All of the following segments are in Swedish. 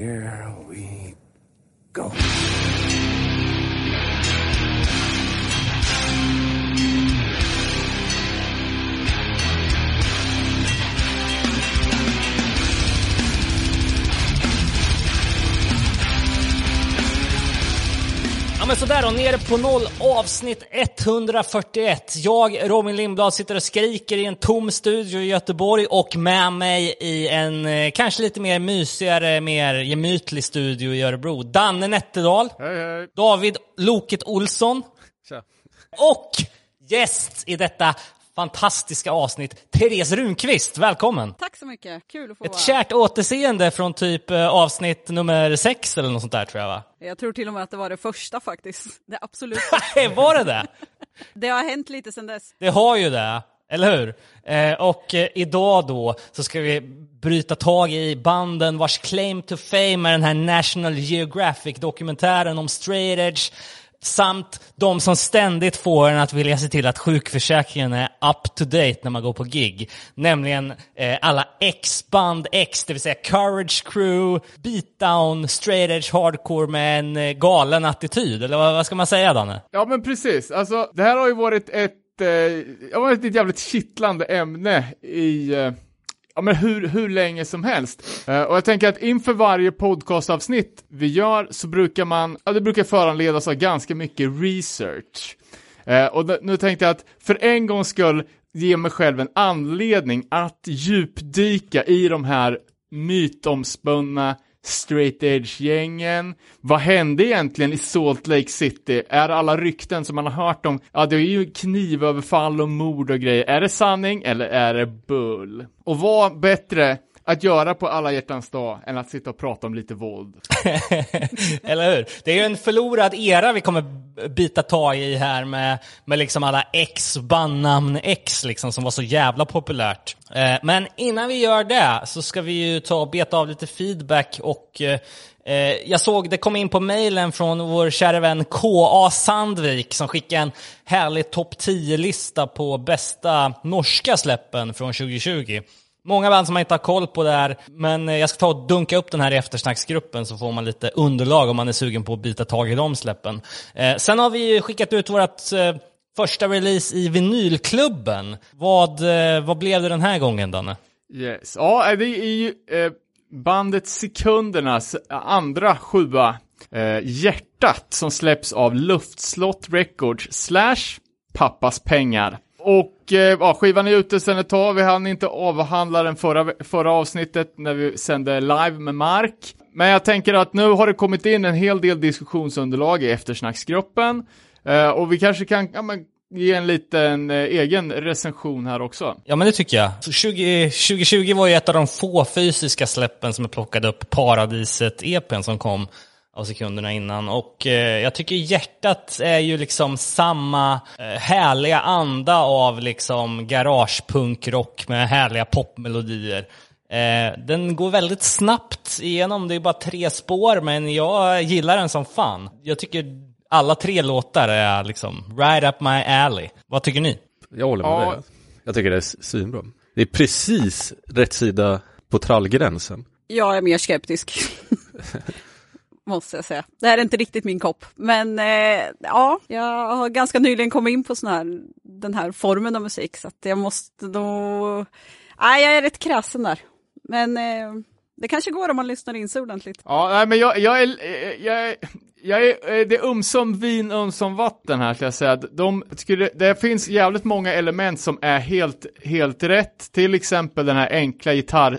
Here we go. Men sådär då, nere på noll, avsnitt 141. Jag, Robin Lindblad, sitter och skriker i en tom studio i Göteborg och med mig i en eh, kanske lite mer mysigare, mer gemytlig studio i Örebro. Danne Nätterdal, Hej hej! David Loket Olsson Tja. och gäst i detta fantastiska avsnitt, Therese Runqvist. Välkommen! Tack så mycket, kul att få Ett vara kärt återseende från typ eh, avsnitt nummer sex eller något sånt där tror jag va? Jag tror till och med att det var det första faktiskt. Det absolut var det det? Det har hänt lite sedan dess. Det har ju det, eller hur? Eh, och eh, idag då så ska vi bryta tag i banden vars claim to fame är den här National Geographic-dokumentären om straight edge samt de som ständigt får en att vilja se till att sjukförsäkringen är up to date när man går på gig. Nämligen eh, alla X-band X, det vill säga Courage Crew, Beatdown, straight edge hardcore med en eh, galen attityd. Eller vad, vad ska man säga Danne? Ja men precis, alltså det här har ju varit ett, eh, varit ett jävligt kittlande ämne i, eh, ja men hur, hur länge som helst. Uh, och jag tänker att inför varje podcastavsnitt vi gör så brukar man, ja det brukar föranledas av ganska mycket research. Uh, och d- nu tänkte jag att för en gångs skull ge mig själv en anledning att djupdyka i de här mytomspunna straight edge-gängen. Vad hände egentligen i Salt Lake City? Är alla rykten som man har hört om, ja det är ju knivöverfall och mord och grejer. Är det sanning eller är det bull? Och vad bättre att göra på alla hjärtans dag än att sitta och prata om lite våld. Eller hur? Det är ju en förlorad era vi kommer bita tag i här med, med liksom alla X, bandnamn X liksom som var så jävla populärt. Eh, men innan vi gör det så ska vi ju ta och beta av lite feedback och eh, eh jag såg det kom in på mejlen från vår kära vän K.A. Sandvik som skickade en härlig topp 10-lista på bästa norska släppen från 2020. Många band som man inte har koll på där, men eh, jag ska ta och dunka upp den här i eftersnacksgruppen så får man lite underlag om man är sugen på att bita tag i de släppen. Eh, sen har vi ju skickat ut vårt eh, första release i vinylklubben. Vad, eh, vad blev det den här gången, Danne? Yes, ja eh, det är ju eh, bandet Sekundernas andra sjua, eh, Hjärtat, som släpps av Luftslott Records slash Pappas pengar. Och eh, ja, skivan är ute sedan ett tag, vi hann inte avhandla den förra, förra avsnittet när vi sände live med Mark. Men jag tänker att nu har det kommit in en hel del diskussionsunderlag i eftersnacksgruppen. Eh, och vi kanske kan ja, men, ge en liten eh, egen recension här också. Ja, men det tycker jag. Så 20, 2020 var ju ett av de få fysiska släppen som jag plockade upp Paradiset-EPn som kom av sekunderna innan. Och eh, jag tycker hjärtat är ju liksom samma eh, härliga anda av liksom garagepunkrock med härliga popmelodier. Eh, den går väldigt snabbt igenom, det är bara tre spår, men jag gillar den som fan. Jag tycker alla tre låtar är liksom right up my alley. Vad tycker ni? Jag håller med Ja. dig. Jag tycker det är svinbra. Det är precis rätt sida på trallgränsen. Jag är mer skeptisk. Måste jag säga. Det här är inte riktigt min kopp. Men eh, ja, jag har ganska nyligen kommit in på sån här, den här formen av musik. Så att jag måste då... Nej, jag är rätt krassen där. Men eh, det kanske går om man lyssnar in sig ordentligt. Ja, nej, men jag, jag är, jag är, jag är, eh, det är ömsom vin, ömsom vatten här, ska jag säga. De, skulle, det finns jävligt många element som är helt, helt rätt. Till exempel den här enkla gitarr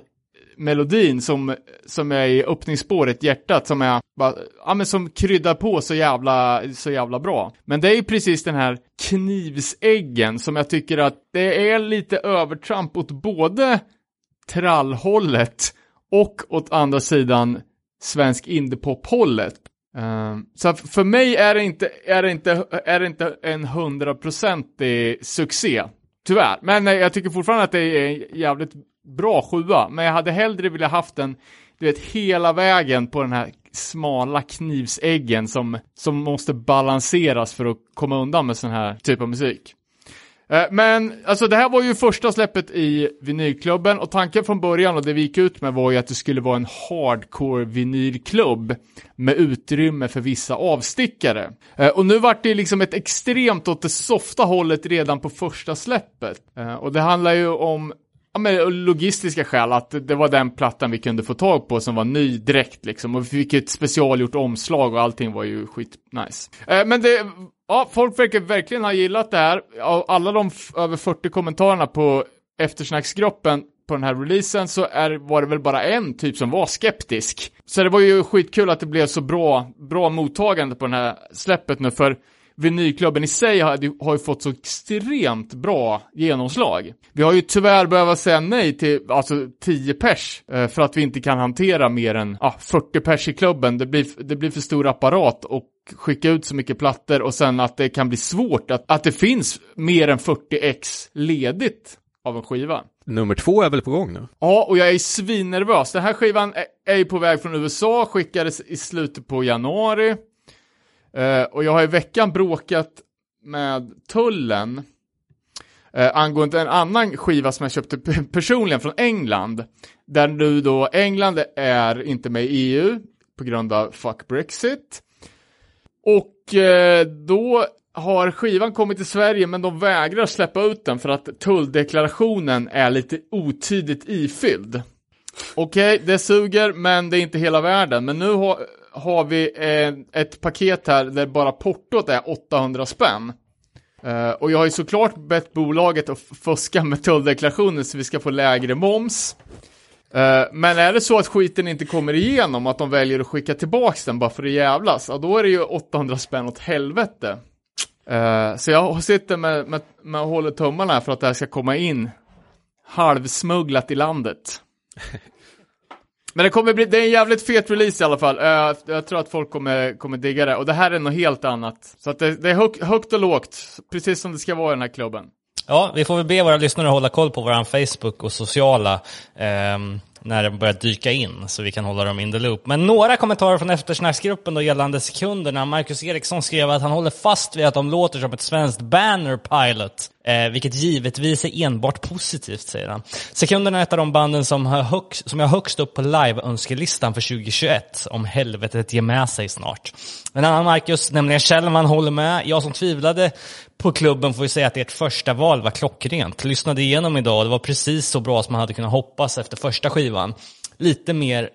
melodin som, som är i öppningsspåret, hjärtat, som är, bara, ja men som kryddar på så jävla, så jävla bra. Men det är ju precis den här knivsäggen som jag tycker att det är lite övertramp åt både trallhållet och åt andra sidan svensk indiepop-hållet. Ehm, så att för mig är det inte, är det inte, är det inte en hundraprocentig succé. Tyvärr. Men eh, jag tycker fortfarande att det är en jävligt bra sjua. Men jag hade hellre velat haft den, du vet, hela vägen på den här smala knivsäggen som, som måste balanseras för att komma undan med sån här typ av musik. Eh, men alltså det här var ju första släppet i vinylklubben och tanken från början och det vi gick ut med var ju att det skulle vara en hardcore vinylklubb med utrymme för vissa avstickare. Eh, och nu vart det liksom ett extremt åt det softa hållet redan på första släppet. Eh, och det handlar ju om Ja, men logistiska skäl, att det var den plattan vi kunde få tag på som var ny direkt liksom. Och vi fick ett specialgjort omslag och allting var ju skit nice. Eh, men det, ja, folk verkar verkligen ha gillat det här. Av alla de över 40 kommentarerna på eftersnacksgruppen på den här releasen så är, var det väl bara en typ som var skeptisk. Så det var ju skitkul att det blev så bra, bra mottagande på den här släppet nu, för vinylklubben i sig har, har ju fått så extremt bra genomslag. Vi har ju tyvärr behövt säga nej till alltså 10 pers eh, för att vi inte kan hantera mer än ah, 40 pers i klubben. Det blir, det blir för stor apparat och skicka ut så mycket plattor och sen att det kan bli svårt att, att det finns mer än 40 ex ledigt av en skiva. Nummer två är väl på gång nu? Ja, och jag är svinnervös. Den här skivan är, är ju på väg från USA, skickades i slutet på januari. Eh, och jag har i veckan bråkat med tullen eh, angående en annan skiva som jag köpte personligen från England. Där nu då England är inte med i EU på grund av fuck Brexit. Och eh, då har skivan kommit till Sverige men de vägrar släppa ut den för att tulldeklarationen är lite otydligt ifylld. Okej, det suger men det är inte hela världen. Men nu har, har vi eh, ett paket här där bara portot är 800 spänn. Eh, och jag har ju såklart bett bolaget att fuska med tulldeklarationen så vi ska få lägre moms. Eh, men är det så att skiten inte kommer igenom, att de väljer att skicka tillbaks den bara för att jävlas, ja, då är det ju 800 spänn åt helvete. Eh, så jag sitter med, med, med och håller tummarna för att det här ska komma in halvsmugglat i landet. Men det kommer bli, det är en jävligt fet release i alla fall. Eh, jag tror att folk kommer, kommer digga det. Och det här är något helt annat. Så att det, det är hög, högt och lågt, precis som det ska vara i den här klubben. Ja, vi får väl be våra lyssnare hålla koll på vår Facebook och sociala ehm, när de börjar dyka in, så vi kan hålla dem in the loop. Men några kommentarer från eftersnacksgruppen då gällande sekunderna. Marcus Eriksson skrev att han håller fast vid att de låter som ett svenskt banner pilot, eh, vilket givetvis är enbart positivt, säger han. Sekunderna är ett av de banden som, har högst, som jag har högst upp på live-önskelistan för 2021, om helvetet ger med sig snart. En annan Marcus, nämligen Kjellman, håller med. Jag som tvivlade på klubben får ju säga att ert första val var klockrent. Lyssnade igenom idag och det var precis så bra som man hade kunnat hoppas efter första skivan. Lite mer,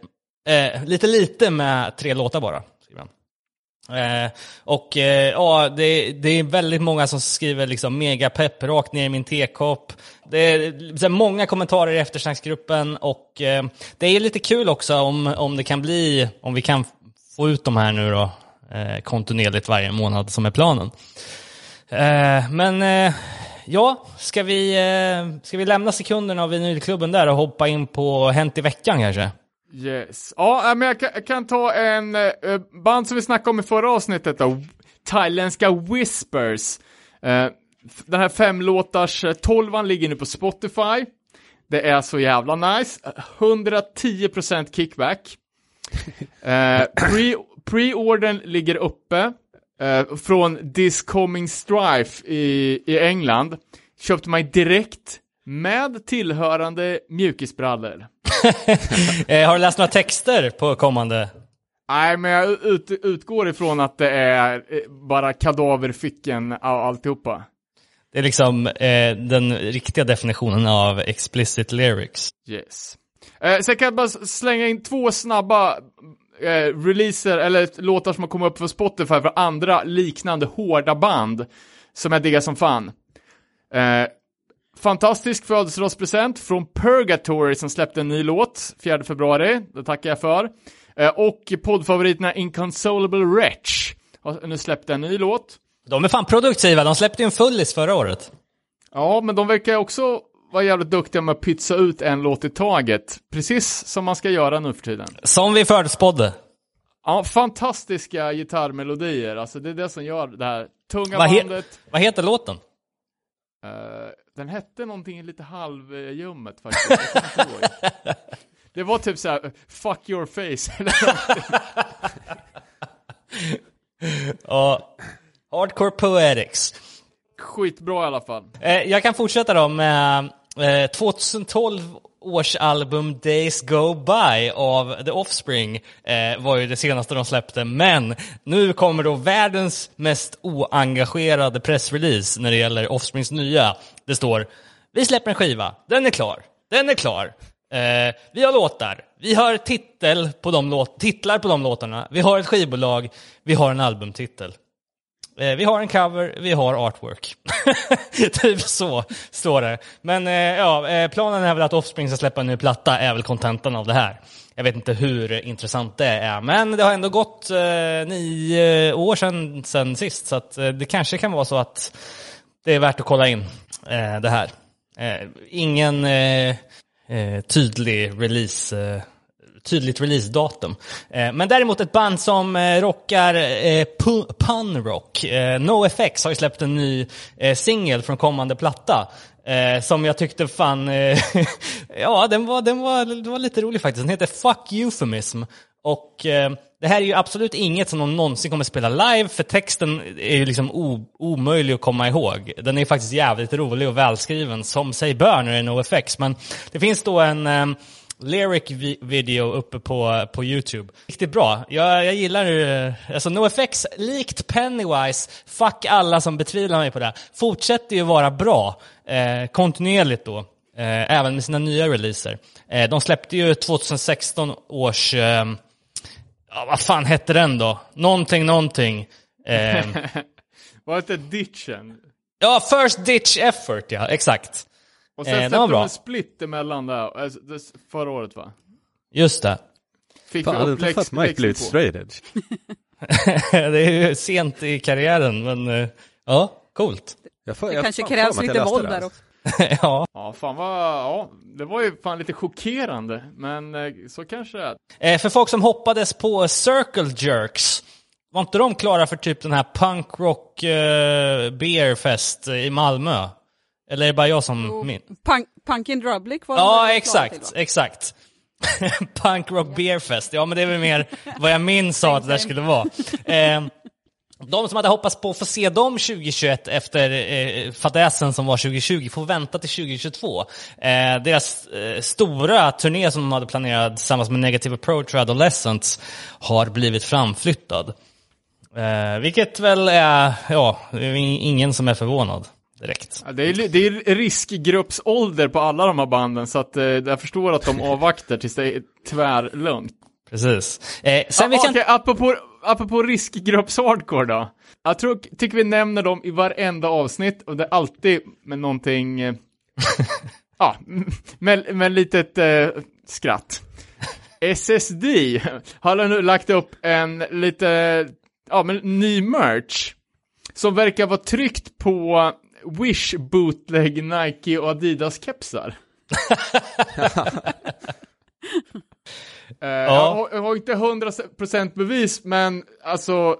eh, lite lite med tre låtar bara. Eh, och eh, ja, det, det är väldigt många som skriver liksom megapepp rakt ner i min tekopp. Det är så här, många kommentarer i eftersnacksgruppen och eh, det är lite kul också om, om det kan bli, om vi kan få ut de här nu då Eh, kontinuerligt varje månad som är planen. Eh, men eh, ja, ska vi, eh, ska vi lämna sekunderna av vinylklubben där och hoppa in på Hänt i veckan kanske? Yes. Ja, eh, men jag kan, jag kan ta en eh, band som vi snackade om i förra avsnittet då. Thailändska Whispers. Den här femlåtars tolvan ligger nu på Spotify. Det är så jävla nice. 110% kickback. Eh, pre, pre-ordern ligger uppe. Eh, från This Coming Strife i, i England. Köpte mig direkt med tillhörande mjukisbrallor. Eh, har du läst några texter på kommande? Nej, men jag ut, utgår ifrån att det är eh, bara kadaverficken och alltihopa. Det är liksom eh, den riktiga definitionen av explicit lyrics. Yes. Eh, sen kan jag bara slänga in två snabba eh, releaser, eller låtar som har kommit upp för Spotify för andra liknande hårda band som jag diggar som fan. Eh, fantastisk födelsedagspresent från Purgatory som släppte en ny låt 4 februari. Det tackar jag för. Eh, och poddfavoriterna Inconsolable Wretch har nu släppt en ny låt. De är fan produktiva, de släppte ju en fullis förra året. Ja, men de verkar också vara jävligt duktiga med att pytsa ut en låt i taget. Precis som man ska göra nu för tiden. Som vi förutspådde. Ja, fantastiska gitarrmelodier. Alltså det är det som gör det här tunga Vad, he- bandet. vad heter låten? Eh, den hette någonting lite halvljummet faktiskt. Det var typ så här, fuck your face. Ja, Hardcore Poetics skitbra i alla fall. Eh, jag kan fortsätta då med eh, 2012 års album Days Go By av The Offspring eh, var ju det senaste de släppte, men nu kommer då världens mest oengagerade pressrelease när det gäller Offsprings nya. Det står Vi släpper en skiva, den är klar, den är klar. Eh, vi har låtar, vi har titel på de låt titlar på de låtarna, vi har ett skivbolag, vi har en albumtitel. Eh, vi har en cover, vi har artwork. typ så står det. Men eh, ja, eh, planen är väl att Offspring ska släppa en ny platta, är väl kontentan av det här. Jag vet inte hur intressant det är, men det har ändå gått eh, nio år sedan, sedan sist, så att, eh, det kanske kan vara så att det är värt att kolla in eh, det här. Eh, ingen eh, eh, tydlig release eh, tydligt releasedatum. Eh, men däremot ett band som eh, rockar eh, punrock. Eh, NoFX har ju släppt en ny eh, singel från kommande platta. Eh, som jag tyckte fan, eh, ja den var, den, var, den var lite rolig faktiskt. Den heter Fuck Euphemism. Och eh, det här är ju absolut inget som de någonsin kommer spela live, för texten är ju liksom omöjlig att komma ihåg. Den är ju faktiskt jävligt rolig och välskriven, som sig bör när det är NoFX. Men det finns då en eh, lyric vi- video uppe på, på YouTube. Riktigt bra. Jag, jag gillar uh, alltså NoFX, likt Pennywise, fuck alla som betvivlar mig på det, fortsätter ju vara bra eh, kontinuerligt då. Eh, även med sina nya releaser. Eh, de släppte ju 2016 års, eh, vad fan hette den då? Någonting, någonting. Eh, Vad heter Ditchen? ja, First Ditch Effort, ja, exakt. Och sen Eh, släppte var de en split emellan där, alltså, det- förra året va? Just det. Fick Fan, hade inte Lex, Mike blivit straight edge? det är ju sent i karriären, men eh, ja, coolt. Jag får, Det jag kanske fan krävs lite våld det där också. ja. Ja, fan vad, ja, det var ju fan lite chockerande, men eh, så kanske det är. Eh, för folk som hoppades på Circle Jerks, var inte de klara för typ den här punkrock eh, beerfest i Malmö? Eller är det bara jag som minns? Punk, Punkin Drublic var Ja, till, exakt, va? exakt. Punkrock beerfest, ja men det är väl mer vad jag minns sa att det där skulle vara. Eh, de som hade hoppats på att få se dem 2021 efter eh, fadäsen som var 2020 får vänta till 2022. Eh, deras eh, stora turné som de hade planerat tillsammans med Negative Approach och Adolescents har blivit framflyttad. Eh, vilket väl är, ja, ingen som är förvånad direkt. Ja, det, är, det är riskgruppsålder på alla de här banden, så att eh, jag förstår att de avvaktar tills det är tvärlugnt. Precis. Eh, sen ah, jag Okej, apropå, apropå riskgrupps-hardcore då. Jag tror, tycker vi nämner dem i varenda avsnitt och det är alltid med någonting, eh, ja, med, med litet eh, skratt. SSD har nu lagt upp en lite, ja men ny merch. Som verkar vara tryckt på Wish bootleg Nike och Adidas kepsar. Eh, jag, har, jag har inte 100% bevis, men alltså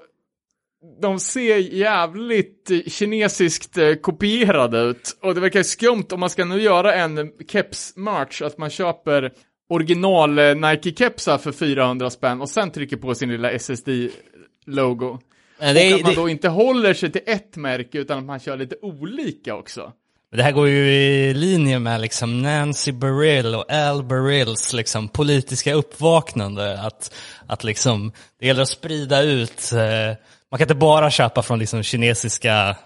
de ser jävligt kinesiskt eh, kopierade ut. Och det verkar skumt om man ska nu göra en keps-merch, att man köper original eh, Nike-kepsar för 400 spänn och sen trycker på sin lilla SSD-logo. Eh, det och att man det- då inte håller sig till ett märke utan att man kör lite olika också. Det här går ju i linje med liksom Nancy Beryl och Al Beryls liksom politiska uppvaknande. Att, att liksom, det gäller att sprida ut, eh, man kan inte bara köpa från liksom kinesiska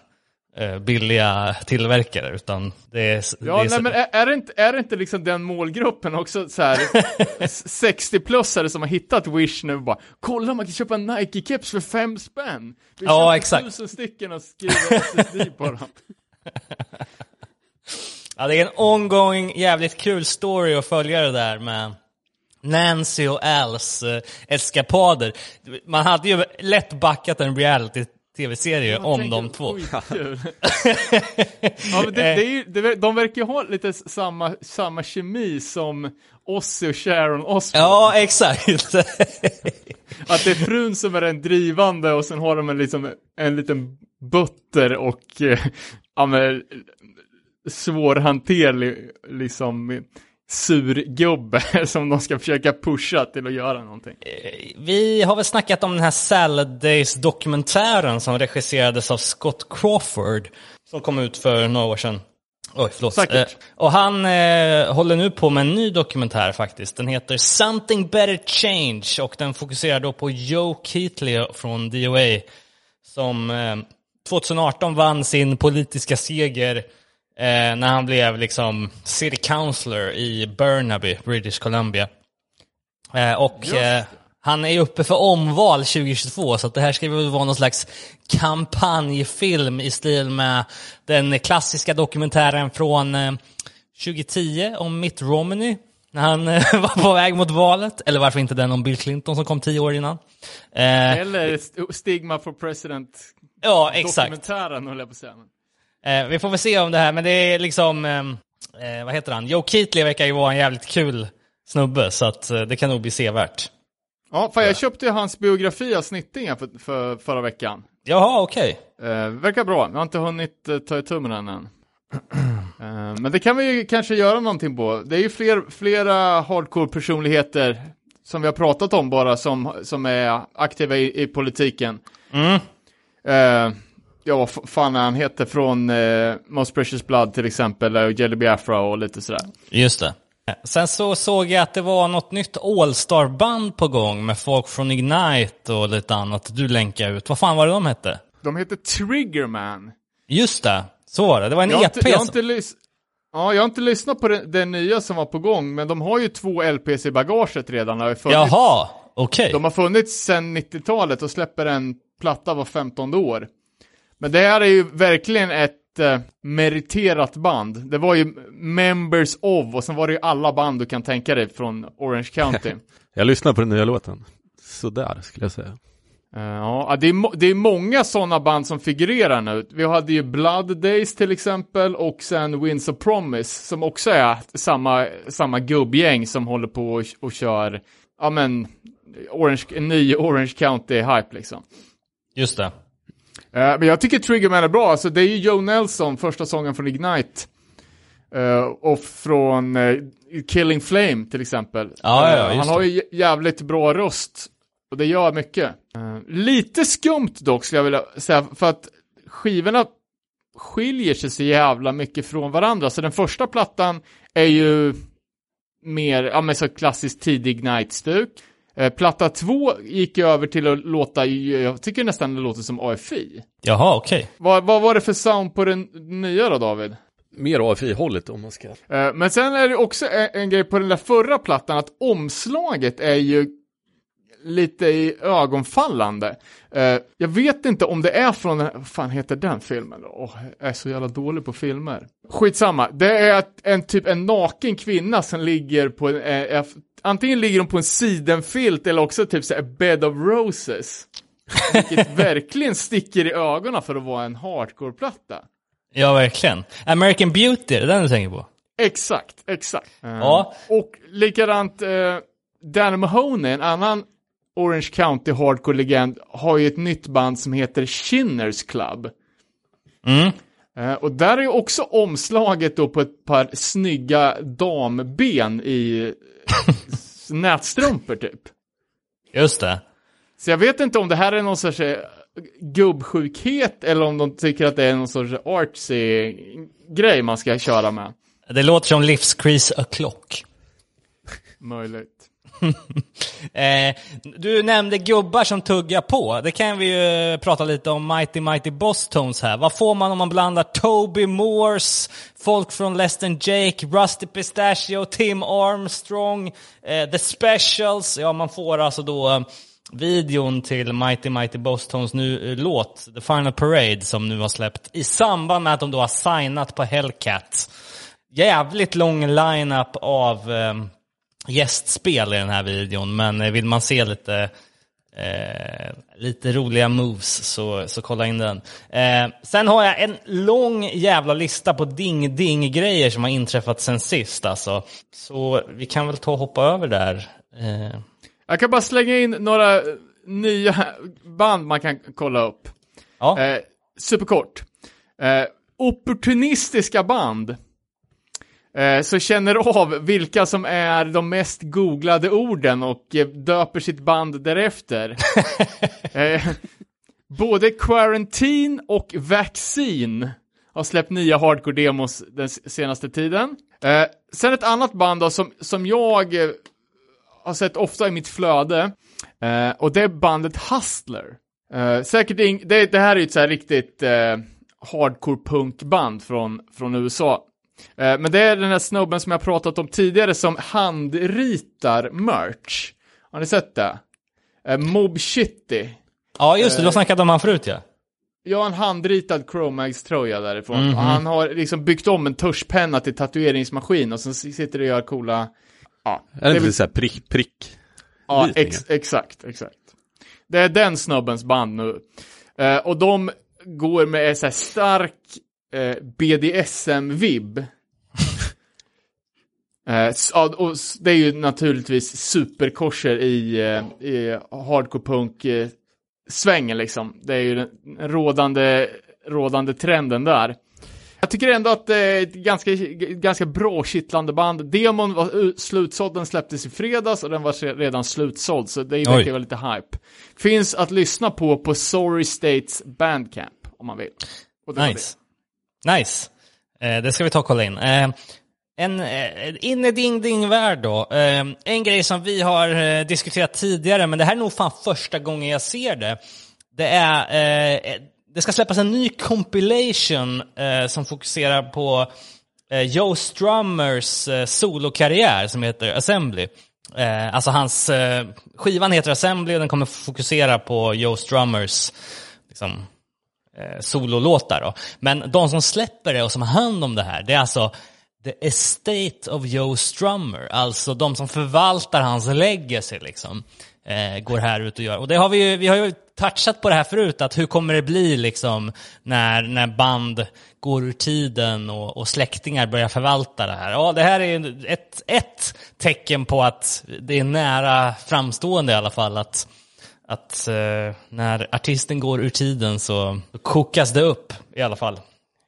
billiga tillverkare utan det är... Ja, det är nej, men är, är, det inte, är det inte liksom den målgruppen också så här 60-plussare som har hittat Wish nu bara kolla man kan köpa en Nike-keps för fem spänn. Vi Ja, exakt. tusen stycken och skriver SSD på dem. Ja, det är en ongoing, jävligt kul story att följa det där med Nancy och Als eh, eskapader. Man hade ju lätt backat en reality-tv-serie Jag om de två. skitkul. ja, men det, det är ju, det, de verkar ju ha lite samma, samma kemi som Ozzy och Sharon Osbourne. Ja, exakt. Att det är frun som är den drivande och sen har de en, liksom, en liten butter och eh, ja, men, svårhanterlig liksom surgubbe som de ska försöka pusha till att göra någonting. Vi har väl snackat om den här Salad Days-dokumentären som regisserades av Scott Crawford. Som kom ut för några år sedan. Oj, förlåt. Eh, och han eh, håller nu på med en ny dokumentär faktiskt. Den heter Something Better Change och den fokuserar då på Joe Keatley från DOA. Som eh, 2018 vann sin politiska seger eh, när han blev liksom city councillor i Burnaby, British Columbia. Eh, och eh, han är uppe för omval 2022, så det här ska väl vara någon slags kampanjfilm i stil med den klassiska dokumentären från eh, 2010 om Mitt Romney. När han eh, var på väg mot valet. Eller varför inte den om Bill Clinton som kom tio år innan. Eh, Eller St- Stigma for President ja, exakt. dokumentären höll jag på att säga. Eh, vi får väl se om det här, men det är liksom, eh, eh, vad heter han? Joe Keatley verkar ju vara en jävligt kul snubbe, så att eh, det kan nog bli sevärt. Ja, fan jag köpte ju hans biografi av Snittingen för, för förra veckan. Jaha, okej. Eh, verkar bra, jag har inte hunnit eh, ta itu med den än. Eh, men det kan vi ju kanske göra någonting på. Det är ju fler, flera hardcore-personligheter som vi har pratat om bara som, som är aktiva i, i politiken. Mm. Eh, ja, vad fan han heter från eh, Most Precious Blood till exempel, och Jelly Biafra och lite sådär. Just det. Sen så såg jag att det var något nytt All-Star-band på gång med folk från Ignite och lite annat. Du länkade ut. Vad fan var det de hette? De heter Triggerman. Just det, så var det. Det var en Jag EP. inte, jag har som- inte, ja, jag har inte lyssnat på den, den nya som var på gång, men de har ju två LPs i bagaget redan. Har funnits, Jaha, okej. De har funnits sedan 90-talet och släpper en platta var 15 år. Men det här är ju verkligen ett eh, meriterat band. Det var ju Members of och sen var det ju alla band du kan tänka dig från Orange County. Jag lyssnar på den nya låten. Sådär skulle jag säga. Eh, ja, det är, det är många sådana band som figurerar nu. Vi hade ju Blood Days till exempel och sen Winds of Promise som också är samma, samma gubbgäng som håller på och, och kör, ja men, Orange, en ny Orange County-hype liksom. Just det. Eh, men jag tycker Triggerman är bra, alltså det är ju Joe Nelson, första sången från Ignite. Eh, och från eh, Killing Flame till exempel. Ja, ja, han har ju jä- jävligt bra röst. Och det gör mycket. Lite skumt dock skulle jag vilja säga, för att skivorna skiljer sig så jävla mycket från varandra. Så den första plattan är ju mer, ja men så klassiskt tidig Ignite-stuk. Eh, platta två gick ju över till att låta, jag tycker nästan det låter som AFI. Jaha, okej. Vad, vad var det för sound på den nya då David? Mer AFI-hållet om man ska. Eh, men sen är det också en, grej på den där förra plattan att omslaget är ju lite i ögonfallande. Eh, jag vet inte om det är från, vad fan heter den filmen då? Åh, jag är så jävla dålig på filmer. Skitsamma, det är att en typ en naken kvinna som ligger på en, antingen ligger hon på en sidenfilt eller också typ så här bed of roses. Vilket verkligen sticker i ögonen för att vara en hardcore-platta. Ja, verkligen. American Beauty, är det den du tänker på? Exakt, exakt. Eh, Ja. Och likadant, eh, Dan Mahoney, en annan Orange County hardcore-legend, har ju ett nytt band som heter Shinners Club. Mm. Eh, och där är ju också omslaget då på ett par snygga damben i nätstrumpor typ. Just det. Så jag vet inte om det här är någon sorts eh, gubbsjukhet eller om de tycker att det är någon sorts artsy grej man ska köra med. Det låter som Livskris a clock. Möjligt. Eh, du nämnde gubbar som tuggar på. Det kan vi ju eh, prata lite om Mighty Mighty Boss Tones här. Vad får man om man blandar Toby Moores, folk från Less than Jake, Rusty Pistachio, Tim Armstrong, eh, The Specials. Ja, man får alltså då eh, videon till Mighty Mighty Boss Tones nu, eh, låt, The Final Parade, som nu har släppt i samband med att de då har signat på Hellcat. Jävligt lång lineup av eh, gästspel i den här videon, men vill man se lite, eh, lite roliga moves så, så kolla in den. Eh, sen har jag en lång jävla lista på ding-ding-grejer som har inträffat sen sist alltså. Så vi kan väl ta och hoppa över där. Eh, Jag kan bara slänga in några nya band man kan kolla upp. ja, Eh, superkort. Eh, opportunistiska band. Eh, så känner av vilka som är de mest googlade orden och eh, döper sitt band därefter. eh, både Quarantine och Vaccine har släppt nya hardcore-demos den senaste tiden. Sen ett annat band då som, som jag har sett ofta i mitt flöde, och det är bandet Hustler. Säkert det, det här är ju ett så här riktigt hardcore punkband från, från USA. Eh, men det är den här snubben som jag pratat om tidigare som handritar merch. Har ni sett det? Eh, Mob Shitty. Ja, just det. Du har snackat om han förut ja. Jag har en handritad Chromax-tröja därifrån. Och han har liksom byggt om en tuschpenna till tatueringsmaskin och sen sitter det och gör coola... Ja, Är det är inte väl- så här prick, prick? Ja, ex exakt, exakt. Det är den snubbens band nu. Eh, och de går med så här stark eh, BDSM-vibb. eh, och det är ju naturligtvis superkorser i, eh, i hardcore punk eh, svängen liksom. Det är ju den rådande, rådande trenden där. Jag tycker ändå att det är ett ganska, ganska bra kittlande band. Demon var slutsåld, den släpptes i fredags och den var redan slutsåld, så det Oj. vara lite hype. Finns att lyssna på på Sorry States Bandcamp, om man vill. Och det var Nice. Nice. Eh, det ska vi ta och kolla in. Eh, en eh, in i ding ding värld då. Eh, en grej som vi har eh, diskuterat tidigare, men det här är nog fan första gången jag ser det. Det är, eh, det ska släppas en ny compilation som fokuserar på Joe Strummers solokarriär som heter Assembly. Alltså hans, skivan heter Assembly och den kommer fokusera på Joe Strummers liksom, eh, sololåtar. Då. Men de som släpper det och som har hand om det här, det är alltså The Estate of Joe Strummer. Alltså de som förvaltar hans legacy liksom. Eh, går här ut och gör. Och det har vi ju, vi har ju touchat på det här förut, att hur kommer det bli liksom när, när band går ur tiden och, och släktingar börjar förvalta det här. Ja, det här är ju ett, ett tecken på att det är nära framstående i alla fall att att eh, när artisten går ur tiden så kokas det upp i alla fall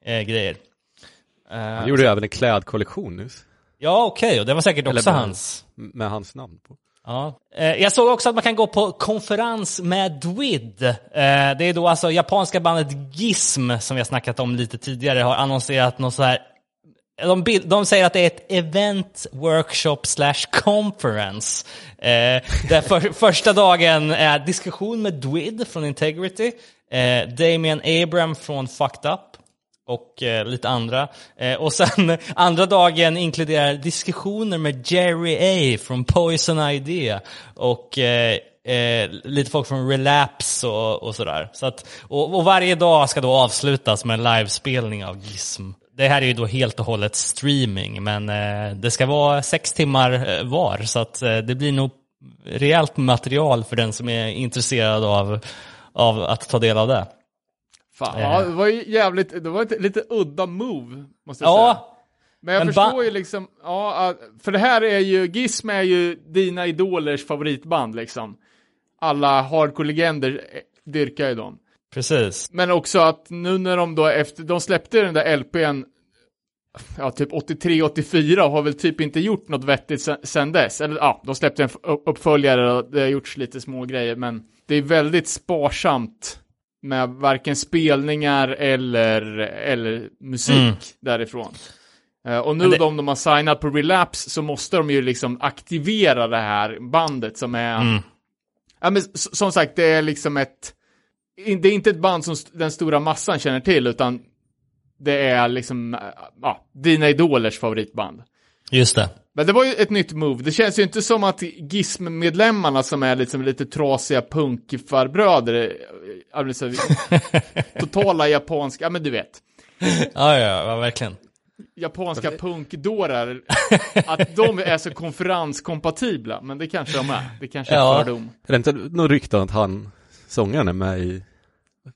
eh, grejer. Eh, Han gjorde ju även en klädkollektion nyss. Ja, okej, och det var säkert Eller också med- hans. Med hans namn på. Ja. Eh, jag såg också att man kan gå på konferens med Dwid. Eh, det är då alltså japanska bandet Gizm, som vi har snackat om lite tidigare, har annonserat något så här de, bild, de säger att det är ett event, workshop slash conference. Eh, där för, första dagen är diskussion med Dwid från Integrity, eh, Damien Abram från Fucked Up och eh, lite andra. Eh, och sen andra dagen inkluderar diskussioner med Jerry A från Poison Idea och eh, eh, lite folk från Relapse och, och sådär. Så att, och, och varje dag ska då avslutas med en livespelning av Gizm. Det här är ju då helt och hållet streaming, men eh, det ska vara sex timmar eh, var, så att eh, det blir nog rejält material för den som är intresserad av, av att ta del av det. Fan, Eh. ja, det var ju jävligt, det var ett lite udda move, måste jag säga. Ja, Men jag Men förstår ju liksom, ja, att- för det här är ju, Gizm är ju dina idolers favoritband liksom. Alla hardcore-legender dyrkar ju dem. Precis. Men också att nu när de då efter, de släppte den där LPn, ja typ 83-84 och har väl typ inte gjort något vettigt sen, sen dess. Eller ja, de släppte en uppföljare och det har gjorts lite små grejer men det är väldigt sparsamt med varken spelningar eller, eller musik Mm. därifrån. Eh, och nu det- de de har signat på Relapse så måste de ju liksom aktivera det här bandet som är Mm. Ja men som sagt, det är liksom ett... Det är inte ett band som den stora massan känner till, utan det är liksom, äh, ja, dina idolers favoritband. Just det. Men det var ju ett nytt move. Det känns ju inte som att GISM-medlemmarna som är liksom lite trasiga punkfarbröder, äh, alltså, totala japanska, ja men du vet, Ja, ja, ja, verkligen. japanska punkdårar, att de är så konferenskompatibla, men det kanske de är. Det kanske är Ja. fördom. Är det inte något rykte att han, sångaren är med i,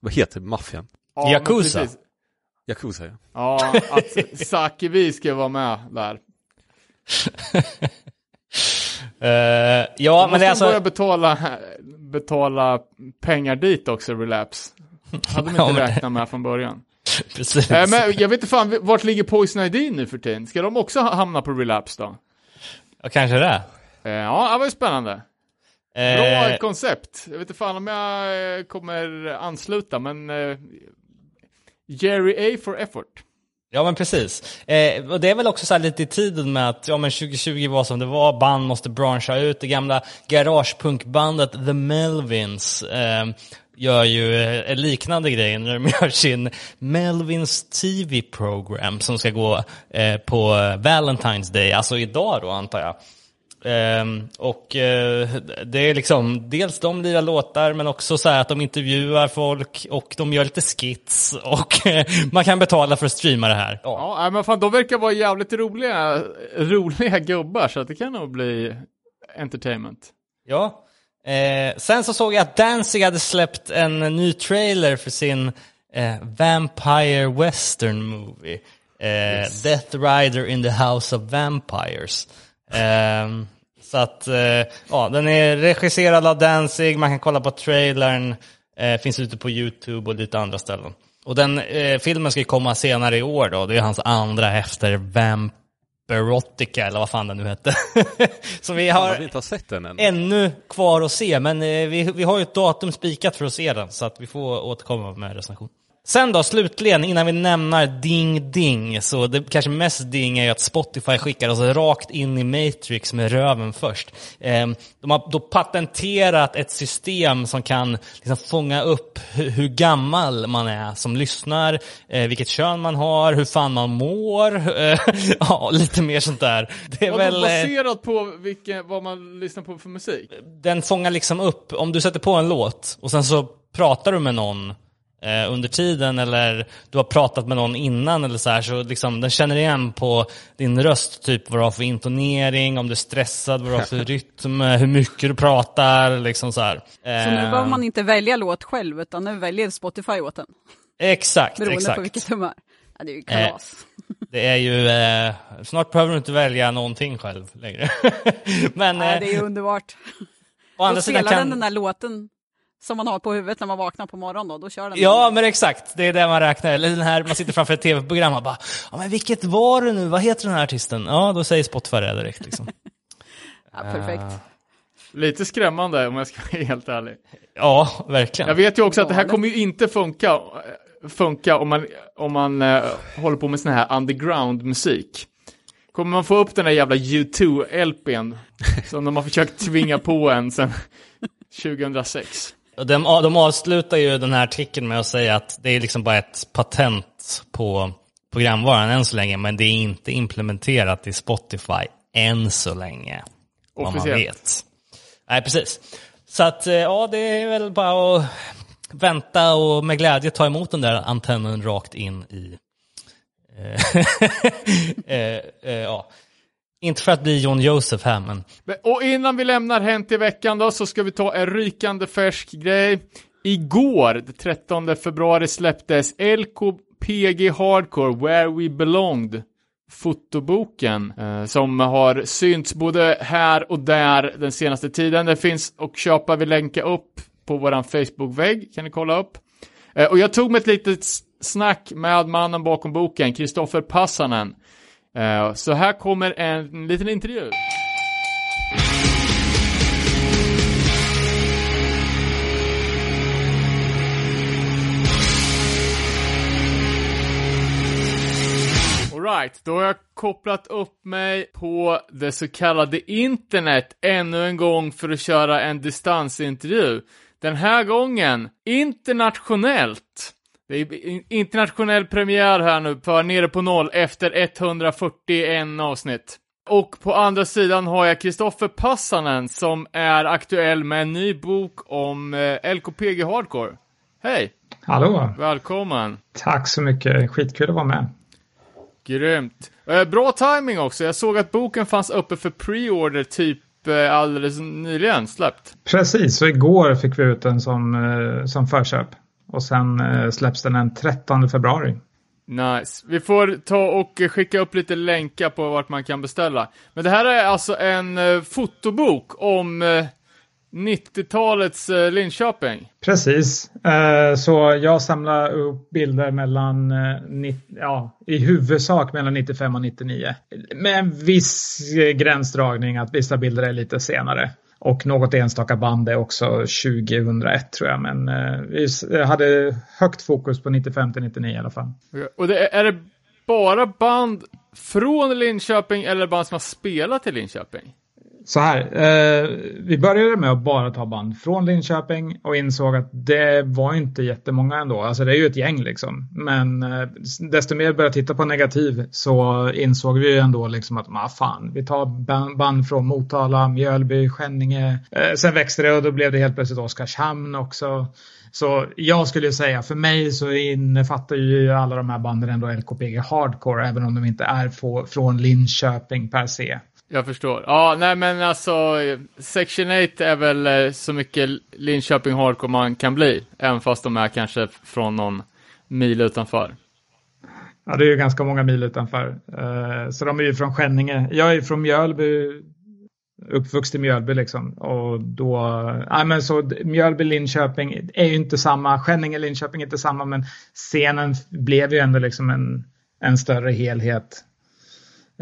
vad heter det, maffian? Ja, Yakuza. Yakuza ja. Ja, att Sakivi ska vara med där. Eh, ja, Då men det är de börja alltså... betala, betala pengar dit också, Relapse. Hade de inte Ja, men- räknat med från början. Precis. Eh, men jag vet inte fan, vart ligger Poison ID nu för tiden? Ska de också hamna på Relapse då? Ja, kanske det. Eh, ja, det var ju spännande. Bra Eh, koncept. Jag vet inte fan om jag eh, kommer ansluta, men eh, Jerry A for effort. Ja men precis. Eh, och det är väl också så här lite i tiden med att ja, men 2020 var som det var, band måste branscha ut. Det gamla garagepunkbandet The Melvins eh, gör ju eh, en liknande grej när de gör sin Melvins TV-program som ska gå eh, på Valentine's Day, alltså idag då antar jag. Ehm, och eh, det är liksom dels de lirar låtar men också så här att de intervjuar folk och de gör lite skits och man kan betala för att streama det här. Ja. Ja, men fan, de verkar vara jävligt roliga, roliga gubbar, så att det kan nog bli entertainment. ja. Eh, sen så såg jag att Danzig hade släppt en ny trailer för sin eh, Vampire Western Movie. Eh, Death Rider in the House of Vampires. Ehm, så att, eh, ja, den är regisserad av Danzig, man kan kolla på trailern, eh, finns ute på YouTube och lite andra ställen. Och den eh, filmen ska ju komma senare i år då, det är hans andra efter Vampirotica, eller vad fan den nu hette. så vi Har vi har inte har sett den än? ännu kvar att se, men vi, vi har ju ett datum spikat för att se den, så att vi får återkomma med recension. Sen då, slutligen, innan vi nämner Ding Ding, så det kanske mest ding är ju att Spotify skickar oss rakt in i Matrix med röven först. Eh, de har då patenterat ett system som kan liksom fånga upp hur, gammal man är som lyssnar, eh, vilket kön man har, hur fan man mår, eh, ja, lite mer sånt där. Det är Vadå, väl... eh, baserat på vilken, vad man lyssnar på för musik? den fångar liksom upp, om du sätter på en låt och sen så pratar du med någon eh, under tiden eller du har pratat med någon innan eller så här, så liksom den känner igen på din röst, typ vad du har för intonering, om du är stressad, vad du har för rytm, eh, hur mycket du pratar, liksom så här. Så nu Eh, behöver man inte välja låt själv, utan nu väljer Spotify åt en. Exakt, Beroende exakt. på vilket humör. Ja, det är ju kalas. Det är ju, eh, snart behöver du inte välja någonting själv längre. Men Nej, eh, det är ju underbart. å andra Då sidan spelar kan... den den där låten som man har på huvudet när man vaknar på morgonen då, då kör den. Ja, men exakt. Det är det man räknar. Eller den här, man sitter framför ett tv-program och bara, ja men vilket var det nu? Vad heter den här artisten? Ja, då säger Spotify det direkt liksom. ja, perfekt. Lite skrämmande om jag ska vara helt ärlig. Ja, verkligen. Jag vet ju också att det här kommer ju inte funka, funka om man, om man eh, håller på med sån här underground-musik. Kommer man få upp den där jävla U2-LPn som de har försökt tvinga på en sedan 2006. De, de avslutar ju den här artikeln med att säga att det är liksom bara ett patent på programvaran än så länge, men det är inte implementerat i Spotify än så länge. Vad man vet. Nej, precis. Så att, eh, ja, det är väl bara att vänta och med glädje ta emot den där antennen rakt in i... eh, eh, ja. Inte för att bli John Josef här, men Och innan vi lämnar Hänt i veckan då så ska vi ta en rykande färsk grej. Igår, den 13 februari, släpptes LKPG Hardcore Where We Belonged fotoboken eh, som har synts både här och där den senaste tiden. Den finns och köpa, vi länkar upp på våran Facebook-vägg, kan ni kolla upp. Eh, och jag tog mig ett litet snack med mannen bakom boken, Kristoffer Passanen. Eh, så här kommer en liten intervju. Alright, då har jag kopplat upp mig på det så kallade internet ännu en gång för att köra en distansintervju. Den här gången internationellt. Det är in- internationell premiär här nu för Nere på Noll efter 141 avsnitt. Och på andra sidan har jag Kristoffer Passanen som är aktuell med en ny bok om eh, LKPG Hardcore. Hej! Hallå! Välkommen! Tack så mycket, skitkul att vara med. Grymt. Eh, bra timing också. Jag såg att boken fanns uppe för pre-order typ eh, alldeles nyligen släppt. Precis, så igår fick vi ut den som, som förköp. Och sen eh, släpps den den 13 februari. Nice. Vi får ta och skicka upp lite länkar på vart man kan beställa. Men det här är alltså en eh, fotobok om eh, 90-talets eh, Linköping. Precis. Så jag samlar upp bilder mellan, ja, i huvudsak mellan 95 och 99. Med en viss gränsdragning att vissa bilder är lite senare. Och något enstaka band är också 2001 tror jag. Men eh, vi hade högt fokus på 95 till 99 i alla fall. Och det är, är det bara band från Linköping eller band som har spelat i Linköping? Så här, eh, vi började med att bara ta band från Linköping och insåg att det var inte jättemånga ändå. Alltså det är ju ett gäng liksom. Men eh, desto mer vi började titta på negativ så insåg vi ju ändå liksom att, ah, fan, vi tar band från Motala, Mjölby, Skänninge. Eh, sen växte det och då blev det helt plötsligt Oskarshamn också. Så jag skulle säga, för mig så innefattar ju alla de här banden ändå LKPG Hardcore, även om de inte är få, från Linköping per se. Jag förstår. Ja, nej men alltså, Section 8 är väl eh, så mycket Linköping Hardcore man kan bli, även fast de är kanske från någon mil utanför. Ja, det är ju ganska många mil utanför. Eh, så de är ju från Skänninge. Jag är från Mjölby, uppvuxen i Mjölby liksom. Och då, nej men så Mjölby, Linköping är ju inte samma. Skänninge, Linköping är inte samma, men scenen blev ju ändå liksom en, en större helhet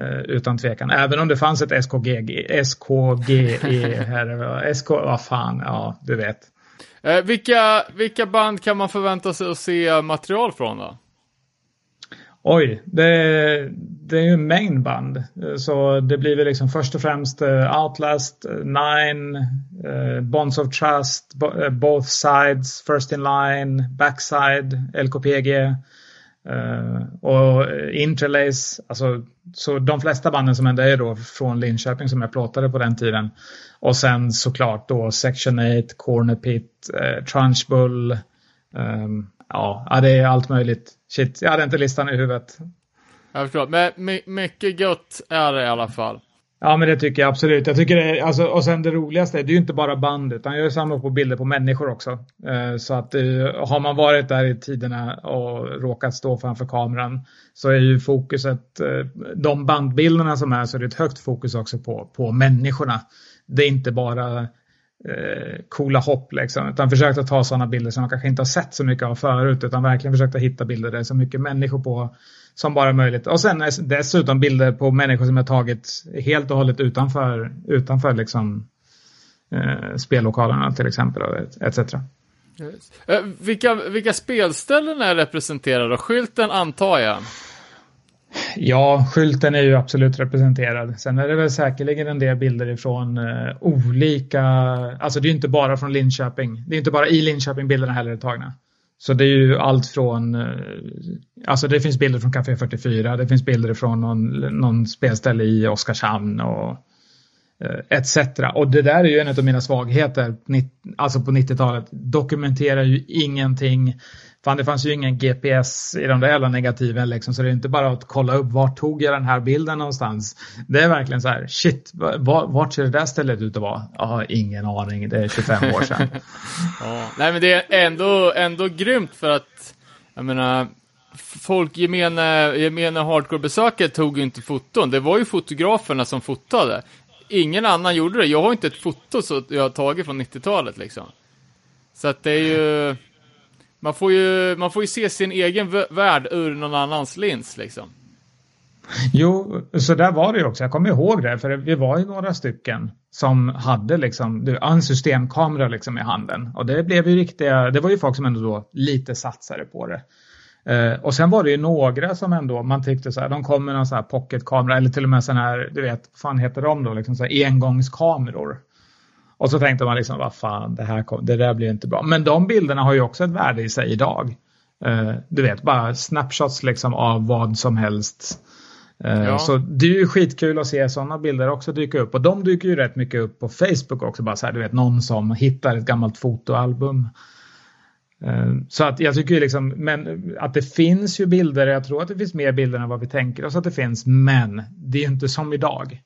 eh, Utan tvekan. Även om det fanns ett SKG, SKGE här. SK, vad fan, ja du vet. Eh, vilka, vilka band kan man förvänta sig att se material från då? Oj, det, det är ju en mängd band. Så det blir väl liksom först och främst eh, Outlast, eh, Nine, eh, Bonds of Trust, Bo- eh, Both Sides, First In Line, Backside, LKPG eh, Eh, och eh, Interlace. Alltså, så de flesta banden som ändå är då från Linköping som jag plåtade på den tiden. Och sen såklart då Section 8, Corner Pit, eh, Trunchbull. ehm, ja, det är allt möjligt. Shit, jag hade inte listan i huvudet. Jag förstår, men my, mycket gött är det i alla fall. Ja, men det tycker jag absolut. Jag tycker det, alltså, och sen det roligaste, det är ju inte bara band, utan jag samlar på bilder på människor också. Eh, så att eh, har man varit där i tiderna och råkat stå framför kameran så är ju fokuset, eh, de bandbilderna som är, så är det ett högt fokus också på, på människorna. Det är inte bara eh, coola hopp liksom, utan försökt att ta sådana bilder som man kanske inte har sett så mycket av förut, utan verkligen försökt att hitta bilder där det är så mycket människor på som bara möjligt. Och sen dessutom bilder på människor som jag tagit helt och hållet utanför, utanför liksom, eh, spellokalerna till exempel, etc. Eh, vilka, vilka spelställen är representerade? Skylten antar jag. Ja, skylten är ju absolut representerad. Sen är det väl säkerligen en del bilder ifrån eh, olika, alltså det är inte bara från Linköping. Det är inte bara i Linköping bilderna heller är tagna. Så det är ju allt från, eh, alltså det finns bilder från Café 44, det finns bilder från någon, någon spelställe i Oskarshamn och eh, etc. Och det där är ju en av mina svagheter, alltså på 90-talet. Dokumenterar ju ingenting. Fan, det fanns ju ingen GPS i de där jävla negativen liksom, så det är inte bara att kolla upp vart tog jag den här bilden någonstans. Det är verkligen så här, shit, var, vart ser det där stället ut att vara? Jag har ingen aning, det är 25 år sedan. Ja. Nej men det är ändå, ändå grymt för att, jag menar, folk, gemene, gemene hardcore-besökare tog ju inte foton. Det var ju fotograferna som fotade. Ingen annan gjorde det. Jag har inte ett foto så jag har tagit från 90-talet liksom. Så att det är ju, man får ju, man får ju se sin egen värld ur någon annans lins liksom. Jo, så där var det ju också. Jag kommer ihåg det, för vi var ju några stycken som hade liksom en systemkamera liksom i handen. Och det blev ju riktiga, det var ju folk som ändå då lite satsade på det. Eh, och sen var det ju några som ändå, man tyckte så här, de kom med någon så här pocketkamera eller till och med sån här, du vet, vad fan heter de då, liksom så här engångskameror. Och så tänkte man liksom, vad fan, det här kom, det där blir inte bra. Men de bilderna har ju också ett värde i sig idag. Eh, du vet, bara snapshots liksom av vad som helst. Eh, Ja. Så det är ju skitkul att se sådana bilder också dyka upp. Och de dyker ju rätt mycket upp på Facebook också. Bara så här, du vet, någon som hittar ett gammalt fotoalbum. Eh, Så att jag tycker ju liksom, men att det finns ju bilder, jag tror att det finns mer bilder än vad vi tänker oss att det finns, men det är ju inte som idag.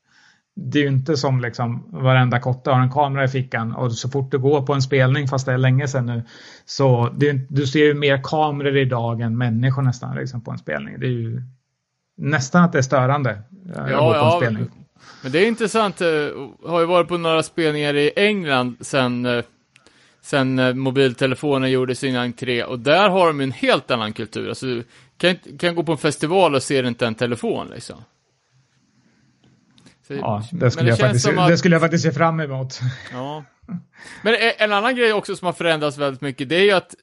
Det är ju inte som liksom varenda kotte har en kamera i fickan och så fort du går på en spelning, fast det är länge sedan nu, så det du ser ju mer kameror idag än människor nästan liksom, på en spelning. Det är ju nästan att det är störande. eh, gå Ja, på en ja, spelning. Men det är intressant, eh, har ju varit på några spelningar i England sen, eh, sen mobiltelefonen gjorde sin entré och där har de en helt annan kultur. Alltså, du kan, kan gå på en festival och ser inte en telefon liksom. Så, Ja, det skulle, jag faktiskt, att- det skulle jag faktiskt se fram emot. Ja. Men e- en annan grej också som har förändrats väldigt mycket, det är ju att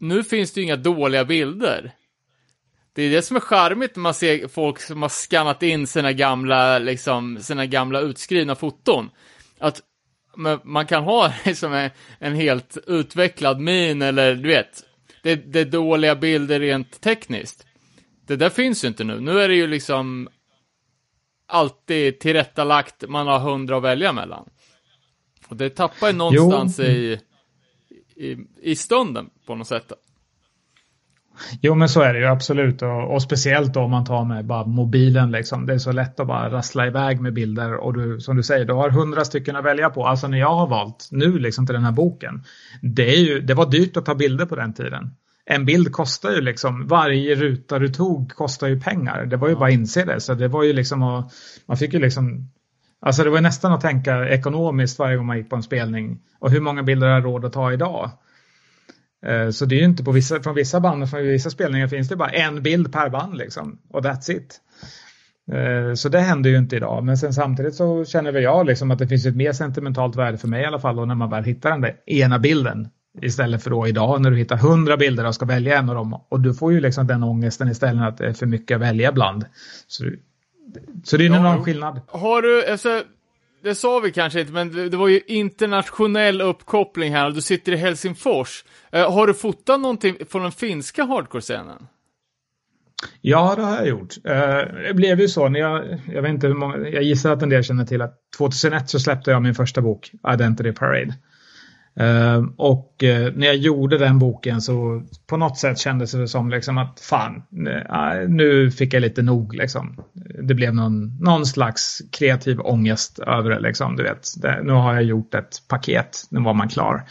nu finns det ju inga dåliga bilder. Det är det som är charmigt när man ser folk som har skannat in sina gamla, liksom, sina gamla utskrivna foton. Att man kan ha liksom en helt utvecklad min eller du vet, det, det är dåliga bilder rent tekniskt. Det där finns ju inte nu. Nu är det ju liksom alltid tillrättalagt, man har hundra att välja mellan. Och det tappar ju någonstans i, i, i stunden på något sätt. Jo, men så är det ju absolut. Och, och speciellt då om man tar med bara mobilen. Liksom. Det är så lätt att bara rassla iväg med bilder. Och du, som du säger, du har hundra stycken att välja på. Alltså när jag har valt nu liksom till den här boken. Det, är ju, det var dyrt att ta bilder på den tiden. En bild kostar ju liksom, varje ruta du tog kostar ju pengar. Det var ju bara att inse det. Så det var ju liksom att, man fick ju liksom Alltså det var nästan att tänka ekonomiskt varje gång man gick på en spelning. Och hur många bilder har jag råd att ta idag? Eh, Så det är ju inte på vissa, från vissa band från vissa spelningar finns det bara en bild per band liksom. Och that's it. Eh, Så det händer ju inte idag. Men sen samtidigt så känner väl jag liksom att det finns ett mer sentimentalt värde för mig i alla fall. Och när man väl hittar den där ena bilden. Istället för då idag när du hittar hundra bilder och ska välja en av dem. Och du får ju liksom den ångesten istället att det är för mycket att välja bland. Så, så det är en Ja, enorm skillnad. Har du, alltså, det sa vi kanske inte, men det, det var ju internationell uppkoppling här och du sitter i Helsingfors. Eh, har du fotat någonting från den finska hardcore-scenen? Ja, det har jag gjort. Eh, Det blev ju så när jag, jag vet inte hur många, jag gissar att en del känner till att 2001 så släppte jag min första bok, Identity Parade. Ehm, och eh, när jag gjorde den boken så på något sätt kändes det som liksom att fan, eh, ah, nu fick jag lite nog liksom. Det blev någon, någon slags kreativ ångest över det liksom, du vet. Det, nu har jag gjort ett paket, nu var man klar.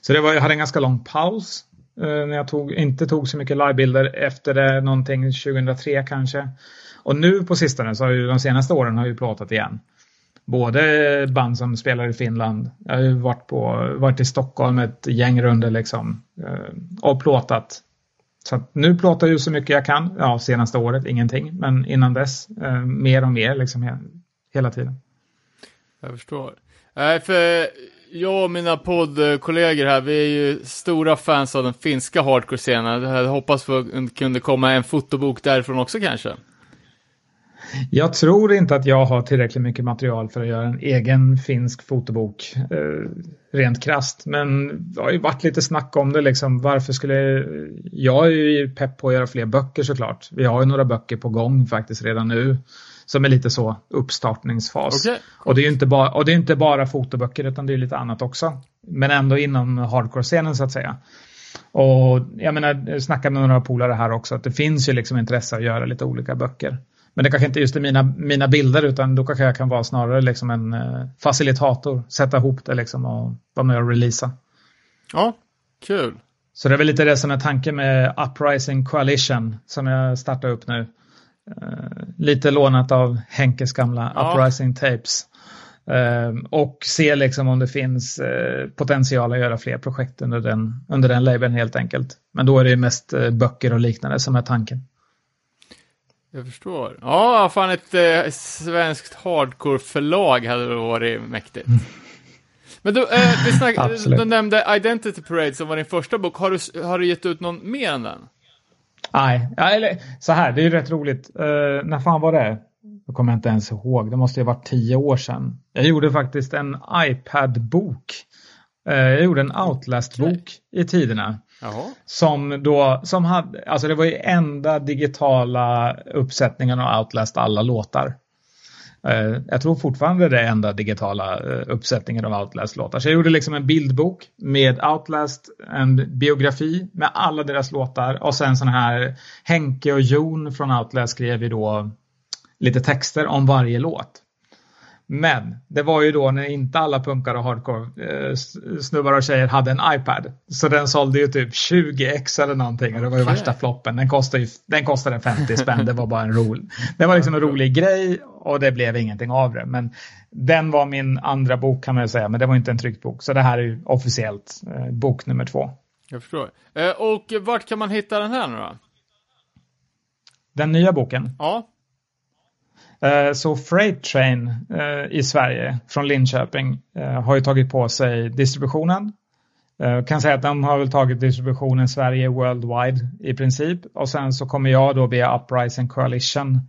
Så det var, jag hade en ganska lång paus eh, när jag tog, inte tog så mycket livebilder efter det, någonting 2003 kanske. Och nu på sistone, så har ju de senaste åren har jag ju plåtat igen. Både band som spelar i Finland, jag har ju varit, på, varit i Stockholm ett gäng runder liksom eh, och plåtat. Så att nu plåtar jag ju så mycket jag kan, ja senaste året ingenting, men innan dess eh, mer och mer liksom hela tiden. Jag förstår. Nej, för jag och mina poddkollegor här, vi är ju stora fans av den finska hardcore-scenen. Jag hoppas på att det kunde komma en fotobok därifrån också kanske. Jag tror inte att jag har tillräckligt mycket material för att göra en egen finsk fotobok eh, rent krast. Men det har ju varit lite snack om det liksom. Varför skulle jag är ju pepp på att göra fler böcker såklart. Vi har ju några böcker på gång faktiskt redan nu som är lite så uppstartningsfas. Okej. Och det är ju inte bara, och det är inte bara fotoböcker utan det är lite annat också. Men ändå inom hardcore-scenen så att säga. Och jag menar, jag snackade med några polare här också att det finns ju liksom intresse att göra lite olika böcker. Men det kanske inte just är mina, mina bilder utan då kanske jag kan vara snarare liksom en eh, facilitator. Sätta ihop det liksom och vara med och releasa. Ja, kul. Så det är väl lite det som är tanken med Uprising Coalition som jag startar upp nu. Eh, lite lånat av Henkes gamla Ja. Uprising Tapes. Eh, och se liksom om det finns eh, potential att göra fler projekt under den, under den labeln helt enkelt. Men då är det mest böcker och liknande som är tanken. Jag förstår. Ja, fan ett eh, svenskt hardcore-förlag hade väl varit mäktigt. Men du, eh, vi snack, du nämnde Identity Parade som var din första bok. Har du, har du gett ut någon mer än den? Nej, eller så här, det är ju rätt roligt. Uh, när fan var det? Jag kommer inte ens ihåg. Det måste ju ha varit tio år sedan. Jag gjorde faktiskt en iPad-bok. Eh, jag gjorde en Outlast-bok i tiderna. Jaha. Som då, som hade, alltså det var ju enda digitala uppsättningen av Outlast alla låtar. Eh, jag tror fortfarande det är enda digitala eh, uppsättningen av Outlast-låtar. Så jag gjorde liksom en bildbok med Outlast, en biografi med alla deras låtar och sen sån här Henke och Jon från Outlast skrev ju då lite texter om varje låt. Men det var ju då när inte alla punkare och hardcore eh, snubbar och tjejer hade en iPad. Så den sålde ju typ 20x eller någonting och det var ju värsta floppen. Den kostade, ju, den kostade 50 spänn, det var bara en rolig. Det var liksom en rolig grej och det blev ingenting av det. Men den var min andra bok kan man ju säga, men det var inte en tryckt bok. Så det här är ju officiellt eh, bok nummer två. Jag förstår. Eh, och vart kan man hitta den här nu då? Den nya boken. Ja. Eh, så Freight Train eh, i Sverige från Linköping eh, har ju tagit på sig distributionen. Jag kan säga att de har väl tagit distributionen Sverige worldwide i princip. Och sen så kommer jag då via Uprising Coalition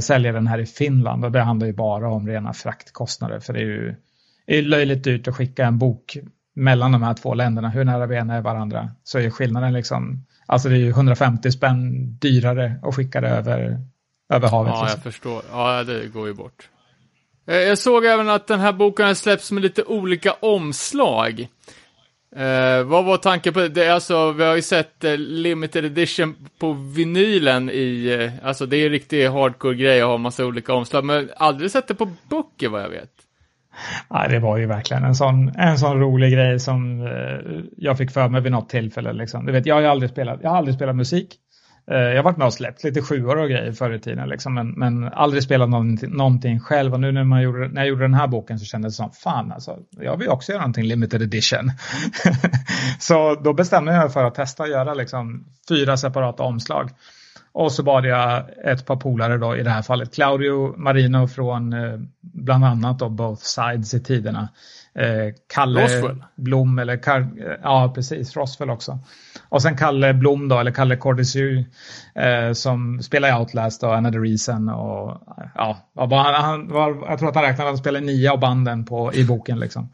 sälja den här i Finland. Och det handlar ju bara om rena fraktkostnader. För det är ju det är löjligt dyrt att skicka en bok mellan de här två länderna. Hur nära vi än är varandra så är skillnaden liksom, alltså det är ju 150 spänn dyrare att skicka det över, över havet. Ja, liksom. jag förstår. Ja, det går ju bort. Eh, Jag såg även att den här boken har släppts med lite olika omslag. Eh, vad var tanken på det? alltså, vi har ju sett eh, limited edition på vinylen i, eh, alltså det är en riktig hardcore grej att ha massa olika omslag, men aldrig sett det på böcker vad jag vet. Ja, det var ju verkligen en sån, en sån rolig grej som eh, jag fick för mig vid något tillfälle. Liksom. Du vet, jag har aldrig spelat, jag har aldrig spelat musik. Eh, jag har varit med och släppt lite sjuor och grejer förr i tiden, liksom, men, men aldrig spelat någonting, någonting själv. Och nu när, man gjorde, när jag gjorde den här boken så kändes det som, fan alltså, jag vill också göra någonting limited edition. så då bestämde jag mig för att testa att göra liksom, fyra separata omslag. Och så bad jag ett par polare då, i det här fallet Claudio Marino från eh, bland annat då Both Sides i tiderna. Eh, Kalle Roswell. Blom, eller Kar ja precis, Roswell också. Och sen Kalle Blom då, eller Kalle Cordesu eh, som spelar i Outlast och Another Reason och ja, han, han var, jag tror att han räknade att han spelade nio av banden på, i boken liksom.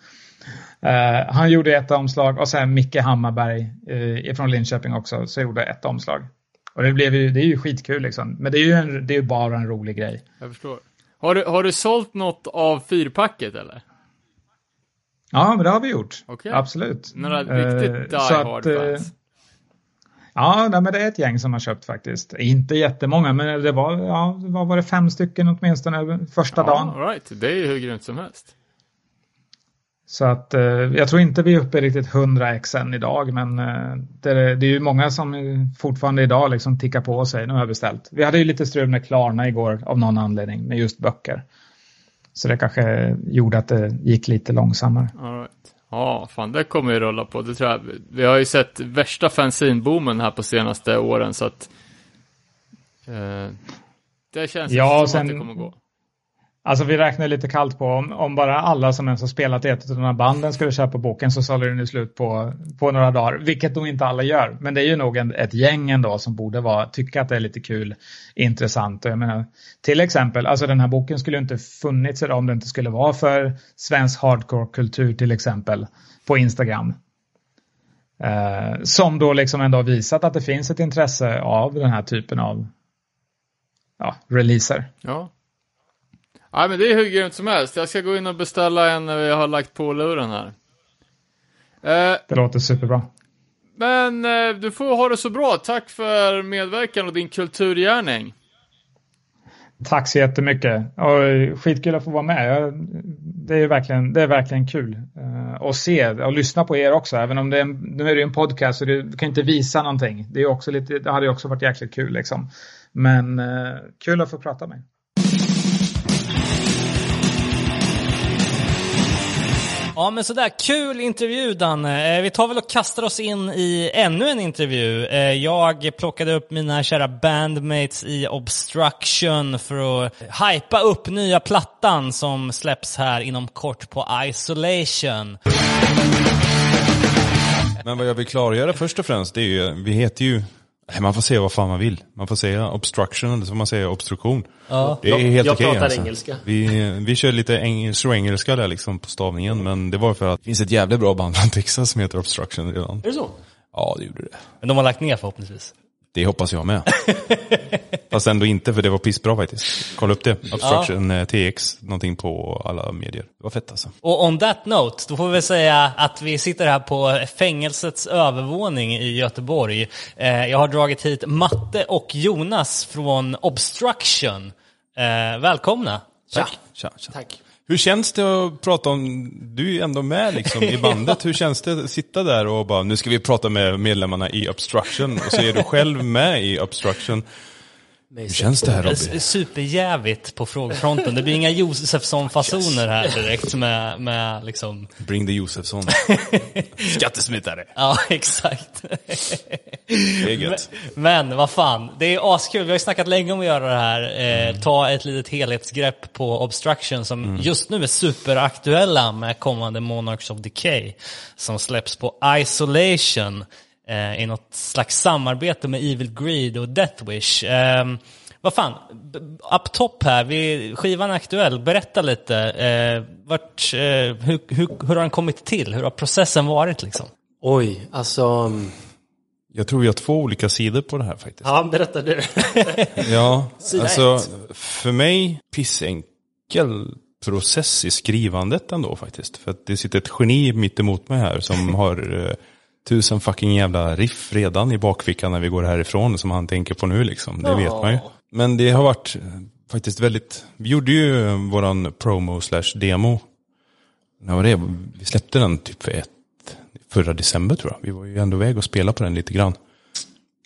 Eh, han gjorde ett omslag och sen Micke Hammarberg eh, från Linköping också, så gjorde ett omslag. Och det, blev ju, det är ju skitkul liksom. Men det är ju, en, det är ju bara en rolig grej. Jag förstår. Har du, har du sålt något av fyrpacket eller? Ja, men det har vi gjort. Okej. Absolut. Några Eh, riktigt die så hard att, eh, fans? Ja, nej, men det är ett gäng som har köpt faktiskt. Inte jättemånga, men det var, ja, vad var det, fem stycken åtminstone första dagen. Ja, all right. Det är ju hur grymt som helst. Så att eh, jag tror inte vi är uppe i riktigt 100 x än idag, men eh, det, är, det är ju många som fortfarande idag liksom tickar på och säger nu har jag beställt. Vi hade ju lite strul med Klarna igår av någon anledning med just böcker. Så det kanske gjorde att det gick lite långsammare. All right. Ja, fan det kommer ju rulla på. Det tror jag. Vi har ju sett värsta fanzinboomen här på senaste åren så att eh, det känns Ja, som sen- att det kommer gå. Alltså vi räknar lite kallt på om, om bara alla som ens har spelat i ett av de här banden skulle köpa boken så sålde den ju slut på, på några dagar. Vilket nog inte alla gör. Men det är ju nog en, ett gäng ändå som borde vara, tycka att det är lite kul, intressant. Jag menar, till exempel, alltså den här boken skulle ju inte funnits idag om det inte skulle vara för svensk hardcore-kultur till exempel på Instagram. Eh, som då liksom ändå har visat att det finns ett intresse av den här typen av ja, releaser. Ja. Nej, men det är hur grymt som helst. Jag ska gå in och beställa en när vi har lagt på luren här. Eh, Det låter superbra. men eh, du får ha det så bra. Tack för medverkan och din kulturgärning. Tack så jättemycket. Och skitkul att få vara med. Jag, det, är verkligen, det är verkligen kul uh, att se och lyssna på er också. Även om det är en, nu är det en podcast så du kan inte visa någonting. Det, är också lite, det hade också varit jäkligt kul liksom. Men uh, kul att få prata med Ja men sådär, kul intervju Danne. Eh, vi tar väl och kastar oss in i ännu en intervju. Eh, jag plockade upp mina kära bandmates i Obstruction för att hypa upp nya plattan som släpps här inom kort på Isolation. Men vad jag vill klargöra först och främst, det är ju, vi heter ju, man får säga vad fan man vill. Man får säga obstruction eller så får man säga obstruktion. Det är helt jag okej pratar alltså. engelska. Vi, vi kör lite eng engelska där liksom på stavningen, men det var för att det finns ett jävligt bra band från Texas som heter Obstruction redan. Är det så? Ja, det gjorde det. Men de har lagt ner förhoppningsvis. Det hoppas jag med. Fast ändå inte, för det var pissbra faktiskt. Kolla upp det. Obstruction eh, TX, någonting på alla medier. Det var fett alltså. Och on that note, då får vi säga att vi sitter här på fängelsets övervåning i Göteborg. Eh, Jag har dragit hit Matte och Jonas från Obstruction. Eh, Välkomna! Tack. Tja, tja. Tack. Hur känns det att prata om, du är ju ändå med liksom i bandet, hur känns det att sitta där och bara, nu ska vi prata med medlemmarna i Obstruction, och så är du själv med i Obstruction. Hur känns det här Robby? S- Superjävigt på frågfronten. Det blir inga Josefsson-fasoner här direkt med, med liksom... Bring the Josefsson. Skattesmitare. Ja, exakt. Det är gött. Men vad fan, det är askul. Vi har ju snackat länge om att göra det här. Eh, Mm. Ta ett litet helhetsgrepp på Obstruction som just nu är superaktuella med kommande Monarchs of Decay. Som släpps på Isolation eh, i något slags samarbete med Evil Greed och Death Wish. Eh, vad fan, up top här, vi, skivan är aktuell. Berätta lite. Eh, vart, eh, hur, hur, hur har den kommit till? Hur har processen varit liksom? Oj, alltså... mm, Jag tror vi har två olika sidor på det här faktiskt. Ja, berätta du. Ja, alltså för mig pissenkel process i skrivandet ändå faktiskt. För att det sitter ett geni mitt emot mig här som har eh, tusen fucking jävla riff redan i bakfickan när vi går härifrån som han tänker på nu liksom. Det vet man ju. Men det har varit eh, faktiskt väldigt, vi gjorde ju våran promo slash demo. När var det? Vi släppte den typ för ett, förra december tror jag. Vi var ju ändå iväg och spelade på den lite grann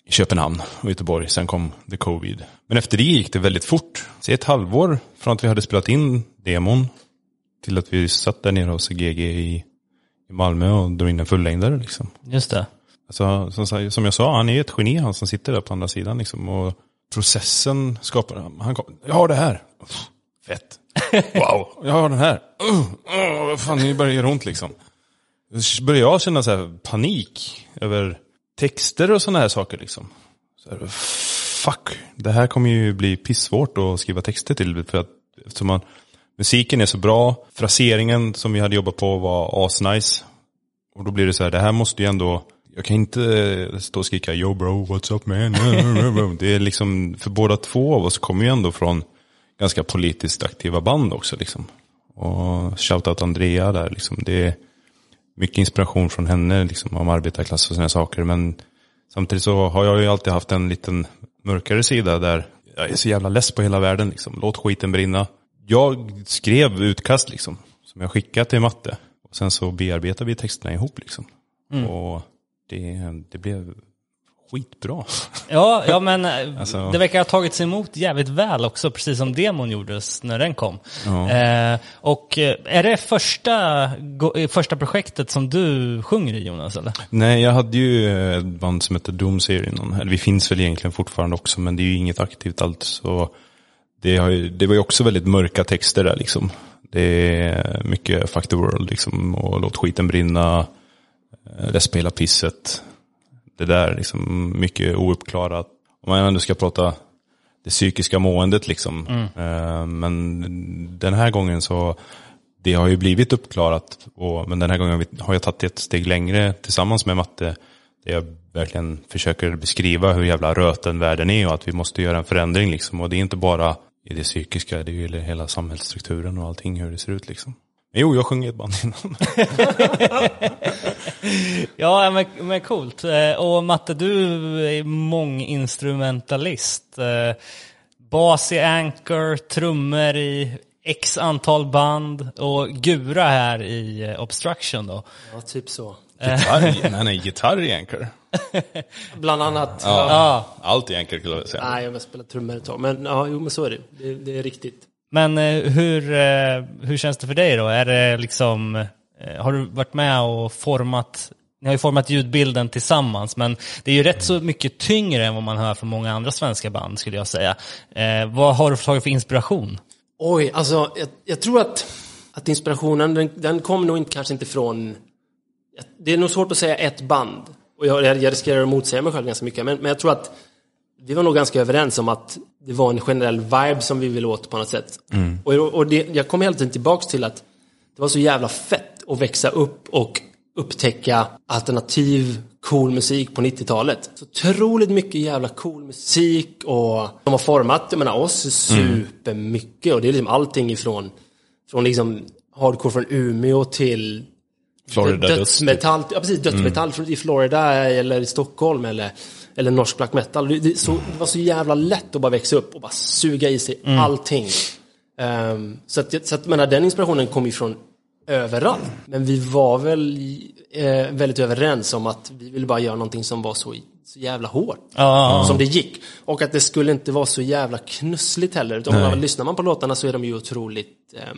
i Köpenhamn och Göteborg. Sen kom the covid. Men efter det gick det väldigt fort. Så ett halvår från att vi hade spelat in demon till att vi satt där nere hos GG i, i Malmö och drog in en fullängdare liksom. Just det. Alltså, som, som jag sa, han är ett geni han som sitter där på andra sidan liksom. Och processen skapar, han kom, jag har det här. Uff, Fett. Wow, jag har den här. Uh, uh, fan, det börjar göra ont liksom. Så börjar jag känna så här panik över texter och sådana här saker liksom. Så här, fuck, det här kommer ju bli pissvårt att skriva texter till. För att, eftersom man, musiken är så bra, fraseringen som vi hade jobbat på var asnice. Och då blir det så här, det här måste ju ändå, jag kan inte eh, stå och skrika yo bro, what's up man. Det är liksom, för båda två av oss kommer ju ändå från ganska politiskt aktiva band också liksom. Och shoutout Andrea där liksom, det är mycket inspiration från henne liksom om arbetarklass och sådana saker. Men samtidigt så har jag ju alltid haft en liten mörkare sida där jag är så jävla less på hela världen liksom. Låt skiten brinna. Jag skrev utkast liksom, som jag skickade till matte. Och sen så bearbetade vi texterna ihop liksom. Och det, det blev skitbra. Ja, ja men eh, Alltså- det verkar ha tagits emot jävligt väl också, precis som demon gjordes när den kom. Ja. Eh, och eh, är det första, eh, första projektet som du sjunger i Jonas? Eller? Nej, jag hade ju ett band som heter Doom-serien. Eller vi finns väl egentligen fortfarande också, men det är ju inget aktivt allt. Så det, har det var ju också väldigt mörka texter där liksom. Det är mycket fuck the world liksom, och låt skiten brinna. eh, på hela pisset. Det där liksom, mycket ouppklarat. Om man ändå ska prata det psykiska måendet liksom. Eh, Men den här gången så, det har ju blivit uppklarat. Och, men den här gången har jag tagit ett steg längre tillsammans med matte. Där jag verkligen försöker beskriva hur jävla röten världen är och att vi måste göra en förändring liksom. Och det är inte bara i det psykiska, det är ju hela samhällsstrukturen och allting hur det ser ut liksom. Men jo, jag sjunger i ett band innan. Ja, men, men coolt. Eh, Och Matte, du är månginstrumentalist. Eh, Bas i Anchor, trummor i x antal band och gura här i eh, Obstruction då. Ja, typ så. Gitarr, nej, nej, gitarr i Anchor. Bland annat. Ja. Ja, Allt Anchor skulle jag säga. Nej, jag har spelat trummor ett tag. Men ja, jo, men så är det. Det, det är riktigt. men eh, hur, eh, hur känns det för dig då? Är det liksom, eh, har du varit med och format ni har ju format ljudbilden tillsammans, men det är ju rätt så mycket tyngre än vad man hör från många andra svenska band skulle jag säga. Vad har du tagit för inspiration? Oj, alltså jag, jag tror att, att inspirationen, den, den kommer nog inte, kanske inte från... Det är nog svårt att säga ett band. Och jag, jag riskerar att motsäga mig själv ganska mycket. Men, men jag tror att vi var nog ganska överens om att det var en generell vibe som vi ville åt på något sätt. Och, och det, jag kommer hela tiden tillbaks till att det var så jävla fett att växa upp och upptäcka alternativ cool musik på 90-talet. Så otroligt mycket jävla cool musik och de har format, jag menar oss supermycket och det är liksom allting ifrån från liksom hardcore från Umeå till Florida dödsmetall, ja precis, dödsmetall från- i Florida eller i Stockholm eller, eller norsk black metal. Det, det, så, det var så jävla lätt att bara växa upp och bara suga i sig allting. Ehm, så att, så att menar, den inspirationen kom ju från överallt. Men vi var väl eh, väldigt överens om att vi ville bara göra någonting som var så, så jävla hårt. Ja. Som det gick. Och att det skulle inte vara så jävla knussligt heller. Utan man, lyssnar man på låtarna så är de ju otroligt är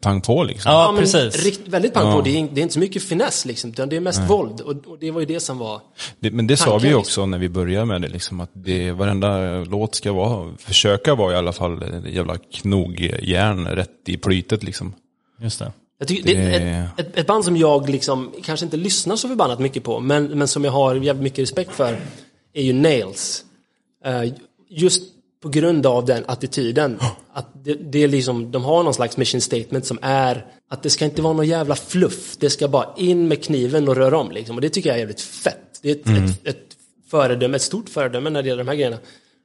pang på liksom. Ja, men precis. Rikt, väldigt pang på. Ja. Det, är, det är inte så mycket finess liksom, utan det är mest våld. Och, och det var ju det som var... Det, men det sa vi ju liksom. också när vi började med det, liksom, att det, varenda låt ska vara, försöka vara i alla fall jävla knogjärn rätt i plytet liksom. Just det. Jag tycker, det... Det- är ett, ett, ett band som jag liksom kanske inte lyssnar så förbannat mycket på, men, men som jag har jävligt mycket respekt för, är ju Nails. Eh, just på grund av den attityden. Att det, det är liksom, de har någon slags mission statement som är att det ska inte vara någon jävla fluff. Det ska bara in med kniven och röra om liksom. Och det tycker jag är jävligt fett. Det är ett, ett, ett föredöme, ett stort föredöme när det gäller de här grejerna.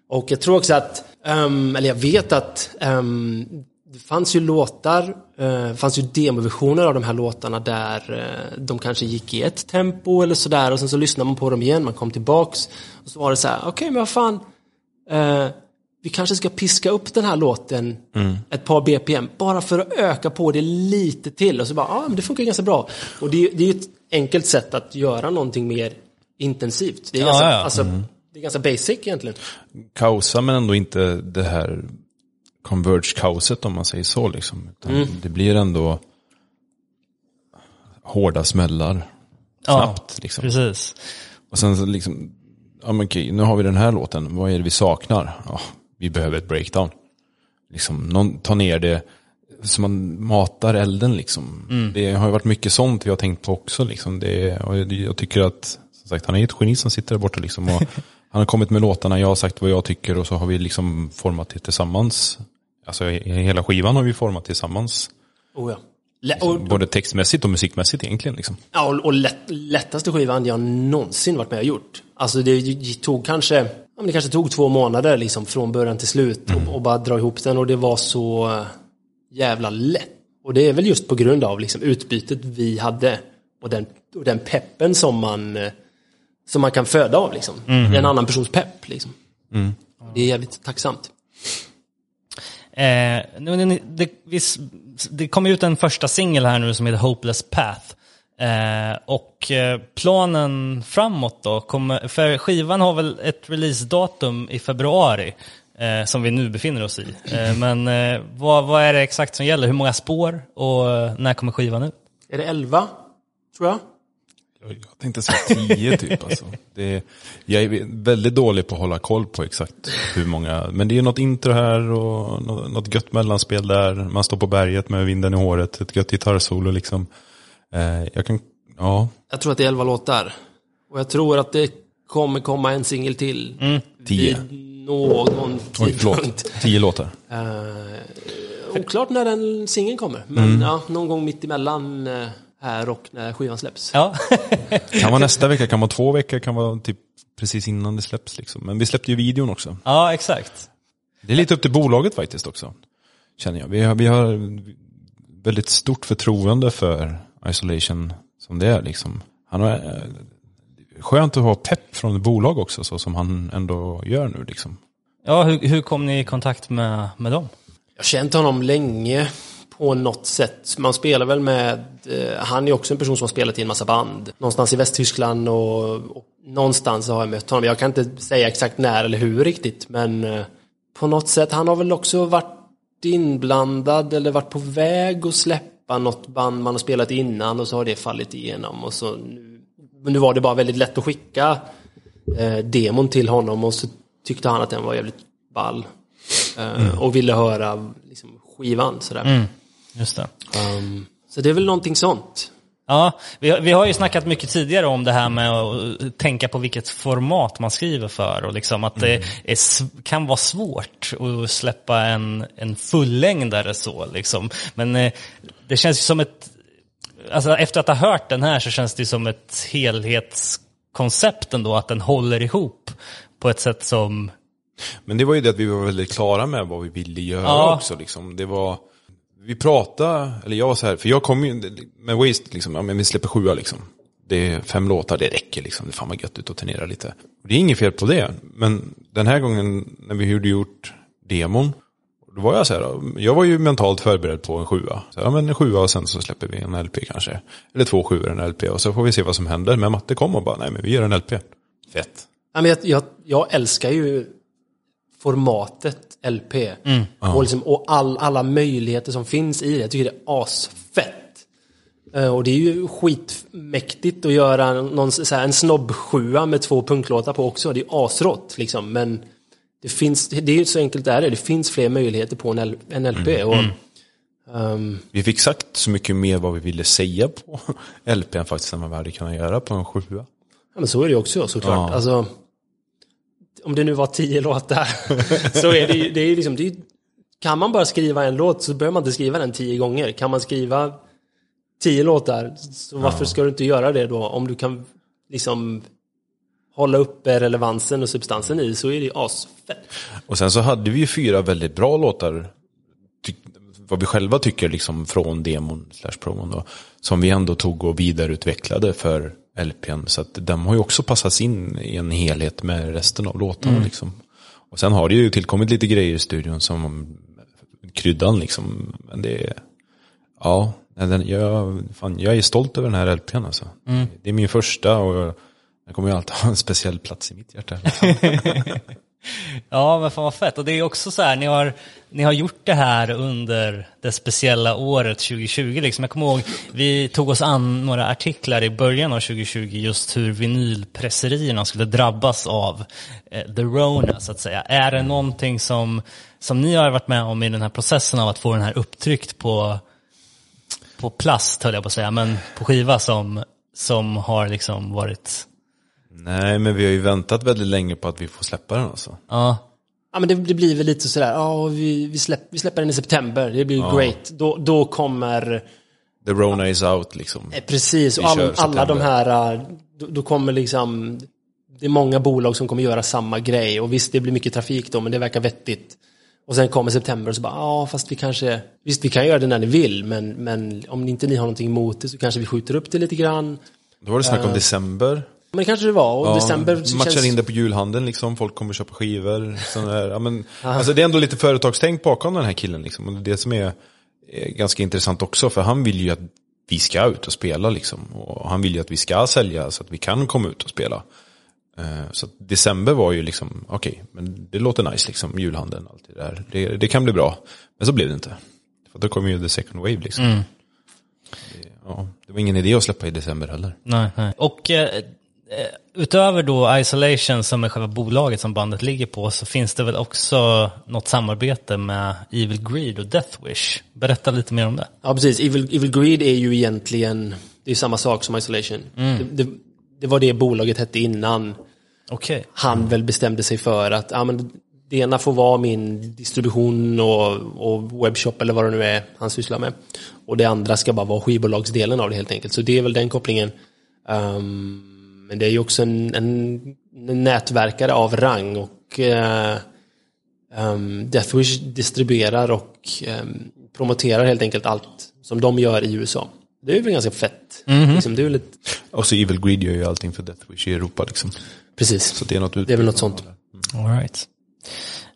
Och jag tror också att, ehm, eller jag vet att ehm, det fanns ju låtar, eh, fanns ju demoversioner av de här låtarna där eh, de kanske gick i ett tempo eller sådär och sen så lyssnade man på dem igen, man kom tillbaks och så var det så här, okej men vad fan, eh, vi kanske ska piska upp den här låten ett par BPM bara för att öka på det lite till och så bara, ja ah, men det funkar ganska bra. Och det, är- det är ju ett enkelt sätt att göra någonting mer intensivt. Det är Ja, ganska, ja. Alltså, det är ganska basic egentligen. Kaosa men ändå inte det här converge-kaoset om man säger så liksom. Utan Det blir ändå hårda smällar snabbt liksom. Precis. Och sen liksom, ja men okej, nu har vi den här låten, vad är det vi saknar? Ja, vi behöver ett breakdown. Liksom, någon tar ner det, så man matar elden liksom. Det har ju varit mycket sånt vi har tänkt på också liksom. Det, och jag, tycker att, som sagt, han är ett geni som sitter där borta liksom. Och han har kommit med låtarna, jag har sagt vad jag tycker och så har vi liksom format det tillsammans. Alltså he- hela skivan har vi format tillsammans. Oh, ja. Och, Både textmässigt och musikmässigt egentligen liksom. Ja, och, och lätt, lättaste skivan jag någonsin varit med och gjort. Alltså det det tog kanske, ja, men det kanske tog två månader liksom från början till slut och, och bara dra ihop den och det var så eh, jävla lätt. Och det är väl just på grund av liksom utbytet vi hade och den, och den peppen som man, eh, som man kan föda av liksom. En annan persons pepp liksom. Det är jävligt tacksamt. Eh, det, s- det kom ut en första singel här nu som heter Hopeless Path. Eh, och eh, planen framåt då, kommer, för skivan har väl ett releasedatum i februari. Eh, som vi nu befinner oss i. Eh, men eh, vad, vad är det exakt som gäller? Hur många spår och eh, när kommer skivan ut? Är det 11? Tror jag. Jag tänkte säga tio typ alltså. Det, jag är väldigt dålig på att hålla koll på exakt hur många. Men det är något intro här och nå- något gött mellanspel där. Man står på berget med vinden i håret. Ett gött gitarrsolo liksom. Eh, jag kan, ja, Jag tror att det är 11 låtar. Och jag tror att det kommer komma en singel till. Tio. Vid någon oj förlåt. Tio låtar. Uh, oklart när den singeln kommer. Men ja, någon gång mitt emellan uh, här och när skivan släpps. Ja, Kan vara nästa vecka, kan vara två veckor, kan vara typ precis innan det släpps liksom. Men vi släppte ju videon också. ja exakt. Det är lite upp till bolaget faktiskt också. Känner jag. Vi har, vi har väldigt stort förtroende för Isolation som det är liksom. Han har, eh, skönt att ha pepp från ett bolag också så som han ändå gör nu liksom. Ja, hur, hur kom ni i kontakt med, med dem? Jag har känt honom länge på något sätt. Man spelar väl med, eh, han är också en person som har spelat i en massa band. Någonstans i Västtyskland och, och någonstans har jag mött honom. Jag kan inte säga exakt när eller hur riktigt, men eh, på något sätt, han har väl också varit inblandad eller varit på väg att släppa något band man har spelat innan och så har det fallit igenom och så nu, nu var det bara väldigt lätt att skicka eh, demon till honom och så tyckte han att den var jävligt ball. Eh, Och ville höra liksom, skivan sådär. Just det. Um, så det är väl någonting sånt. Ja, vi, vi har ju snackat mycket tidigare om det här med att tänka på vilket format man skriver för och liksom att det är, kan vara svårt att släppa en, en fullängdare så liksom. Men eh, det känns ju som ett, alltså efter att ha hört den här så känns det som ett helhetskoncept ändå, att den håller ihop på ett sätt som, Men det var ju det att vi var väldigt klara med vad vi ville göra Ja. också liksom. Det var, vi pratade, eller jag var så här, för jag kom ju med Waste liksom, ja men vi släpper sjua liksom. Det är fem låtar, det räcker liksom. Det är fan vad gött ut och turnera lite. Och det är inget fel på det. Men den här gången när vi hade gjort demon, Då var jag så här, jag var ju mentalt förberedd på en sjua. Så, ja men en sjua och sen så släpper vi en LP kanske. Eller två sjuor en LP och så får vi se vad som händer. Men Matte kom och bara, nej men vi gör en LP. Fett. Ja, men jag, jag, jag älskar ju formatet LP. Och, liksom, och all, alla möjligheter som finns i det. Jag tycker det är asfett. Eh, Och det är ju skitmäktigt att göra någon, så här, en snobb sjua med två punktlåtar på också. Det är asrått liksom. Men det finns, det är ju så enkelt det är det. Finns fler möjligheter på en, LP. Och, ehm, Vi fick sagt så mycket mer vad vi ville säga på LPn faktiskt än vad vi hade kunnat göra på en sjua. Ja, men så är det ju också såklart. Ja. Alltså, om det nu var tio låtar så är det ju, det är liksom, det är, kan man bara skriva en låt så behöver man inte skriva den tio gånger. Kan man skriva tio låtar, så varför ska du inte göra det då? Om du kan liksom hålla uppe relevansen och substansen i så är det ju asfett. Och sen så hade vi ju fyra väldigt bra låtar. Vad vi själva tycker liksom från demon slash promon då. Som vi ändå tog och vidareutvecklade för LPn. Så att de har ju också passats in i en helhet med resten av låtarna liksom. Och sen har det ju tillkommit lite grejer i studion som kryddan liksom. Men det är, ja, den, jag, fan, jag är stolt över den här LPn alltså. Det är min första och den kommer ju alltid ha en speciell plats i mitt hjärta. Ja, men fan vad fett. Och det är också så här, ni har, ni har gjort det här under det speciella året 2020. Liksom. Jag kommer ihåg, vi tog oss an några artiklar i början av 2020 just hur vinylpresserierna skulle drabbas av eh, the Rona, så att säga. Är det någonting som, som ni har varit med om i den här processen av att få den här upptryckt på, på plast, höll jag på att säga, men på skiva som, som har liksom varit... Nej, men vi har ju väntat väldigt länge på att vi får släppa den alltså. Ja, Ja men det, det blir väl lite sådär, ja vi, vi, släpp, vi släpper den i september, det blir great. Då, då kommer The Rona is out liksom. Eh, Precis, och all, alla de här, äh, då, då kommer liksom, det är många bolag som kommer göra samma grej och visst det blir mycket trafik då men det verkar vettigt. Och sen kommer september och så bara, ja fast vi kanske, visst vi kan göra det när ni vill men, men om inte ni har någonting emot det så kanske vi skjuter upp det lite grann. Då var det snack om december. Men det kanske det var och Ja, december matchar känns... in det på julhandeln liksom, folk kommer köpa skivor. sån där, ja, men, alltså, det är ändå lite företagstänk bakom den här killen liksom. Och det är det som är, är ganska intressant också, för han vill ju att vi ska ut och spela liksom. Och han vill ju att vi ska sälja så att vi kan komma ut och spela. Eh, Så december var ju liksom, okej, men det låter nice liksom, julhandeln, allt det där. Det, det kan bli bra. Men så blev det inte. För då kom ju the second wave liksom. Det, ja, det var ingen idé att släppa i december heller. Nej, nej. Och eh, utöver då Isolation som är själva bolaget som bandet ligger på så finns det väl också något samarbete med Evil Greed och Death Wish. Berätta lite mer om det. Ja precis, Evil, Evil Greed är ju egentligen, det är samma sak som Isolation. Det, det, det var det bolaget hette innan Okej. han väl bestämde sig för att ja, men det ena får vara min distribution och, och webbshop eller vad det nu är han sysslar med. Och det andra ska bara vara skivbolagsdelen av det helt enkelt. Så det är väl den kopplingen. Ehm, men det är ju också en, en, nätverkare av rang och uh, um, Deathwish distribuerar och ehm, promoterar helt enkelt allt som de gör i USA. Det är väl ganska fett. Liksom, det är ett, Och så Evil Greed gör ju allting för Death Wish i Europa liksom. precis. Så det är något Det är väl något sånt. All right.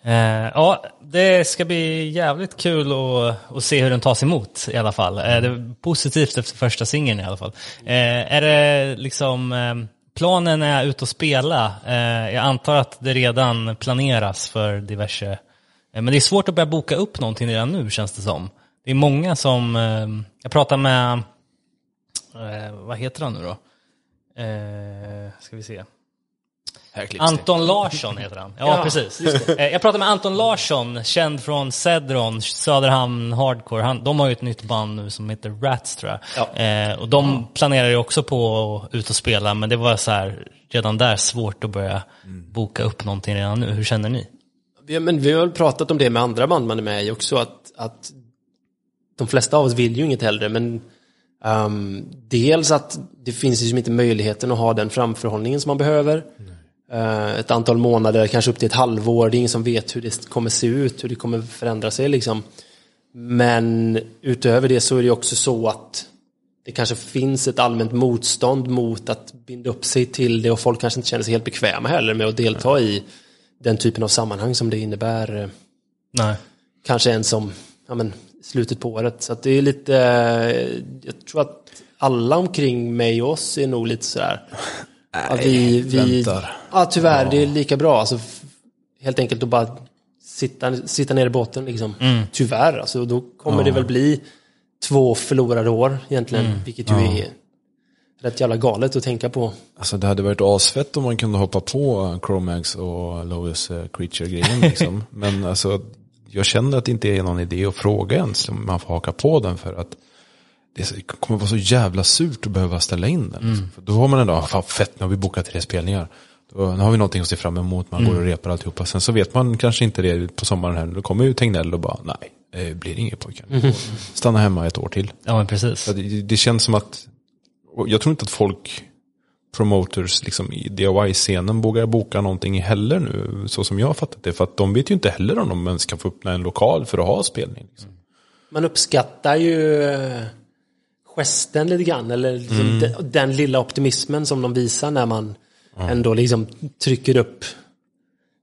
Eh, ja, det ska bli jävligt kul att, att se hur den tas emot i alla fall. Eh, det är positivt efter första singeln i alla fall. Eh, är det liksom, eh, planen är ut och spela. Eh, jag antar att det redan planeras för diverse, eh, men det är svårt att börja boka upp någonting redan nu känns det som. Det är många som, eh, jag pratar med, eh, vad heter han nu då? Eh, ska vi se. Anton Larsson heter han. Ja, Ja, precis. Eh, Jag pratade med Anton Larsson, känd från Cedron, Söderhamn Hardcore. Han, de har ju ett nytt band nu som heter Rats tror jag. Ja. Eh, och de planerar ju också på att ut och spela, men det var så här, redan där svårt att börja boka upp någonting redan nu. Hur känner ni? Vi, men vi har väl pratat om det med andra band man är med i också, att, att de flesta av oss vill ju inget hellre, men ehm, dels att det finns ju liksom inte möjligheten att ha den framförhållningen som man behöver. Eh, ett antal månader, kanske upp till ett halvår, det är ingen som vet hur det kommer se ut, hur det kommer förändra sig liksom. Men utöver det så är det också så att det kanske finns ett allmänt motstånd mot att binda upp sig till det och folk kanske inte känner sig helt bekväma heller med att delta i den typen av sammanhang som det innebär eh, Nej. kanske en som ja, men, slutet på året. Så att det är lite, eh, jag tror att alla omkring mig och oss är nog lite sådär. Att vi, vi, väntar. Ja, tyvärr, det är lika bra. Alltså, helt enkelt att bara sitta, sitta ner i båten. Liksom. Tyvärr, alltså, då kommer det väl bli två förlorade år egentligen. Vilket ju är rätt jävla galet att tänka på. Alltså det hade varit asfett om man kunde hoppa på Chromax och Lois eh, Creature-grejen liksom. Men alltså, jag känner att det inte är någon idé att fråga ens om man får haka på den för att det kommer vara så jävla surt att behöva ställa in den. Liksom. För då har man ändå, fan fett, nu har vi bokat tre spelningar. Då, nu har vi någonting att se fram emot, man går och repar alltihopa. Sen så vet man kanske inte det på sommaren här, då kommer ju Tegnell och bara, nej, det blir inget pojkar. Får Stanna hemma ett år till. Ja, men precis. Det, det känns som att, jag tror inte att folk, promoters liksom i DIY-scenen vågar boka någonting heller nu, så som jag har fattat det. För att de vet ju inte heller om de ens kan få öppna en lokal för att ha spelning. Liksom. Man uppskattar ju gesten lite grann, eller liksom den, den lilla optimismen som de visar när man ändå liksom trycker upp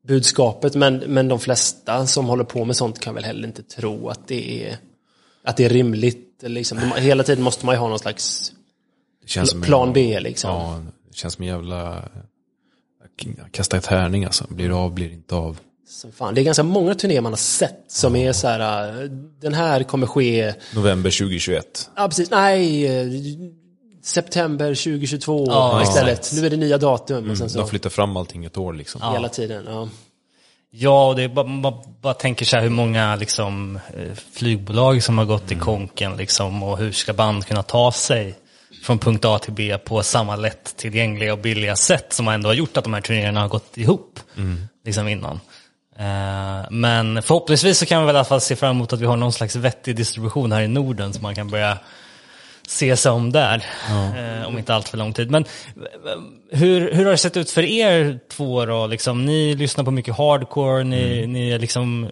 budskapet. Men, men de flesta som håller på med sånt kan väl heller inte tro att det är, att det är rimligt. Liksom, de, hela tiden måste man ju ha någon slags plan B. Liksom. Ja, det känns som en jävla, kasta tärning alltså. Blir det av, blir det inte av. Som fan. Det är ganska många turnéer man har sett som är så här, eh, den här kommer ske November 2021. Ja, precis. Nej, eh, september 2022 Ja, istället. exakt. Nu är det nya datum och sen så De flyttar fram allting ett år liksom. hela tiden. Ja. Ja, och det är bara, man bara tänker så här hur många liksom, eh, flygbolag som har gått i konken liksom, och hur ska band kunna ta sig från punkt A till B på samma lättillgängliga och billiga sätt som ändå har gjort att de här turnéerna har gått ihop liksom innan. Eh, men förhoppningsvis så kan vi väl i alla fall se fram emot att vi har någon slags vettig distribution här i Norden så man kan börja se sig om där. Eh, om inte allt för lång tid. Men eh, hur, hur har det sett ut för er två då? Liksom, ni lyssnar på mycket hardcore, ni, ni är liksom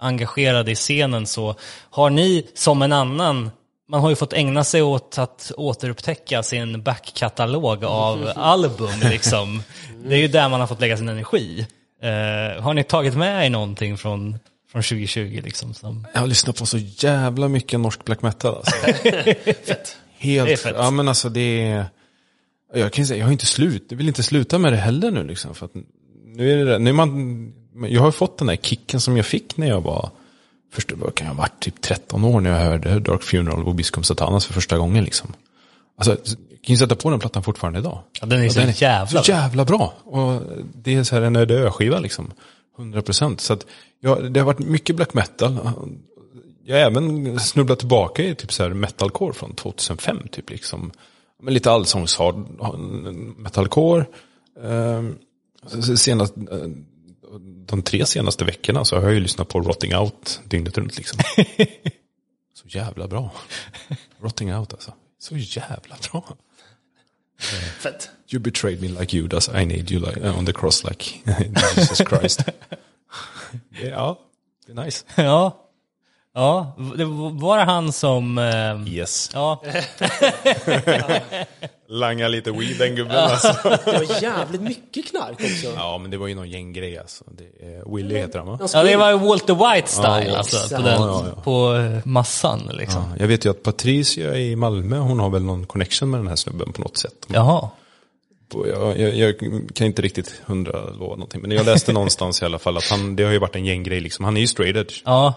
engagerade i scenen så. Har ni som en annan, man har ju fått ägna sig åt att återupptäcka sin backkatalog av album liksom. Det är ju där man har fått lägga sin energi. Eh, har ni tagit med er någonting från, från 2020 liksom? Som... Jag har lyssnat på så jävla mycket norsk black metal alltså. Fett. Helt, Det är fett. ja men alltså det är, jag kan säga, jag har inte slut, jag vill inte sluta med det heller nu liksom. För att nu är det, nu är man, jag har fått den där kicken som jag fick när jag var, första, vad kan jag ha varit, typ 13 år när jag hörde Dark Funeral och Biskop Satanas för första gången liksom. Alltså, kan ju sätta på den plattan fortfarande idag. Ja, den är Och så jävla så jävla bra. Och det är så här en öde ö-skiva liksom. 100 procent. Så att, ja, det har varit mycket black metal. Jag har även snubblat tillbaka i typ så här metalcore från 2005 typ liksom. Men lite allsångs hard metalcore. Ehm, senast, eh, de tre senaste veckorna så har jag ju lyssnat på Rotting Out dygnet runt liksom. Så jävla bra. Rotting Out alltså. Så jävla bra. Fett. You betrayed me like Judas, I need you like, uh, on the cross like Jesus Christ. ja, det är nice. Ja. Ja, det var det han som... Eh, Yes. ja, Langa lite weed den gubben alltså. Det var jävligt mycket knark också. Ja, men det var ju någon gänggrej alltså. Det är, Willy heter han va? Ja, det var Walter White style Ja, alltså, på, den, Ja, ja, ja. på eh, massan liksom. Ja, jag vet ju att Patricia i Malmö, hon har väl någon connection med den här snubben på något sätt. Jaha. Jag, jag, jag kan inte riktigt hundra lova någonting, men jag läste någonstans i alla fall att han, det har ju varit en gänggrej liksom. Han är ju straight edge. Ja,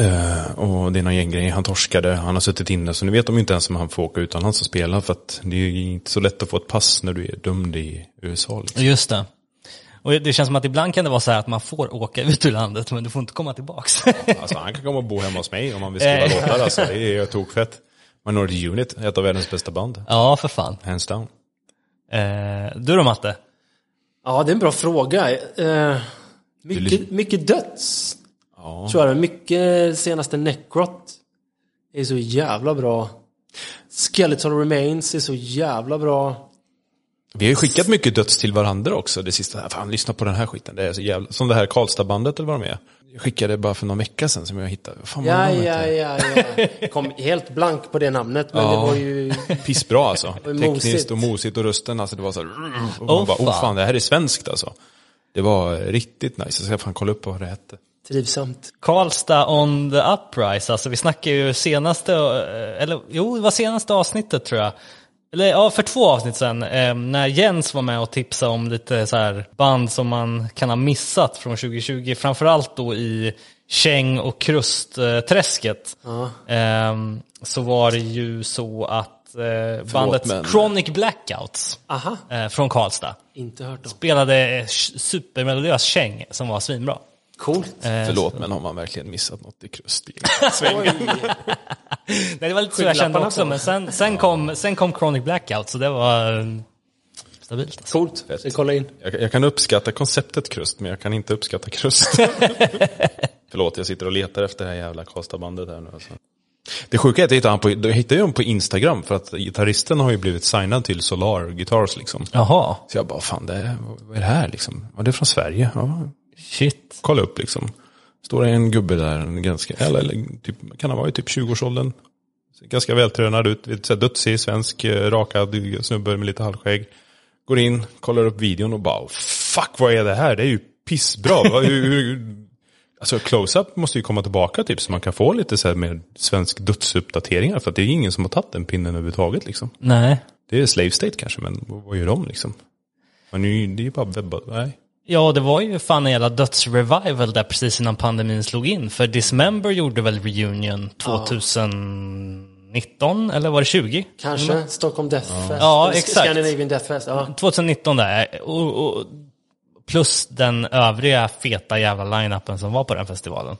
Eh, och det är någon gänggrej, han torskade, han har suttit inne, så nu vet de inte ens om han får åka utomlands och spela, för att det är ju inte så lätt att få ett pass när du är dömd i USA. Liksom. just det. Och det känns som att ibland kan det vara så här att man får åka ut ur landet men du får inte komma tillbaks. Alltså han kan komma och bo hemma hos mig om han vill skriva låtar, alltså. Det är tokfett. Minority Unit, ett av världens bästa band. ja, för fan. Hands down. Eh, du då Matte? Ja, det är en bra fråga. Eh, Du mycket, mycket döds. Ja. Tror jag. Mycket senaste Necrot. Är så jävla bra. Skeletal Remains är så jävla bra. Vi har ju skickat mycket döds till varandra också. Det sista, fan lyssna på den här skiten. Det är så jävla, som det här Karlstad-bandet eller vad de är. Jag skickade bara för någon vecka sedan som jag hittade. Fan, Ja, ja, ja, ja. Kom helt blank på det namnet, men Ja. det var ju... Pissbra alltså. Tekniskt och mosigt och rösten, alltså det var så här, och man Åh, bara, oh fan. fan, det här är svenskt alltså. Det var riktigt nice, jag ska fan kolla upp vad det hette. Trivsamt. Karlstad on the uprise, alltså vi snackar ju senaste, eh, eller jo, det var senaste avsnittet tror jag. Eller ja, för två avsnitt sen, eh, när Jens var med och tipsade om lite så här band som man kan ha missat från 2020. Framförallt då i Käng och Krustträsket. Eh, så var det ju så att eh, bandet men- Chronic Blackouts Aha, eh, från Karlstad inte hört om. spelade supermelodiös Käng som var svinbra. Coolt. Förlåt, men har man verkligen missat något i krust? Oj. Nej, det var lite så jag kände också, men sen, sen, kom, sen kom Chronic Blackout, så det var eh, stabilt. Coolt. Så kolla in. Jag, jag kan uppskatta konceptet krust, men jag kan inte uppskatta krust. Förlåt, jag sitter och letar efter det här jävla Karlstadbandet här nu. Alltså. Det sjuka är att jag hittade, han på, jag hittade honom på Instagram, för att gitarristen har ju blivit signad till Solar Guitars liksom. Jaha, Så jag bara, fan, det vad är det här liksom? Ja, det är från Sverige. Ja, shit. kolla upp liksom. Står det en gubbe där, en ganska, eller, eller typ, kan han vara i typ 20-årsåldern. Ser Ganska vältränad ut, lite dödsig, svensk, eh, rakad snubbe med lite halvskägg. Går in, kollar upp videon och bara, fuck vad är det här? Det är ju pissbra. Alltså close-up måste ju komma tillbaka typ, så man kan få lite så här mer svensk dödsuppdateringar. För att det är ju ingen som har tagit den pinnen överhuvudtaget liksom. Nej. Det är Slave State kanske, men vad gör de liksom? Men det är ju det är ju bara webba, nej. Ja, det var ju fan en jävla dödsrevival där precis innan pandemin slog in. För Dismember gjorde väl reunion 2019, eller var det 20? Kanske Stockholm Death Fest. Ja, exakt. Scandinavian Death Fest. Ja. 2019 där. Och, och, plus den övriga feta jävla line-upen som var på den festivalen.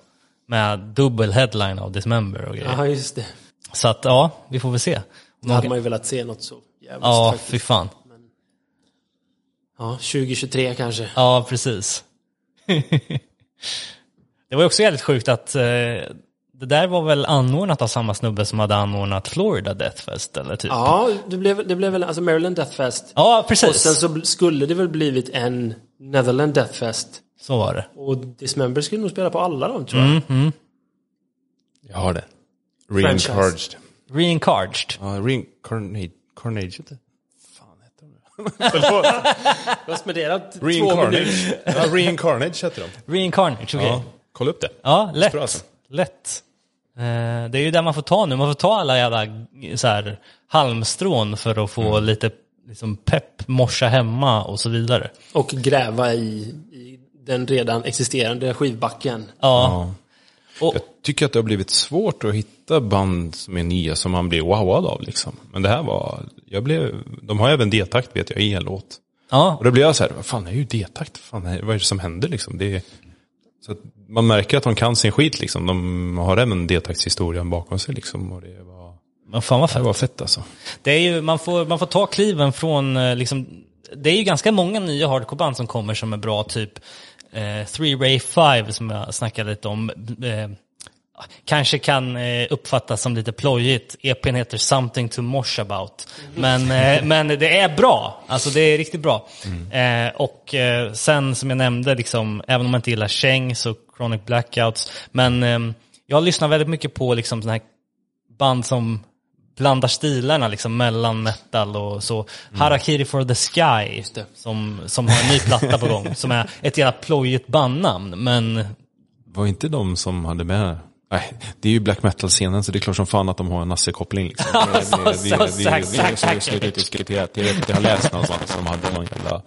Med dubbel headline av Dismember och grejer. ja, just det. Så att ja, vi får väl se. Då hade man ju velat se något så jävligt Ja, fy fan. Ja, 2023 kanske. Ja, precis. det var ju också jävligt sjukt att eh, det där var väl anordnat av samma snubbe som hade anordnat Florida Death Fest eller typ. Ja, det blev, det blev väl alltså Maryland Death Fest. Ja, precis. Och sen så skulle det väl blivit en Netherland Death Fest. Så var det. Och Dismember skulle nog spela på alla dem tror jag. Mm. Jag har det. Franchise. Reincarnaged. Reincarged. Ja, reincarnaged. Carnage. Fan Du har spenderat de? två minuter. Reincarnage. ja, Reincarnage heter de. Reincarnage, okej. Ja, kolla upp det. Ja, lätt. Bra, alltså. Lätt. Eh, det är ju där man får ta nu. Man får ta alla jävla så här, halmstrån för att få lite liksom, pepp, morsa hemma och så vidare. Och gräva i, i den redan existerande skivbacken. Ja. Och, Jag tycker att det har blivit svårt att hitta band som är nya som man blir wowad av liksom. Men det här var, jag blev, de har även D-takt vet jag i en låt. ja, Och då blir jag så här, vad fan det är ju D-takt, fan, vad är det som händer liksom? Det är, så man märker att de kan sin skit liksom. De har även D-taktshistorien bakom sig liksom. Och det var, men fan vad det fett. var fett alltså. Det är ju, man, får, man får ta kliven från, eh, liksom, det är ju ganska många nya hardcoreband som kommer som är bra, typ eh, Three Ray Five som jag snackade lite om. Eh, kanske kan eh, uppfattas som lite plojigt. EPn heter Something to Mosh About. Men, eh, men det är bra, alltså det är riktigt bra. Eh, och eh, sen som jag nämnde, liksom, även om man inte gillar Cheng så Chronic Blackouts. Men eh, jag lyssnar väldigt mycket på liksom, såna här band som blandar stilarna liksom mellan metal och så. Harakiri for the Sky som, som har en ny platta på gång. Som är ett jävla plojigt bandnamn. Men Var inte de som hade med Nej, det är ju black metal-scenen så det är klart som fan att de har en Nasse-koppling. Liksom. Det- det- det- det- det- det- det- det- det- det- har läst någonstans de hade någon jävla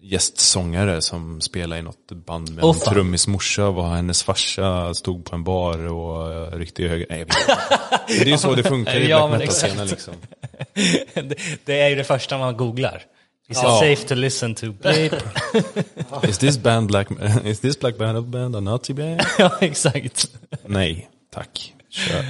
gästsångare som spelade i något band med Åh, en fan. trummis morsa var hennes farsa, stod på en bar och uh, ryckte i höger. Nej, det är ju så det funkar i Ja, black metal-scenen liksom. det, det är ju det första man googlar. Is Ja. it safe to listen to? Bleep. Is this band black, is this black band band a nazi band? ja, exakt. Nej, tack. Kör.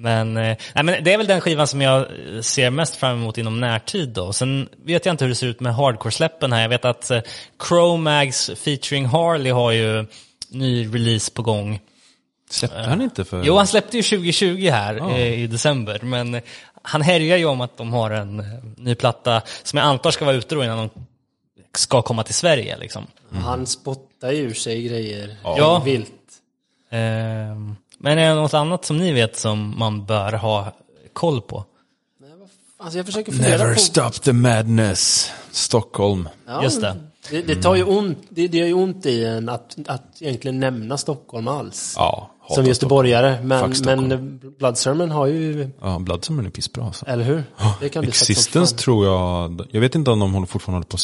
Men, eh, nej, men det är väl den skivan som jag eh, ser mest fram emot inom närtid då. Sen vet jag inte hur det ser ut med hardcore-släppen här. Jag vet att eh, Chromags featuring Harley har ju ny release på gång. Släppte han inte för... Jo, han släppte ju 2020 här eh, i december, men han härjar ju om att de har en ny platta som jag antar ska vara ute då innan de ska komma till Sverige. Liksom. Han spottar ju ur sig grejer. Ja. Vilt. Ehm, men är det något annat som ni vet som man bör ha koll på? Alltså jag försöker fundera Never på... stop the madness. Stockholm. Ja, Just det. Det, det tar ju ont, det, det gör ju ont i en att, att egentligen nämna Stockholm alls. Ja, som göteborgare. Men, men Blood Sermon har ju, Ja, Bloodsermon är pissbra alltså. eller hur? Det kan bli Existence tror jag, jag vet inte om de håller fortfarande håller på och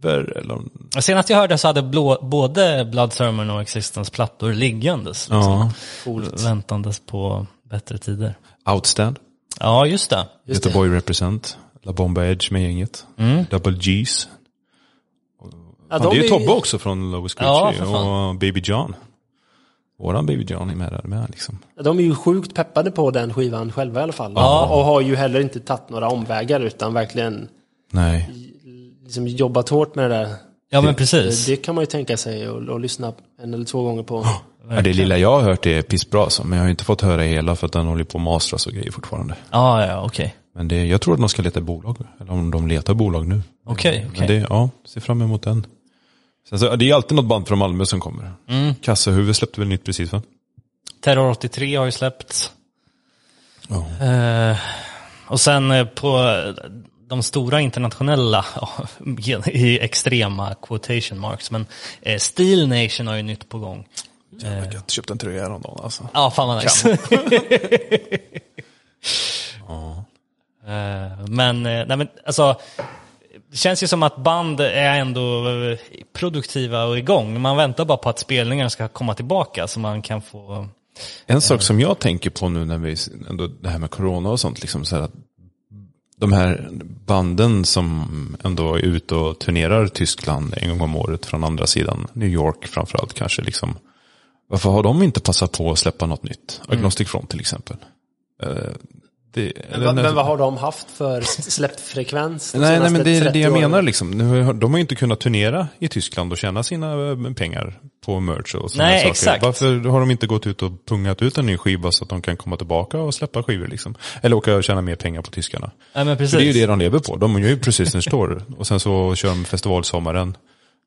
skriver eller om... Senast jag hörde så hade blå, både Blood Sermon och Existence plattor liggandes. Liksom, Ja. Coolt. Väntandes på bättre tider. Outstand, Ja, just det. Just det. Göteborg Represent, La Bomba Edge med gänget, Double G's. Ja, Fan, de det är ju Tobbe också från Lovis Ja, Gucci fan. och Baby John. Våran Baby John är med där med liksom. De är ju sjukt peppade på den skivan själva i alla fall. Ja. Och, och har ju heller inte tagit några omvägar utan verkligen Nej. Liksom jobbat hårt med det där. Ja, men precis. Det kan man ju tänka sig och, och lyssna en eller två gånger på. Ja, det lilla jag har hört är pissbra alltså, men jag har inte fått höra hela för att den håller på att mastras och grejer fortfarande. Ja, ja, okej. Men det, jag tror att de ska leta bolag, eller om de letar bolag nu. Okej, Men okej. det, ja, ser fram emot den. Sen så, det är alltid något band från Malmö som kommer. Mm. Kassahuvud släppte väl nytt precis va? Terror 83 har ju släppts. Ja. Eh, och sen eh, på de stora internationella, i extrema quotation marks, men eh, Steel Nation har ju nytt på gång. Jag har köpt en tröja häromdagen alltså. Ja, fan vad nice. Eh, men, eh, nej men alltså, det känns ju som att band är ändå eh, produktiva och igång. Man väntar bara på att spelningarna ska komma tillbaka så man kan få... En sak som jag tänker på nu när vi, ändå det här med corona och sånt, liksom så att de här banden som ändå är ute och turnerar Tyskland en gång om året från andra sidan, New York framförallt kanske liksom. Varför har de inte passat på att släppa något nytt? Agnostic Front till exempel. Det, Men, vad- men vad har de haft för släppt frekvens? de Nej, nej, men det är det 30 jag åren? menar liksom. De har ju inte kunnat turnera i Tyskland och tjäna sina eh, pengar på merch och sådana Nej, saker. exakt. Varför har de inte gått ut och pungat ut en ny skiva så att de kan komma tillbaka och släppa skivor liksom? Eller åka och tjäna mer pengar på tyskarna. Ja, men precis. För det är ju det de lever på. De gör ju Precision Store och sen så kör de festivalsommaren.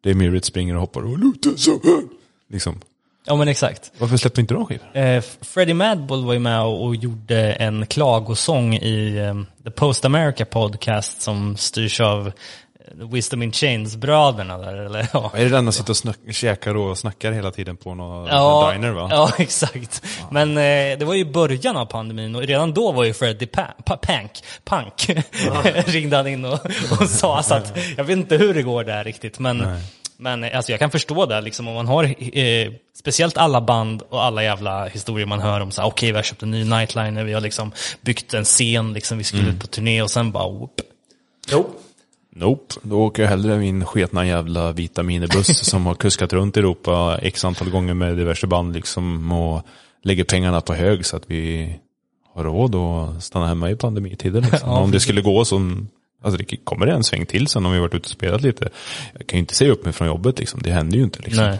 Det är Myrit springer och hoppar och lutar så här. Liksom. Ja, men exakt. Varför släpper inte de skivor? Eh, Freddie Madball var ju med och, och gjorde en klagosång i eh, The Post America Podcast som styrs av eh, Wisdom in Chains-bröderna där, eller ja. Är det den som sitter och snack, käkar och snackar hela tiden på någon Ja, diner va? ja, exakt. Men eh, det var ju början av pandemin och redan då var ju Freddie pa pa Pank, Punk, ringde han in och, och sa så att jag vet inte hur det går där riktigt, men, men alltså, jag kan förstå det liksom om man har, eh, speciellt alla band och alla jävla historier man hör om så här, okej vi har köpt en ny nightliner, vi har liksom byggt en scen, liksom, vi skulle ut på turné och sen bara whoop. Jo. Nope. Då åker jag hellre min sketna jävla vita minibuss som har kuskat runt i Europa x antal gånger med diverse band liksom och lägger pengarna på hög så att vi har råd att stanna hemma i pandemitider. Liksom. Ja, om det skulle gå som, alltså det kommer en sväng till sen om vi varit ute och spelat lite. Jag kan ju inte säga upp mig från jobbet liksom, det händer ju inte liksom. Nej.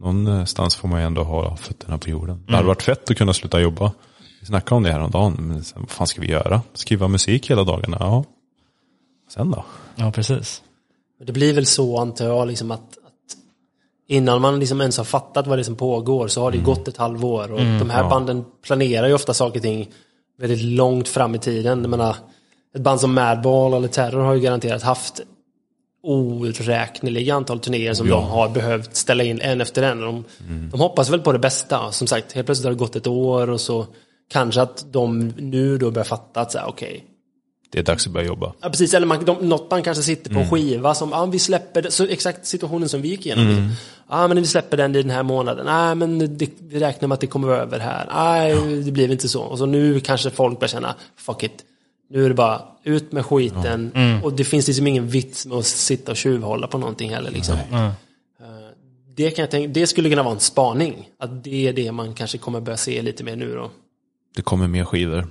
Någonstans får man ju ändå ha fötterna på jorden. Det Mm. hade varit fett att kunna sluta jobba. Vi snackade om det här om dagen, men sen, vad fan ska vi göra? Skriva musik hela dagarna? Ja. Sen då? Ja, precis. Det blir väl så antar jag, liksom att, att innan man liksom ens har fattat vad det är som pågår så har det gått ett halvår. Och de här banden planerar ju ofta saker och ting väldigt långt fram i tiden. Jag menar, ett band som Madball eller Terror har ju garanterat haft oräkneliga antal turnéer som de har behövt ställa in en efter en. De, de hoppas väl på det bästa. Som sagt, helt plötsligt har det gått ett år och så kanske att de nu då börjar fatta att så här, okej, Det är dags att börja jobba. Ja, precis. Eller man, de, något man kanske sitter på en skiva som, ja vi släpper. Så exakt situationen som vi gick igenom. Ja men vi släpper den i den här månaden. Nej men det, vi räknar med att det kommer över här. Nej det blev inte så. Och så nu kanske folk börjar känna, fuck it. Nu är det bara ut med skiten. Och det finns liksom ingen vits med att sitta och tjuvhålla på någonting heller liksom. Eh, Det, kan jag tänka, det skulle kunna vara en spaning. Att det är det man kanske kommer börja se lite mer nu då. Det kommer mer skivor.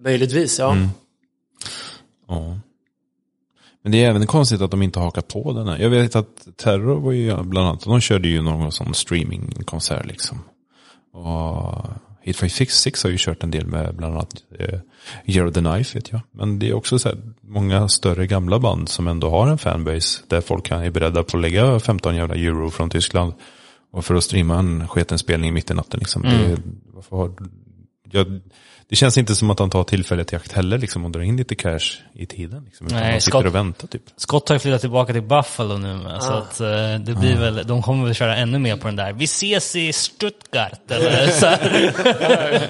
Möjligtvis, ja. Ja. Men det är även konstigt att de inte hakar på den här. Jag vet att Terror var ju bland annat, de körde ju någon sån streamingkonsert liksom. Och Hit 566 har ju kört en del med bland annat eh, Year of the Knife vet jag. Men det är också så här, många större gamla band som ändå har en fanbase där folk kan- är beredda på att lägga 15 jävla euro från Tyskland. Och för att streama en sketen spelning mitt i natten liksom. Det, varför har jag, det känns inte som att han tar tillfället i akt heller liksom och drar in lite cash i tiden. Liksom, utan Nej, han sitter Scott- och väntar typ. Scott har ju flyttat tillbaka till Buffalo nu med, så att eh, det blir väl, de kommer väl köra ännu mer på den där. Vi ses i Stuttgart eller så här.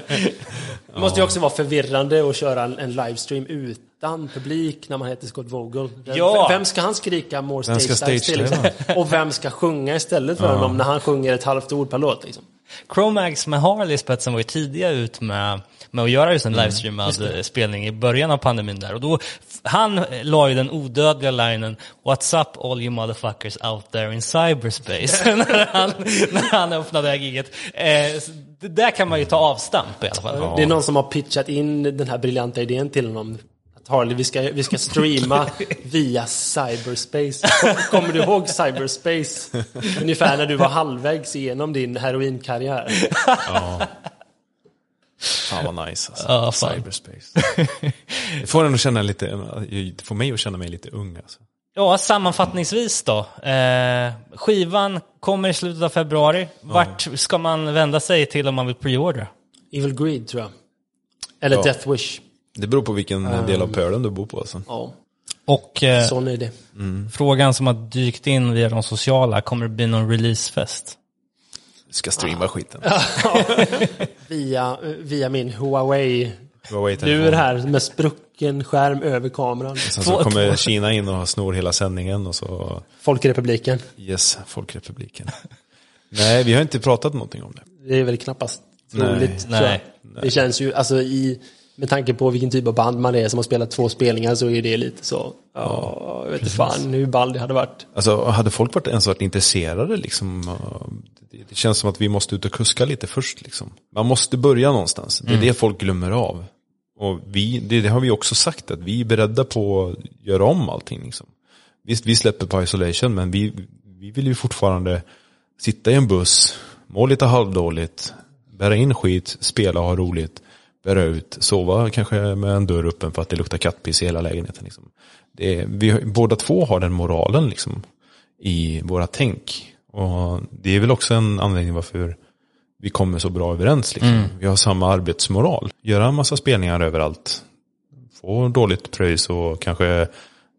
Det måste ju också vara förvirrande att köra en, en livestream utan publik när man heter Scott Vogel. Vem, Ja. vem ska han skrika more Vem stage ska dives till? Liksom? Och vem ska sjunga istället för honom när han sjunger ett halvt ord per låt? Liksom? Chromax med Harley spetsen var ju tidiga ut med, med att göra just en livestreamad eh, spelning i början av pandemin där. Och då, han la ju den odödliga linen What's up all you motherfuckers out there in cyberspace? när, han, när han öppnade det här giget. Eh, där kan man ju ta avstamp i alla fall. Det är någon som har pitchat in den här briljanta idén till honom. Harley, vi ska, vi ska streama via cyberspace. Kommer du ihåg cyberspace? Ungefär när du var halvvägs igenom din heroinkarriär. Fan vad nice alltså. Ja. Cyberspace. Det får en att känna lite, det får mig att känna mig lite ung alltså. Ja, sammanfattningsvis då. Eh, skivan kommer i slutet av februari. Vart ska man vända sig till om man vill preordra? Evil Greed tror jag. Eller Ja. Death Wish. Det beror på vilken del av pölen du bor på alltså. Ja, Och eh, sån är det. frågan som har dykt in via de sociala, kommer det bli någon releasefest? Ska streama skiten. Via, via min Huawei Huawei-telefon. lur här med sprucken skärm över kameran. Sen så kommer Kina in och snor hela sändningen och så, Folkrepubliken. yes, Folkrepubliken. Nej, vi har inte pratat någonting om det. Det är väl knappast Nej, troligt. nej, jag. Det känns ju, alltså i, med tanke på vilken typ av band man är som har spelat två spelningar så är det lite så, ja, jag vet inte fan hur ball det hade varit. Alltså, hade folk varit, ens varit intresserade liksom? uh, Det, känns som att vi måste ut och kuska lite först liksom. Man måste börja någonstans. Det är det folk glömmer av. Och vi, det, det har vi också sagt, att vi är beredda på att göra om allting liksom. Visst, vi släpper på isolation, men vi, vi vill ju fortfarande sitta i en buss, må lite halvdåligt, bära in skit, spela och ha roligt, bära ut, sova kanske med en dörr öppen för att det luktar kattpiss i hela lägenheten. Liksom. Det är, vi, båda två har den moralen liksom, i våra tänk. Och det är väl också en anledning varför vi kommer så bra överens. Liksom. Vi har samma arbetsmoral. Göra en massa spelningar överallt. Få dåligt pröjs och kanske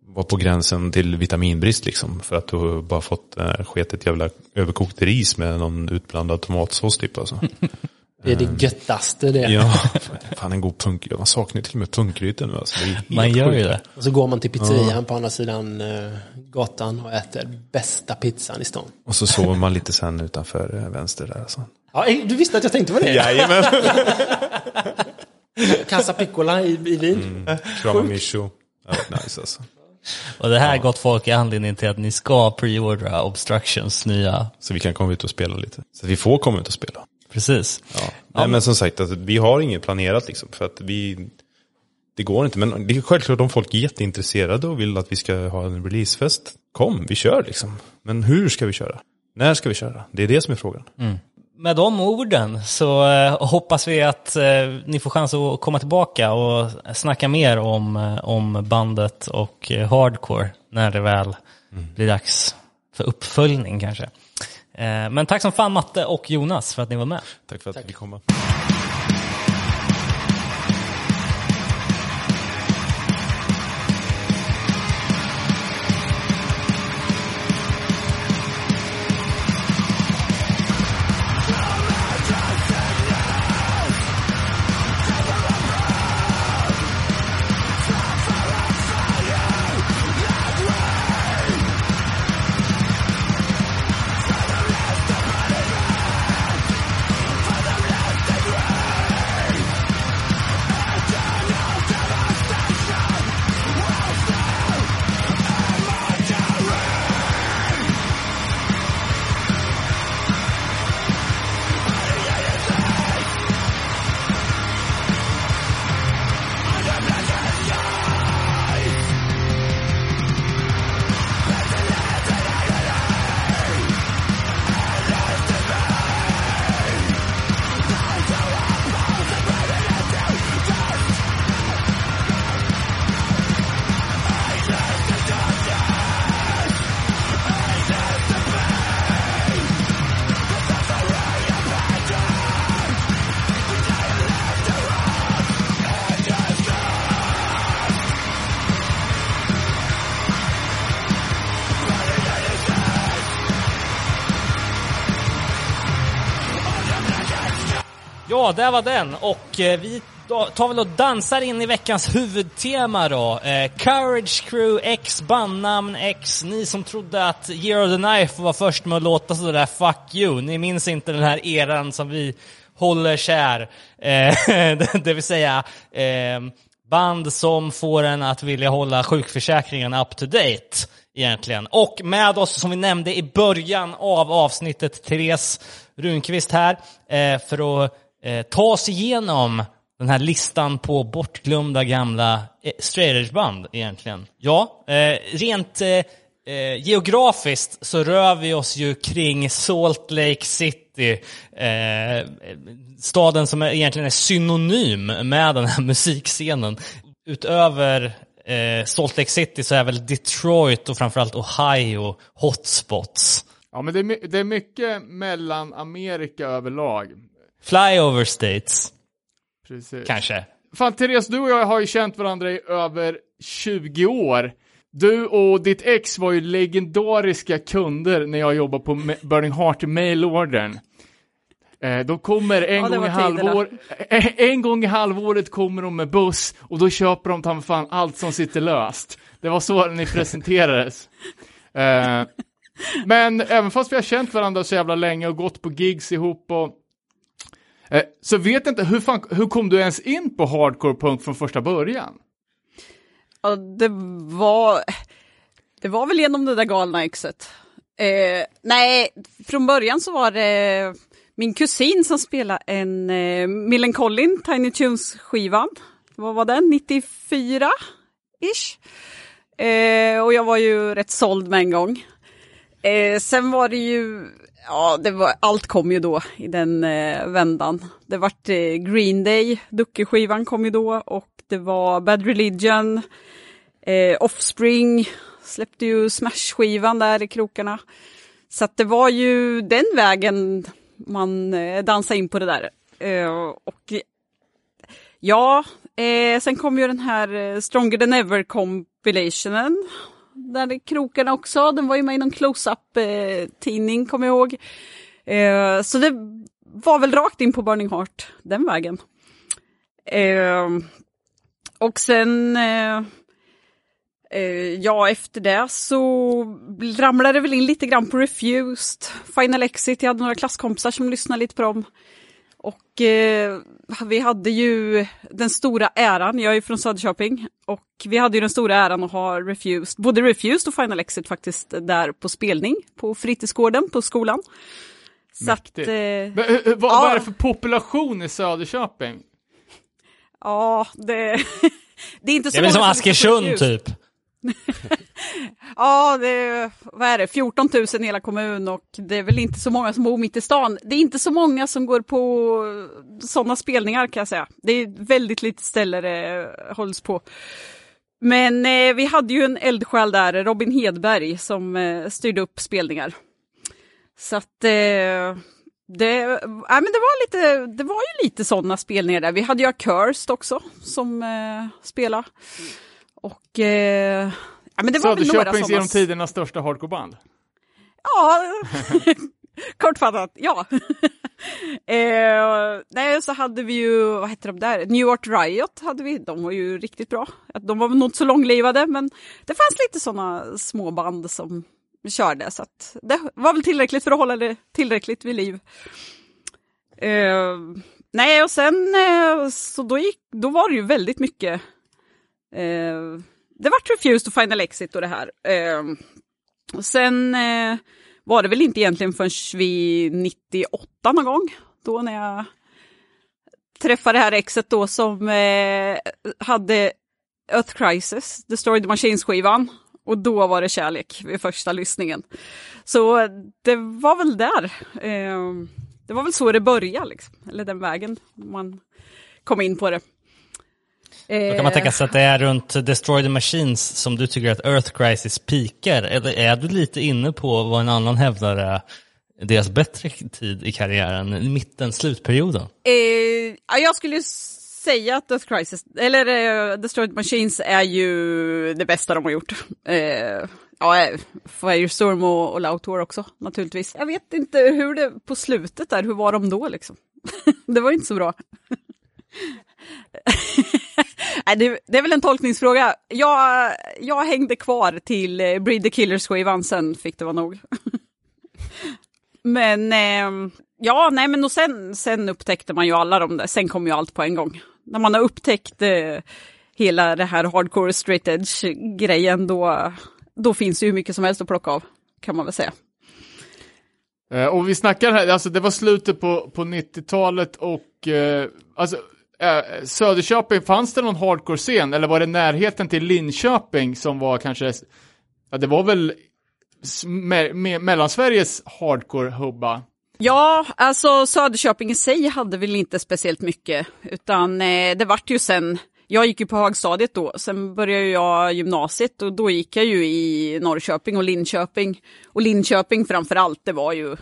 vara på gränsen till vitaminbrist liksom. För att du bara fått äh, sketet jävla överkokt ris med någon utblandad tomatsås typ alltså. Det är det göttaste det. Ja, fan en god punk. Man saknar ju till och med punkgrytor nu alltså. Man gör ju det. Och så går man till pizzerian på andra sidan eh, gatan och äter bästa pizzan i stan. Och så sover man lite sen utanför eh, vänster där alltså. Ja, eh, du visste att jag tänkte på det? Jajamän. Casa Piccola i, i Wien. Krama Mischo. Ja, nice alltså. Och det här gott folk är anledningen till att ni ska preordra Obstructions nya. Så vi kan komma ut och spela lite. Så att vi får komma ut och spela. Precis. Ja. Nej, men som sagt, alltså, vi har inget planerat liksom. För att vi... Det går inte, men det är självklart om folk är jätteintresserade och vill att vi ska ha en releasefest. Kom, vi kör liksom. Men hur ska vi köra? När ska vi köra? Det är det som är frågan. Med de orden så eh, hoppas vi att eh, ni får chans att komma tillbaka och snacka mer om, eh, om bandet och hardcore när det väl blir dags för uppföljning kanske. Eh, men tack som fan Matte och Jonas för att ni var med. Tack för att vi kom. Thank Ja, där var den. Och eh, vi tar väl och dansar in i veckans huvudtema då. Eh, Courage Crew X, bandnamn X. Ni som trodde att Year of the Knife var först med att låta sådär fuck you. Ni minns inte den här eran som vi håller kär. Eh, det vill säga eh, band som får en att vilja hålla sjukförsäkringen up to date egentligen. Och med oss, som vi nämnde i början av avsnittet, Therese Runqvist här, eh, för att Eh, ta oss igenom den här listan på bortglömda gamla eh, straight edge-band egentligen. Ja, eh, rent eh, eh, geografiskt så rör vi oss ju kring Salt Lake City, eh, staden som egentligen är synonym med den här musikscenen. Utöver eh, Salt Lake City så är väl Detroit och framförallt Ohio hotspots. Ja, men det är, det är mycket mellan Amerika överlag. Flyover states, Precis. kanske. Fan, Therese, du och jag har ju känt varandra i över 20 år. Du och ditt ex var ju legendariska kunder när jag jobbade på Burning Heart mailordern. Eh, de kommer en, Ja, gång i halvår, eh, en gång i halvåret kommer de med buss och då köper de ta fan allt som sitter löst. Det var så ni presenterades. Eh, men även fast vi har känt varandra så jävla länge och gått på gigs ihop och eh, så vet inte, hur, fan, hur kom du ens in på hardcore punk från första början? Ja, det var, det var väl genom det där galna exet. Eh, nej, från början så var det min kusin som spelade en eh, Millencolin Tiny Tunes-skivan. Vad var den? 94? Ish. Eh, och jag var ju rätt såld med en gång. Eh, sen var det ju, ja, det var, allt kom ju då i den eh, vändan. Det vart eh, Green Day, Duckeskivan kom ju då och det var Bad Religion, eh, Offspring släppte ju Smash-skivan där i krokarna. Så att det var ju den vägen man eh, dansade in på det där. Eh, och ja, eh, sen kom ju den här eh, Stronger than ever compilationen. Där krokarna också, den var ju med i någon close-up eh, tidning, kommer jag ihåg. Eh, så det var väl rakt in på Burning Heart den vägen. Eh, och sen eh, Eh, ja, efter det så ramlade det väl in lite grann på Refused, Final Exit, jag hade några klasskompisar som lyssnade lite på dem. Och eh, vi hade ju den stora äran, jag är från Söderköping, och vi hade ju den stora äran att ha Refused, både Refused och Final Exit faktiskt där på spelning på fritidsgården på skolan. Så att, eh, Men, hur- hur- vad, Ja. vad är det för population i Söderköping? ja, det, det är inte så Det är väl som många Askersund typ. Ja, det är, vad är det, 14 000 i hela kommun och det är väl inte så många som bor mitt i stan. Det är inte så många som går på sådana spelningar kan jag säga. Det är väldigt lite ställe det hålls på. Men eh, vi hade ju en eldsjäl där, Robin Hedberg, som eh, styrde upp spelningar. Så att eh, det, äh, men det, var lite, det var ju lite sådana spelningar där. Vi hade ju Accursed också som eh, spelade. Och eh, ja, men det var väl några sådana. genom tidernas största hardcoreband. Ja, kortfattat, ja. eh, nej, så hade vi ju, vad hette de där, New York Riot hade vi, de var ju riktigt bra. De var väl nog inte så långlivade, men det fanns lite sådana små band som körde, så att det var väl tillräckligt för att hålla det tillräckligt vid liv. Eh, nej, och sen eh, så då, gick, då var det ju väldigt mycket eh, det vart Refused och Final Exit och det här. Eh, och sen eh, var det väl inte egentligen förrän vi 98 någon gång, då när jag träffade det här exet då som eh, hade Earth Crisis, Destroy the Machines-skivan. Och då var det kärlek vid första lyssningen. Så eh, det var väl där. Eh, det var väl så det började, liksom. eller den vägen man kom in på det. Då kan man tänka sig att det är runt Destroy the Machines som du tycker att Earth Crisis pikar. Eller är du lite inne på vad en annan hävdar är deras bättre tid i karriären, mitten, slutperioden? Eh, ja, jag skulle säga att Death Crisis, eller eh, Destroyed Machines är ju det bästa de har gjort. Eh, ja, eh, Firestorm och, och Loud Tour också naturligtvis. Jag vet inte hur det på slutet där, hur var de då liksom? det var inte så bra. Det, det är väl en tolkningsfråga. Jag, jag hängde kvar till eh, Breed the Killers-skivan, sen fick det vara nog. men eh, ja, nej men och sen, sen upptäckte man ju alla de där, sen kom ju allt på en gång. När man har upptäckt eh, hela det här hardcore straight edge-grejen, då, då finns det ju hur mycket som helst att plocka av, kan man väl säga. Eh, och vi snackar här, alltså det var slutet på, på 90-talet och eh, alltså Eh, Söderköping, fanns det någon hardcore-scen eller var det närheten till Linköping som var kanske, ja det var väl me, me, Mellansveriges hardcore-hubba? Ja, alltså Söderköping i sig hade väl inte speciellt mycket, utan eh, det vart ju sen, jag gick ju på högstadiet då, sen började jag gymnasiet och då gick jag ju i Norrköping och Linköping. Och Linköping framför allt, det var ju,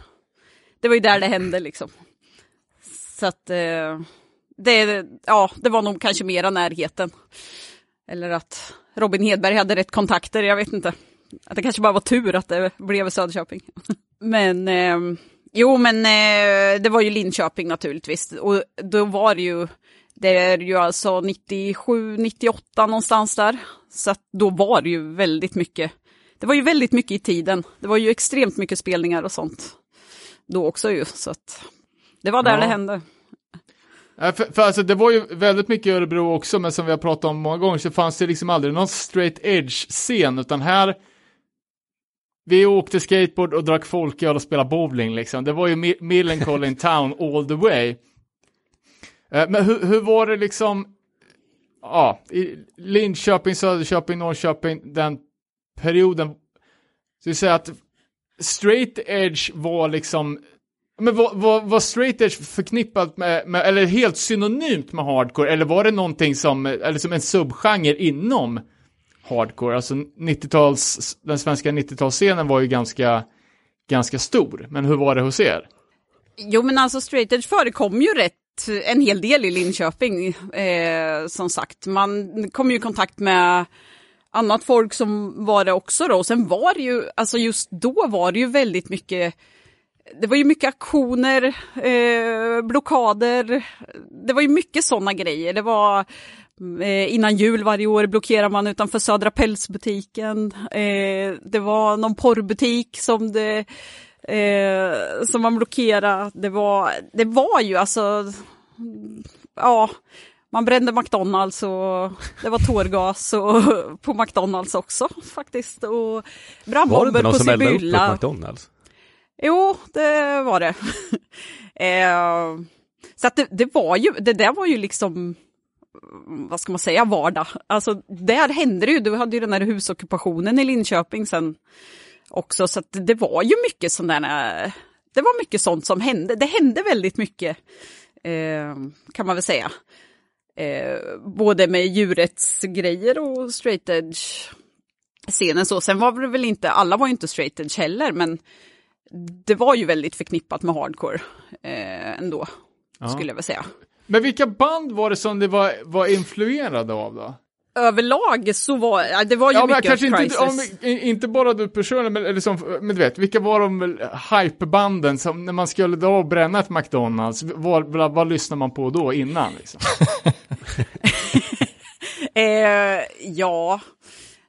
det var ju där det hände liksom. Så att, eh, det, ja, det var nog kanske mera närheten. Eller att Robin Hedberg hade rätt kontakter, jag vet inte. Att det kanske bara var tur att det blev Söderköping. Men eh, jo, men eh, det var ju Linköping naturligtvis. Och då var det ju, det är ju alltså 97, 98 någonstans där. Så då var det ju väldigt mycket. Det var ju väldigt mycket i tiden. Det var ju extremt mycket spelningar och sånt. Då också ju, så att det var där Ja. det hände. Eh, för, för alltså det var ju väldigt mycket i Örebro också, men som vi har pratat om många gånger så fanns det liksom aldrig någon straight edge-scen, utan här vi åkte skateboard och drack folköl och spelade bowling liksom. Det var ju Millencolin Town all the way. Eh, men hur, hur var det liksom, ja, i Linköping, Söderköping, Norrköping, den perioden, så vi säger att straight edge var liksom men var, var, var straight edge förknippat med, med, eller helt synonymt med hardcore, eller var det någonting som, eller som en subgenre inom hardcore? Alltså 90-tals, den svenska 90-talsscenen var ju ganska, ganska stor, men hur var det hos er? Jo men alltså straight edge förekom ju rätt en hel del i Linköping, eh, som sagt. Man kom ju i kontakt med annat folk som var det också då. Och sen var det ju, alltså just då var det ju väldigt mycket, det var ju mycket aktioner, eh, blockader, det var ju mycket sådana grejer. Det var eh, innan jul varje år blockerar man utanför Södra Pälsbutiken. Eh, det var någon porrbutik som det eh, som man blockerade. Det var, det var ju alltså, ja, man brände McDonalds och det var tårgas och, på McDonalds också faktiskt. Och Var det brandbomber inte någon på som eldade upp Sibylla. McDonalds? Jo, det var det. eh, så att det, det var ju, det där var ju liksom, vad ska man säga, vardag. Alltså där hände det ju, du hade ju den här husockupationen i Linköping sen också, så att det var ju mycket sån där, eh, det var mycket sånt som hände. Det hände väldigt mycket, eh, kan man väl säga. Eh, både med djurrättsgrejer och straight edge scenen så. Sen var det väl inte, alla var ju inte straight edge heller, men det var ju väldigt förknippat med hardcore eh, ändå, skulle jag väl säga. Men vilka band var det som det var, var influerade av då? Överlag så var ja, det var ju Ja, mycket kanske inte, Crisis. om, inte bara du personligen, men, eller som, men du vet, vilka var de hypebanden som när man skulle då bränna ett McDonalds, vad, vad, lyssnar man på då innan liksom? Eh, ja,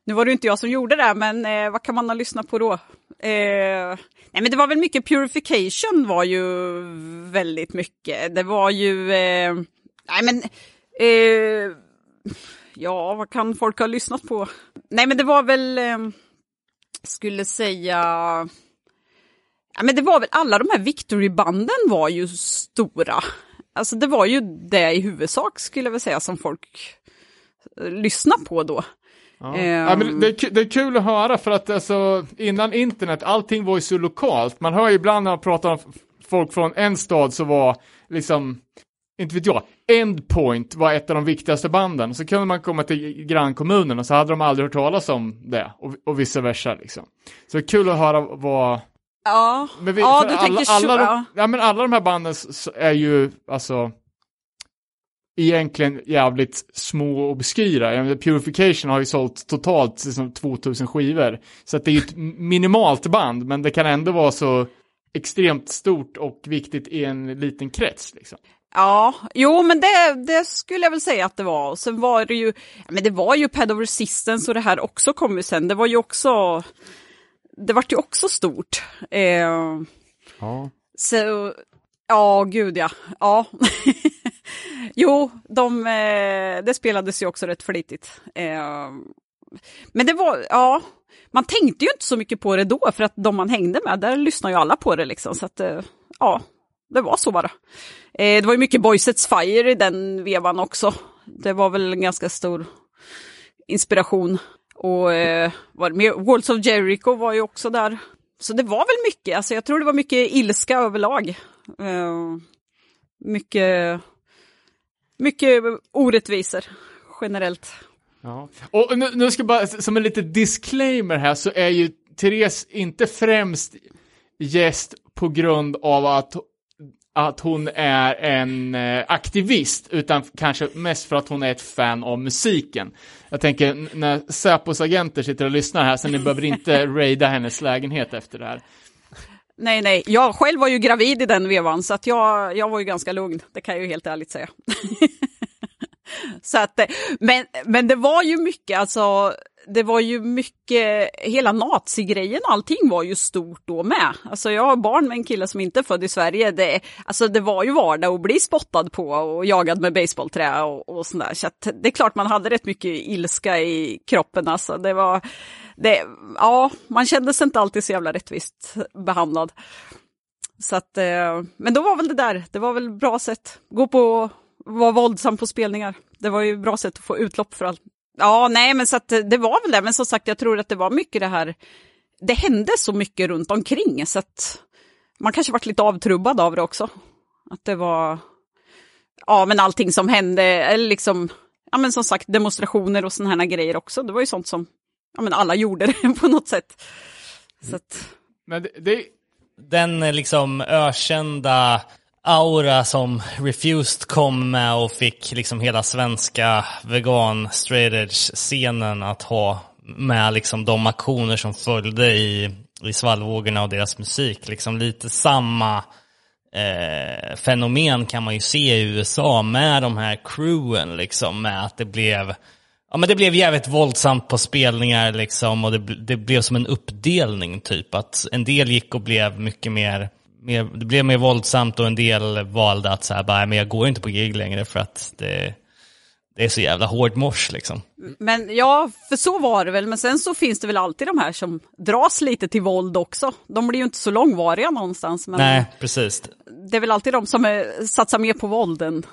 nu var det inte jag som gjorde det, men eh, vad kan man ha lyssnat på då? Eh, nej, men det var väl mycket Purification var ju väldigt mycket. Det var ju, eh, nej men, eh, ja, vad kan folk ha lyssnat på? Nej, men det var väl, eh, skulle säga, ja, men det var väl alla de här Victory-banden var ju stora. Alltså det var ju det i huvudsak skulle jag väl säga som folk eh, lyssnade på då. Ja. Ehm. Ja, men det, är, det är kul att höra för att alltså, innan internet, allting var ju så lokalt. Man hör ju ibland när man pratar om folk från en stad så var liksom, inte vet jag, Endpoint var ett av de viktigaste banden. Så kunde man komma till grannkommunen och så hade de aldrig hört talas om det och, och vice versa liksom. Så det är kul att höra vad Ja, men vi, ja du alla, tänker så. alla, ja. de, ja, men alla de här banden är ju alltså egentligen jävligt små och menar, Purification har ju sålt totalt liksom 2000 skivor. Så att det är ju ett minimalt band, men det kan ändå vara så extremt stort och viktigt i en liten krets. Liksom. Ja, jo men det, det skulle jag väl säga att det var. Och sen var det ju, men det var ju Pad of Resistance och det här också kom ju sen. Det var ju också, det vart ju också stort. Eh, Ja. så, ja gud ja, ja. jo, de, eh, det spelades ju också rätt flitigt. Ehm, men det var, ja, man tänkte ju inte så mycket på det då, för att de man hängde med, där lyssnade ju alla på det liksom. Så att, eh, ja, det var så bara. Eh, det var ju mycket Boysets Fire i den vevan också. Det var väl en ganska stor inspiration. Och eh, var med? Walls of Jericho var ju också där. Så det var väl mycket, alltså jag tror det var mycket ilska överlag. Uh, mycket, mycket orättvisor generellt. Ja. Och nu, nu ska jag bara, som en liten disclaimer här, så är ju Therese inte främst gäst på grund av att, att hon är en eh, aktivist, utan kanske mest för att hon är ett fan av musiken. Jag tänker, när Säpos agenter sitter och lyssnar här, så ni behöver inte raida hennes lägenhet efter det här. Nej, nej, jag själv var ju gravid i den vevan så att jag, jag var ju ganska lugn, det kan jag ju helt ärligt säga. så att, eh, men, men det var ju mycket, alltså, det var ju mycket, hela nazigrejen och allting var ju stort då med. Alltså jag har barn med en kille som inte är född i Sverige, det, alltså det var ju vardag att bli spottad på och jagad med baseballträ och, och sådär. Så att det är klart man hade rätt mycket ilska i kroppen alltså. Det var, det, ja, man kände sig inte alltid så jävla rättvist behandlad. Så att, eh, men då var väl det där, det var väl bra sätt. Gå på, vara våldsam på spelningar. Det var ju bra sätt att få utlopp för allt. Ja, nej, men så att det var väl det. Men som sagt, jag tror att det var mycket det här. Det hände så mycket runt omkring så att man kanske varit lite avtrubbad av det också. Att det var, ja, men allting som hände, eller liksom, ja, men som sagt, demonstrationer och sådana här grejer också. Det var ju sånt som, ja, men alla gjorde det på något sätt. Så att, Men det, det den eh, liksom ökända aura som Refused kom med och fick liksom hela svenska vegan straight edge scenen att ha med liksom de aktioner som följde i, i svallvågorna och deras musik. Liksom lite samma eh, fenomen kan man ju se i USA med de här crewen liksom med att det blev Ja men det blev jävligt våldsamt på spelningar liksom och det, det blev som en uppdelning typ. Att en del gick och blev mycket mer, mer det blev mer våldsamt och en del valde att så här, bara, men jag går inte på gig längre för att det, det är så jävla hård mors liksom. Men ja, för så var det väl. Men sen så finns det väl alltid de här som dras lite till våld också. De blir ju inte så långvariga någonstans. Men Nej, precis. det är väl alltid de som är, satsar mer på vålden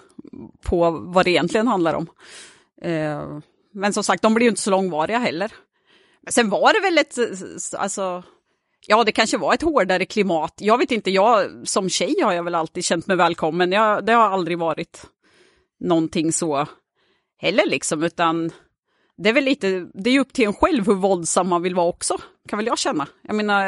på vad det egentligen handlar om. Eh, men som sagt, de blir ju inte så långvariga heller. Men sen var det väl ett, alltså, ja det kanske var ett hårdare klimat. Jag vet inte, jag som tjej har jag väl alltid känt mig välkommen. Jag, det har aldrig varit någonting så heller liksom, utan det är väl lite, det är ju upp till en själv hur våldsam man vill vara också, kan väl jag känna. Jag menar,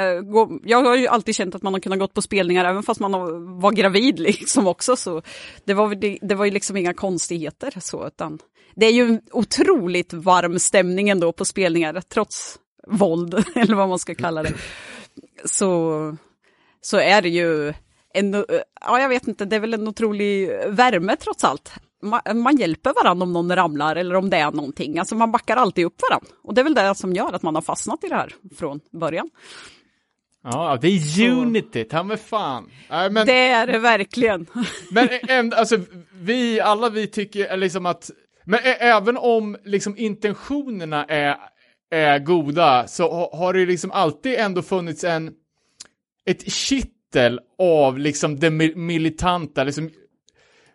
jag har ju alltid känt att man har kunnat gått på spelningar även fast man var gravid liksom också, så det var, det, det var ju liksom inga konstigheter så, utan det är ju en otroligt varm stämning ändå på spelningar, trots våld, eller vad man ska kalla det. Så, så är det ju en, ja jag vet inte, det är väl en otrolig värme trots allt. Man, man hjälper varandra om någon ramlar eller om det är någonting. Alltså man backar alltid upp varandra. Och det är väl det som gör att man har fastnat i det här från början. Ja, det är unity, ta mig fan. Nej, men, Det är det verkligen. men ändå, alltså, vi, alla vi tycker liksom att, men även om liksom intentionerna är, är goda, så har det liksom alltid ändå funnits en, ett kittel av liksom det militanta, liksom,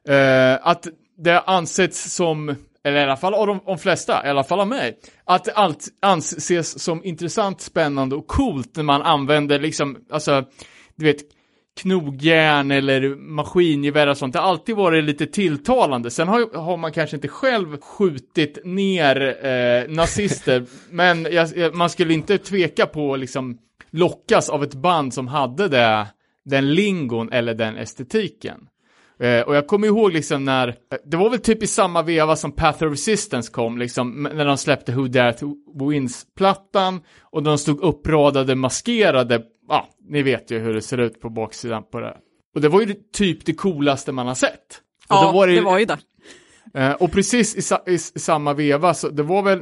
eh, att det ansetts som, eller i alla fall av de, de flesta, i alla fall av mig, att allt anses som intressant, spännande och coolt när man använder liksom, alltså, du vet, knogjärn eller maskingevär och sånt. Det har alltid varit lite tilltalande. Sen har, har man kanske inte själv skjutit ner eh, nazister, men jag, man skulle inte tveka på att liksom lockas av ett band som hade det, den lingon eller den estetiken. Eh, och jag kommer ihåg liksom när, det var väl typ i samma veva som Path of Resistance kom, liksom, när de släppte Who To Wins-plattan, och de stod uppradade maskerade ja, ni vet ju hur det ser ut på baksidan på det. Och det var ju typ det coolaste man har sett. För Ja, var det var ju det. Eh, och precis i, sa- i, i samma veva, så det var väl,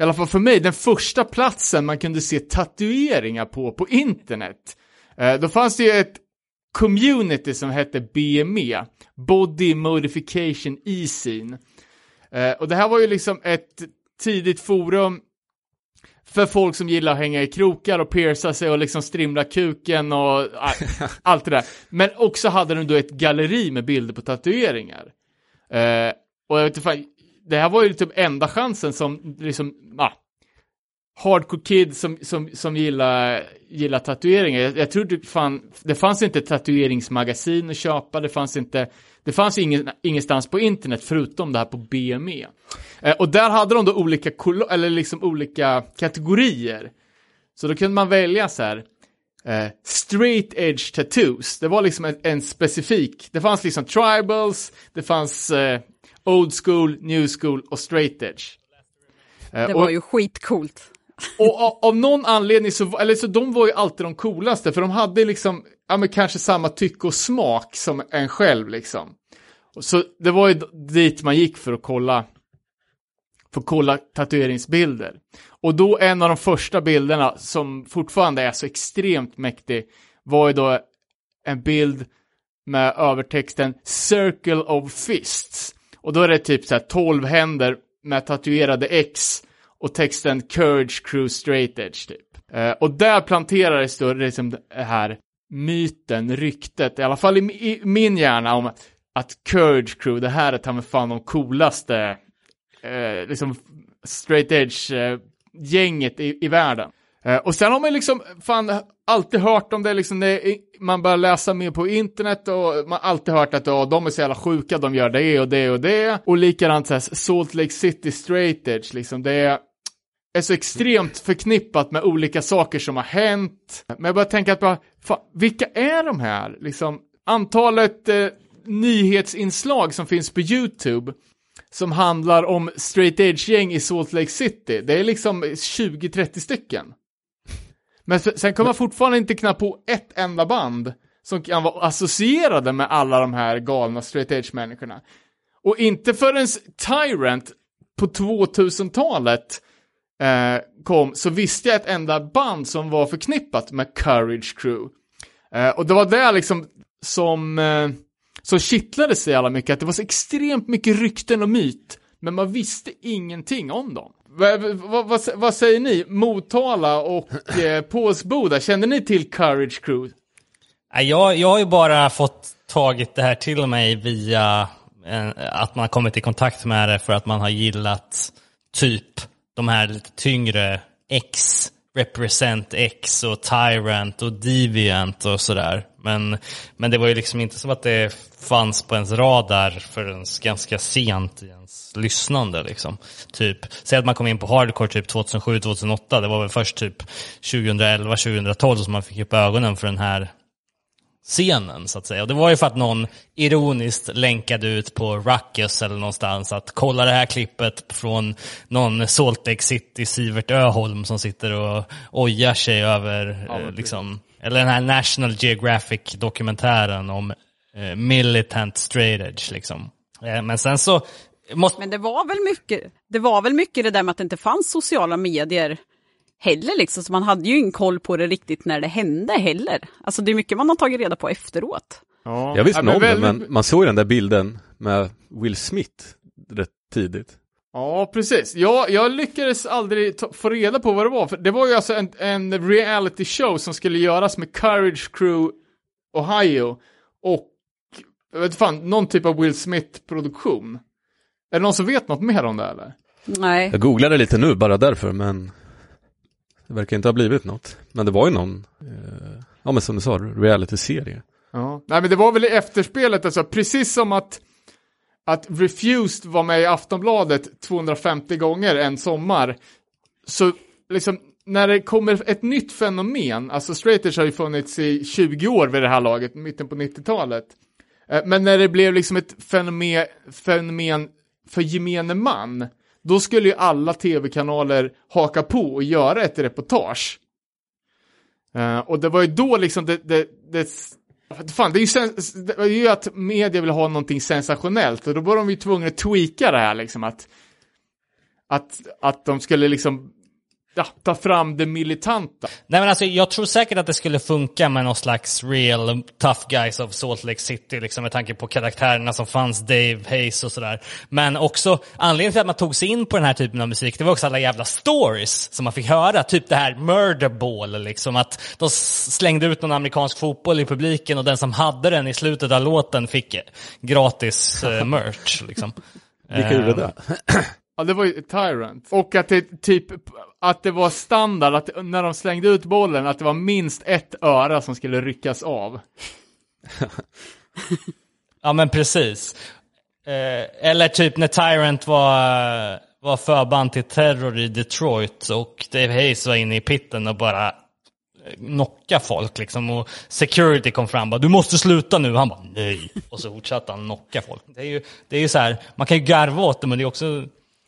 i alla fall för mig, den första platsen man kunde se tatueringar på på internet. Eh, då fanns det ju ett community som hette BME, Body Modification E-Scene. Eh, och det här var ju liksom ett tidigt forum för folk som gillar att hänga i krokar och pierca sig och liksom strimla kuken och ah, allt det där. Men också hade de då ett galleri med bilder på tatueringar. Eh, och jag vet inte fan, det här var ju typ enda chansen som liksom, ah, hardcore kid som, som, som gillar, gillar tatueringar. Jag, jag tror det fan, det fanns inte tatueringsmagasin att köpa, det fanns inte, det fanns ingen, ingenstans på internet förutom det här på BME. Eh, och där hade de då olika, eller liksom olika kategorier. Så då kunde man välja så här, eh, straight edge tattoos. Det var liksom en, en specifik, det fanns liksom tribals, det fanns eh, old school, new school och straight edge. Eh, Det och- var ju skitcoolt och av, av någon anledning så, eller så de var ju alltid de coolaste, för de hade liksom, ja men kanske samma tycke och smak som en själv liksom. Så det var ju dit man gick för att kolla, för att kolla tatueringsbilder. Och då en av de första bilderna som fortfarande är så extremt mäktig var ju då en bild med övertexten Circle of Fists. Och då är det typ så här 12 händer med tatuerade X och texten Courage Crew Straight Edge typ. Eh, och där planterades då liksom det här myten, ryktet, i alla fall i, i min hjärna om att Courage Crew, det här är ta mig fan de coolaste eh, liksom straight edge eh, gänget i, i världen. Eh, och sen har man liksom fan alltid hört om det, liksom det, man börjar läsa mer på internet och man har alltid hört att oh, de är så jävla sjuka, de gör det och det och det. Och likadant så här, Salt Lake City straight edge, liksom det är, är så extremt förknippat med olika saker som har hänt. Men jag bara tänker att bara, fan, vilka är de här? Liksom, antalet eh, nyhetsinslag som finns på YouTube som handlar om straight edge-gäng i Salt Lake City. Det är liksom 20-30 stycken. Men sen kommer man fortfarande inte knappt på ett enda band som kan vara associerade med alla de här galna straight edge-människorna. Och inte förrän Tyrant på 2000-talet eh, kom så visste jag ett enda band som var förknippat med Courage Crew. Eh, och det var det liksom som, eh, som kittlade sig alla mycket, att det var så extremt mycket rykten och myt, men man visste ingenting om dem. Vad, vad säger ni? Motala och eh, Påsboda, kände ni till Courage Crew? Jag, jag har ju bara fått tagit det här till mig via eh, att man har kommit i kontakt med det för att man har gillat typ de här lite tyngre X, Represent X och Tyrant och Deviant och sådär. Men, men det var ju liksom inte som att det fanns på ens radar förrän ganska sent i ens lyssnande liksom. Typ, säg att man kom in på hardcore typ 2007-2008, det var väl först typ 2011-2012 som man fick upp ögonen för den här scenen så att säga. Och det var ju för att någon ironiskt länkade ut på Ruckus eller någonstans att kolla det här klippet från någon Salt Lake City, Sivert Öholm som sitter och ojar sig över eh, liksom, eller den här National Geographic dokumentären om eh, militant straight edge liksom. Eh, men sen så måste Men det var väl mycket, det var väl mycket det där med att det inte fanns sociala medier heller liksom, så man hade ju ingen koll på det riktigt när det hände heller. Alltså det är mycket man har tagit reda på efteråt. Ja. Jag visste Ja, om det, men man såg ju den där bilden med Will Smith rätt tidigt. Ja, precis. Jag, jag lyckades aldrig ta, få reda på vad det var, för det var ju alltså en, en reality show som skulle göras med Courage Crew Ohio och, jag vet fan, någon typ av Will Smith-produktion. Är det någon som vet något mer om det eller? Nej, Jag googlade lite nu bara därför, men det verkar inte ha blivit något. Men det var ju någon, eh, ja men som du sa, reality-serie. Ja. Nej, men det var väl i efterspelet, alltså, precis som att att Refused var med i Aftonbladet 250 gånger en sommar, så liksom när det kommer ett nytt fenomen, alltså straighters har ju funnits i 20 år vid det här laget, mitten på 90-talet, eh, men när det blev liksom ett fenomen, fenomen för gemene man, då skulle ju alla tv-kanaler haka på och göra ett reportage. Uh, och det var ju då liksom det, det, det Fan, det är, ju sen, det är ju att media vill ha någonting sensationellt och då var de ju tvungna att tweaka det här liksom att att, att de skulle liksom ja, ta fram det militanta. Nej men alltså jag tror säkert att det skulle funka med någon slags real tough guys of Salt Lake City, liksom med tanke på karaktärerna som fanns, Dave Hayes och sådär. Men också, anledningen till att man tog sig in på den här typen av musik, det var också alla jävla stories som man fick höra. Typ det här murder ball, liksom att de slängde ut någon amerikansk fotboll i publiken och den som hade den i slutet av låten fick gratis eh, merch. Liksom. Vilka gjorde det? Ja, det var ju Tyrant. Och att det typ, att det var standard att när de slängde ut bollen, att det var minst ett öra som skulle ryckas av. Ja men precis. Eh, eller typ när Tyrant var, var förband till terror i Detroit och Dave Hayes var inne i pitten och bara eh, knocka folk liksom. Och security kom fram och bara du måste sluta nu. Han bara nej. Och så fortsatte han knocka folk. Det är ju, det är ju så här, man kan ju garva åt det men det är också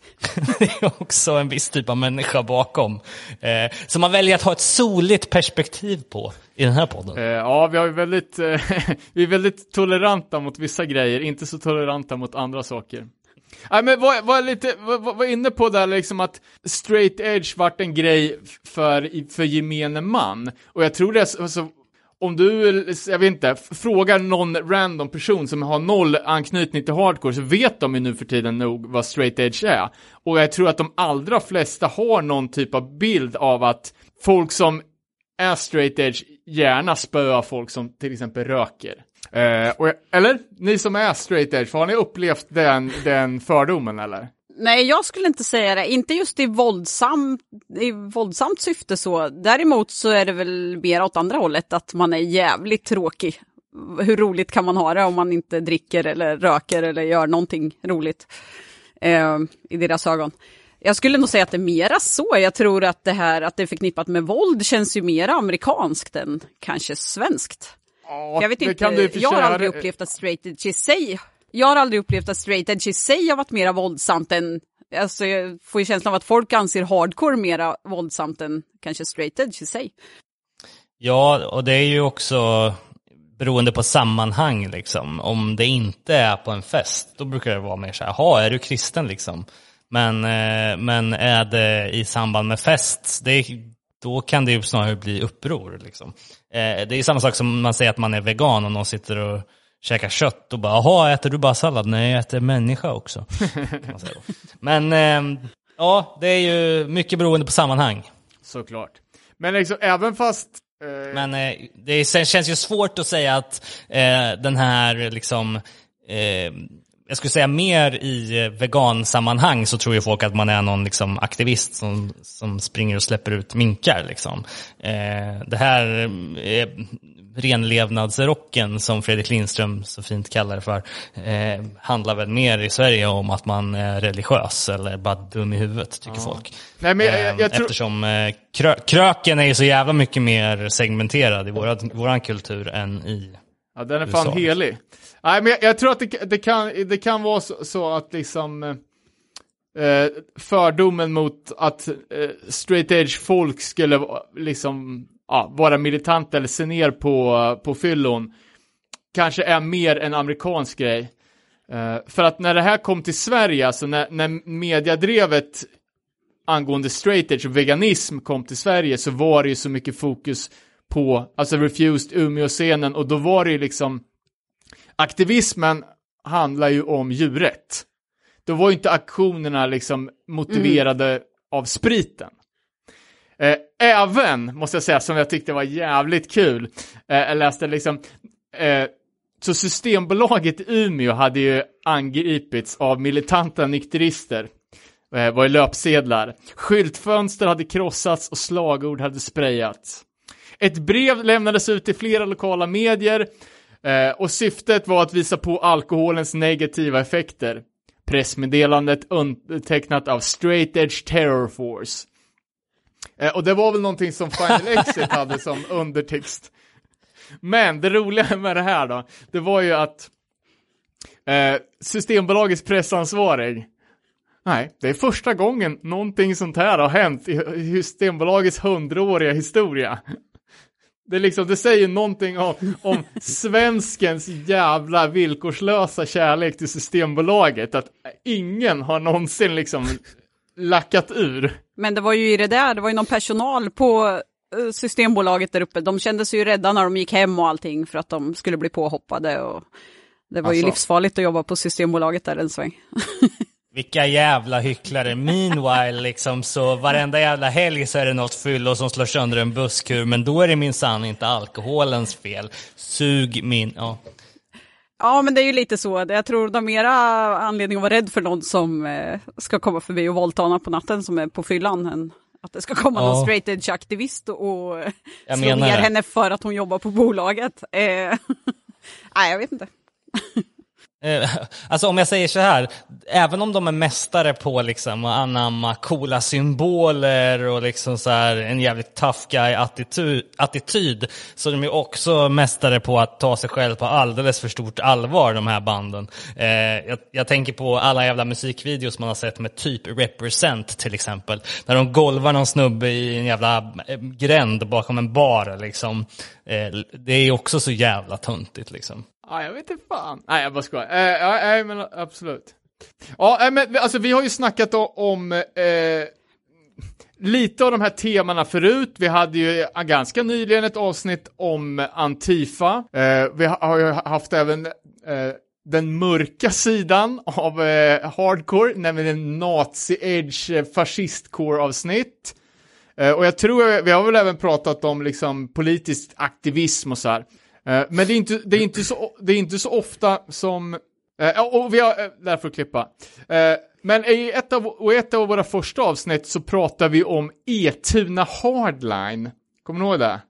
det är också en viss typ av människa bakom. Eh, som man väljer att ha ett soligt perspektiv på i den här podden. Eh, ja, vi har väldigt, eh, vi är väldigt toleranta mot vissa grejer, inte så toleranta mot andra saker. Nej men var, var, lite, var, var inne på där liksom att straight edge vart en grej för, för gemene man. Och jag tror det alltså, om du, jag vet inte, frågar någon random person som har noll anknytning till hardcore så vet de ju nu för tiden nog vad straight edge är. Och jag tror att de allra flesta har någon typ av bild av att folk som är straight edge gärna spöar folk som till exempel röker. Eh, och, eller? Ni som är straight edge, har ni upplevt den, den fördomen eller? Nej, jag skulle inte säga det. Inte just i våldsamt, i våldsamt syfte så. Däremot så är det väl mer åt andra hållet, att man är jävligt tråkig. Hur roligt kan man ha det om man inte dricker eller röker eller gör någonting roligt eh, i deras ögon? Jag skulle nog säga att det är mera så. Jag tror att det här att det är förknippat med våld känns ju mer amerikanskt än kanske svenskt. Ja, Jag vet inte, jag har aldrig upplevt att straight edge i sig, jag har aldrig upplevt att straight edge i sig har varit mera våldsamt än, alltså jag får ju känslan av att folk anser hardcore mera våldsamt än kanske straight edge i sig. Ja, och det är ju också beroende på sammanhang liksom. Om det inte är på en fest, då brukar det vara mer så här, jaha, är du kristen liksom? Men, eh, men är det i samband med fest, det är, då kan det ju snarare bli uppror liksom. Eh, det är samma sak som man säger att man är vegan och någon sitter och käkar kött och bara, jaha, äter du bara sallad? Nej, jag äter människa också. Men eh, ja, det är ju mycket beroende på sammanhang. Såklart. Men liksom, även fast... Eh, Men eh, det känns ju svårt att säga att eh, den här liksom eh, jag skulle säga mer i vegansammanhang så tror ju folk att man är någon liksom aktivist som, som springer och släpper ut minkar. Liksom. Eh, det här eh, renlevnadsrocken som Fredrik Lindström så fint kallar det för eh, handlar väl mer i Sverige om att man är religiös eller bara dum i huvudet tycker folk. Nej, men jag- jag- jag Eh, tror- Eftersom eh, krö kröken är ju så jävla mycket mer segmenterad i våra, våran kultur än i Ja, den är fan USA. helig. Nej, men jag, jag tror att det, det, kan, det kan vara så, så att liksom eh, fördomen mot att eh, straight edge folk skulle liksom ja, vara militanta eller se ner på, på fyllon kanske är mer en amerikansk grej. Eh, för att när det här kom till Sverige, alltså när, när mediadrevet angående straight och veganism kom till Sverige så var det ju så mycket fokus på, alltså Refused Umeå-scenen och då var det ju liksom aktivismen handlar ju om djurrätt. Då var ju inte aktionerna liksom motiverade av spriten. Eh, även, måste jag säga, som jag tyckte var jävligt kul, eh, jag läste liksom, eh, så Systembolaget i Umeå hade ju angripits av militanta nykterister eh, var i löpsedlar. Skyltfönster hade krossats och slagord hade sprayats. Ett brev lämnades ut till flera lokala medier eh, och syftet var att visa på alkoholens negativa effekter. Pressmeddelandet undertecknat av Straight Edge Terror Force. Eh, och det var väl någonting som Final Exit hade som undertext. Men det roliga med det här då, det var ju att eh, Systembolagets pressansvarig Nej, det är första gången någonting sånt här har hänt i Systembolagets hundraåriga historia. Det, är liksom, det säger någonting om, om svenskens jävla villkorslösa kärlek till Systembolaget. Att ingen har någonsin liksom lackat ur. Men det var ju i det där, det var ju någon personal på eh, Systembolaget där uppe. De kände sig ju rädda när de gick hem och allting för att de skulle bli påhoppade. Och det var ju Alltså. livsfarligt att jobba på Systembolaget där en sväng. Vilka jävla hycklare. Meanwhile, liksom, så varenda jävla helg så är det något fyllo som slår sönder en busskur, men då är det minsann inte alkoholens fel. Sug min... Ja. Ja, men det är ju lite så. Jag tror de mera anledning att vara rädd för någon som eh, ska komma förbi och våldta på natten som är på fyllan än att det ska komma Ja. någon straight edge-aktivist och Jag slå ner henne för att hon jobbar på bolaget. Eh, nej, jag vet inte. Eh, alltså om jag säger så här, även om de är mästare på liksom att anamma coola symboler och liksom så här en jävligt tough guy attityd, så är de ju också mästare på att ta sig själv på alldeles för stort allvar, de här banden. Eh, jag, jag tänker på alla jävla musikvideos man har sett med typ Represent till exempel, när de golvar någon snubbe i en jävla eh, gränd bakom en bar liksom. Eh, det är ju också så jävla töntigt liksom. Ja, jag vet inte fan. Nej, jag bara skojar. Nej, äh, nej, men absolut. Ja, äh, men alltså vi har ju snackat om eh, lite av de här temana förut. Vi hade ju ganska nyligen ett avsnitt om Antifa. Eh, vi har ju haft även den mörka sidan av eh, hardcore, nämligen nazi-edge eh, fascistcore-avsnitt. Eh, och jag tror, vi har väl även pratat om liksom politisk aktivism och så här. Eh, men det är, inte, det, är inte så, det är inte så ofta som, eh, ja, och vi har, eh, därför att klippa. Eh, men i ett av, i ett av våra första avsnitt så pratar vi om Etuna Hardline. Kommer ni ihåg det?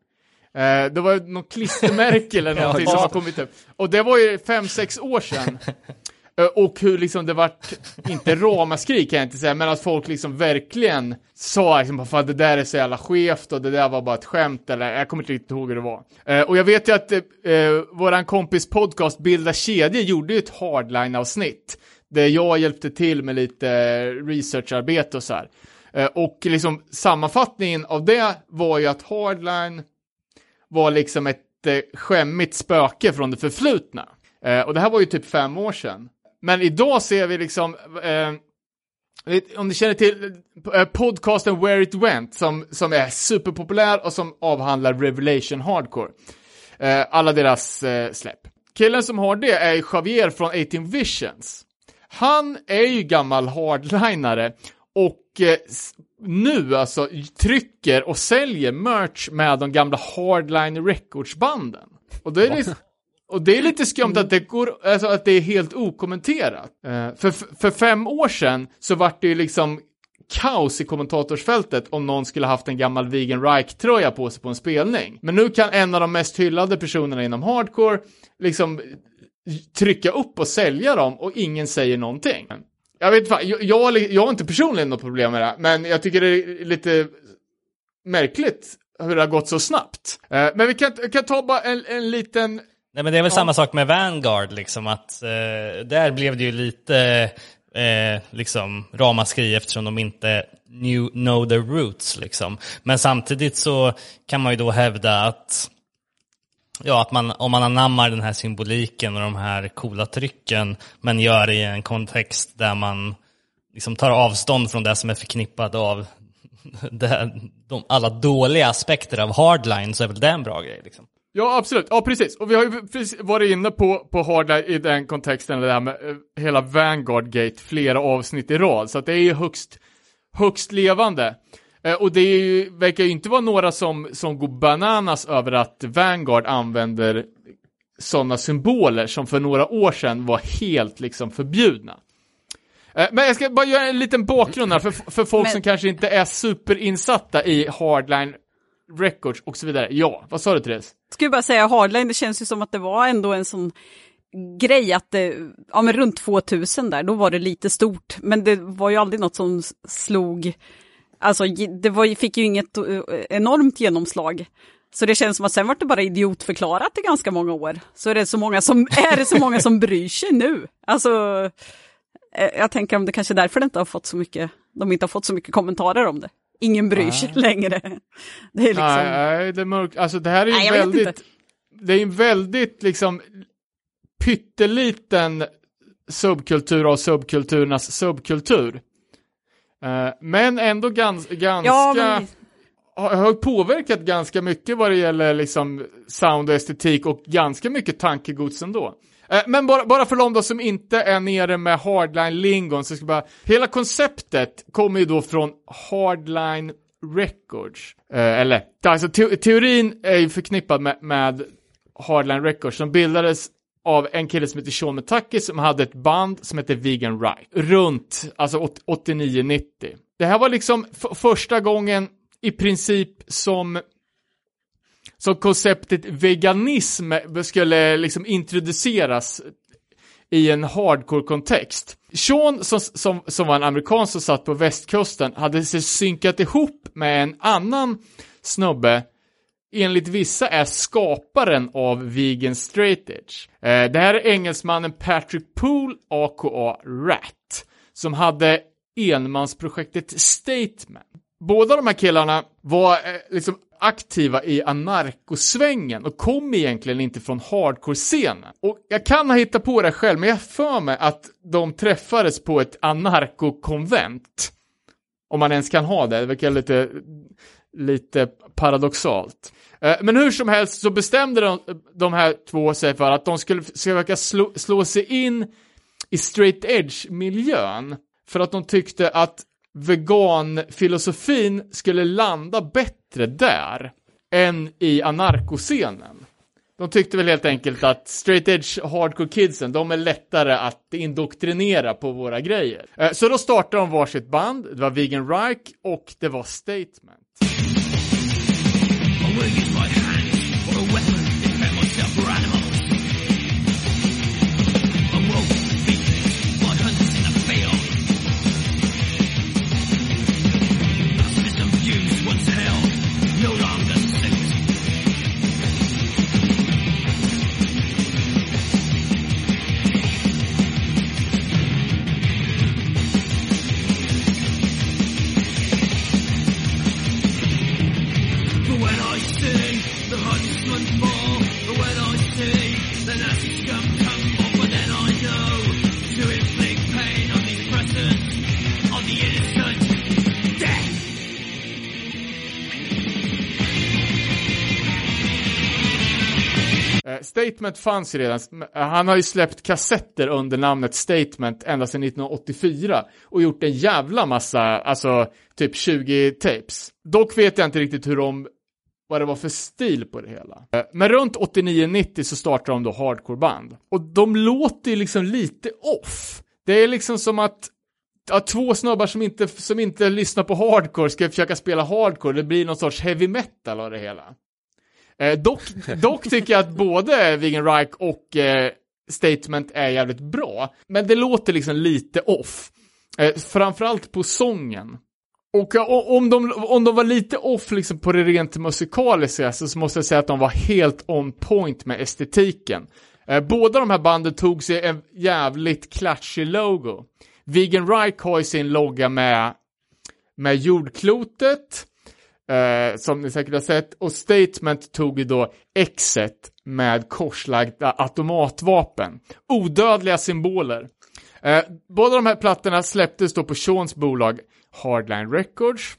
Det var något klistermärke eller någonting som har kommit upp. Och det var ju fem sex år sedan. Eh, och hur liksom det vart, inte ramaskri kan jag inte säga, men att folk liksom verkligen sa liksom, fan det där är så jävla skevt och det där var bara ett skämt eller jag kommer inte riktigt ihåg hur det var. Eh, och jag vet ju att eh, eh våran kompis podcast Bilda kedjor gjorde ju ett hardline-avsnitt. Där jag hjälpte till med lite researcharbete och så här. Eh, och liksom sammanfattningen av det var ju att hardline var liksom ett eh, skämmigt spöke från det förflutna. Eh, och det här var ju typ fem år sedan. Men idag ser vi liksom, eh, om ni känner till eh, podcasten Where It Went, som, som är superpopulär och som avhandlar Revelation Hardcore. Eh, alla deras eh, släpp. Killen som har det är Javier från 18 Visions. Han är ju gammal hardlinare och eh, nu alltså trycker och säljer merch med de gamla Hardline Records-banden. Och det är liksom, och det är lite skumt att det går, alltså att det är helt okommenterat. Eh, för, för fem år sedan så vart det ju liksom kaos i kommentatorsfältet om någon skulle haft en gammal Vegan Reich-tröja på sig på en spelning. Men nu kan en av de mest hyllade personerna inom hardcore liksom trycka upp och sälja dem och ingen säger någonting. Jag vet fan, jag, jag, jag har inte personligen något problem med det, här, men jag tycker det är lite märkligt hur det har gått så snabbt. Eh, men vi kan, kan ta bara en, en liten Nej men det är väl samma sak med Vanguard liksom att eh, där blev det ju lite eh, liksom ramaskri eftersom de inte knew, know the roots liksom. Men samtidigt så kan man ju då hävda att Ja, att man, om man anammar den här symboliken och de här coola trycken men gör det i en kontext där man liksom tar avstånd från det som är förknippat av det, de, alla dåliga aspekter av hardline så är väl det en bra grej liksom. Ja, absolut. Ja, precis. Och vi har ju varit inne på, på Hardline i den kontexten, det här med eh, hela Vanguard Gate, flera avsnitt i rad. Så att det är ju högst, högst levande. Eh, och det ju, verkar ju inte vara några som, som går bananas över att Vanguard använder sådana symboler som för några år sedan var helt liksom förbjudna. Eh, Men jag ska bara göra en liten bakgrund här för, för folk Men- som kanske inte är superinsatta i Hardline Records och så vidare. Ja, vad sa du Therese? Skulle bara säga Hardline, det känns ju som att det var ändå en sån grej att det, ja men runt 2000 där, då var det lite stort. Men det var ju aldrig något som slog, alltså det var, fick ju inget eh, enormt genomslag. Så det känns som att sen var det bara idiotförklarat i ganska många år. Så är det så många som, är det så många som bryr sig nu. Alltså, eh, jag tänker om det kanske är därför det inte har fått så mycket, de inte har fått så mycket kommentarer om det ingen bryr sig längre. Det är liksom... Nej, nej, det är mörkt. Alltså det här är ju Nej, väldigt, det är en väldigt liksom pytteliten subkultur av subkulturernas subkultur. Eh, men ändå gans, ganska, Ja, men... har, har påverkat ganska mycket vad det gäller liksom sound och estetik och ganska mycket tankegods ändå. Eh, men bara, bara för de då som inte är nere med hardline-lingon så ska jag bara, hela konceptet kommer ju då från hardline records. Eh, eller, alltså te teorin är ju förknippad med, med hardline records som bildades av en kille som heter Sean Metaki som hade ett band som hette Vegan Right. Runt, alltså 89-90. Det här var liksom första gången i princip som som konceptet veganism skulle liksom introduceras i en hardcore-kontext. Sean, som, som, som var en amerikan som satt på västkusten, hade sig synkat ihop med en annan snubbe enligt vissa är skaparen av vegan straight edge. Eh, det här är engelsmannen Patrick Poole, aka Rat, som hade enmansprojektet Statement. Båda de här killarna var eh, liksom aktiva i anarkosvängen och kom egentligen inte från hardcore-scenen. Och jag kan ha hittat på det själv, men jag har för mig att de träffades på ett anarkokonvent. Om man ens kan ha det, det verkar lite, lite paradoxalt. Eh, men hur som helst så bestämde de, de här två sig för att de skulle försöka slå, slå sig in i straight edge-miljön. För att de tyckte att veganfilosofin skulle landa bättre där än i anarkoscenen. De tyckte väl helt enkelt att straight edge hardcore kidsen, de är lättare att indoktrinera på våra grejer. Eh, så då startade de varsitt band, det var Vegan Reich och det var Statement. Statement fanns ju redan, han har ju släppt kassetter under namnet Statement ända sedan 1984 och gjort en jävla massa, alltså typ 20 tapes. Dock vet jag inte riktigt hur de, vad det var för stil på det hela. Men runt 89-90 så startar de då hardcore-band. Och de låter ju liksom lite off. Det är liksom som att Ja, två snubbar som inte, som inte lyssnar på hardcore ska försöka spela hardcore, det blir någon sorts heavy metal av det hela. Eh, dock, dock tycker jag att både Vegan Reich och eh, Statement är jävligt bra, men det låter liksom lite off. Eh, framförallt på sången. Och om de, om de var lite off liksom på det rent musikaliska så måste jag säga att de var helt on point med estetiken. Eh, båda de här banden tog sig en jävligt klatschig logo. Vegan Reich har ju sin logga med, med jordklotet, eh, som ni säkert har sett, och Statement tog ju då Xet med korslagda automatvapen. Odödliga symboler. Eh, båda de här plattorna släpptes då på Seans bolag Hardline Records.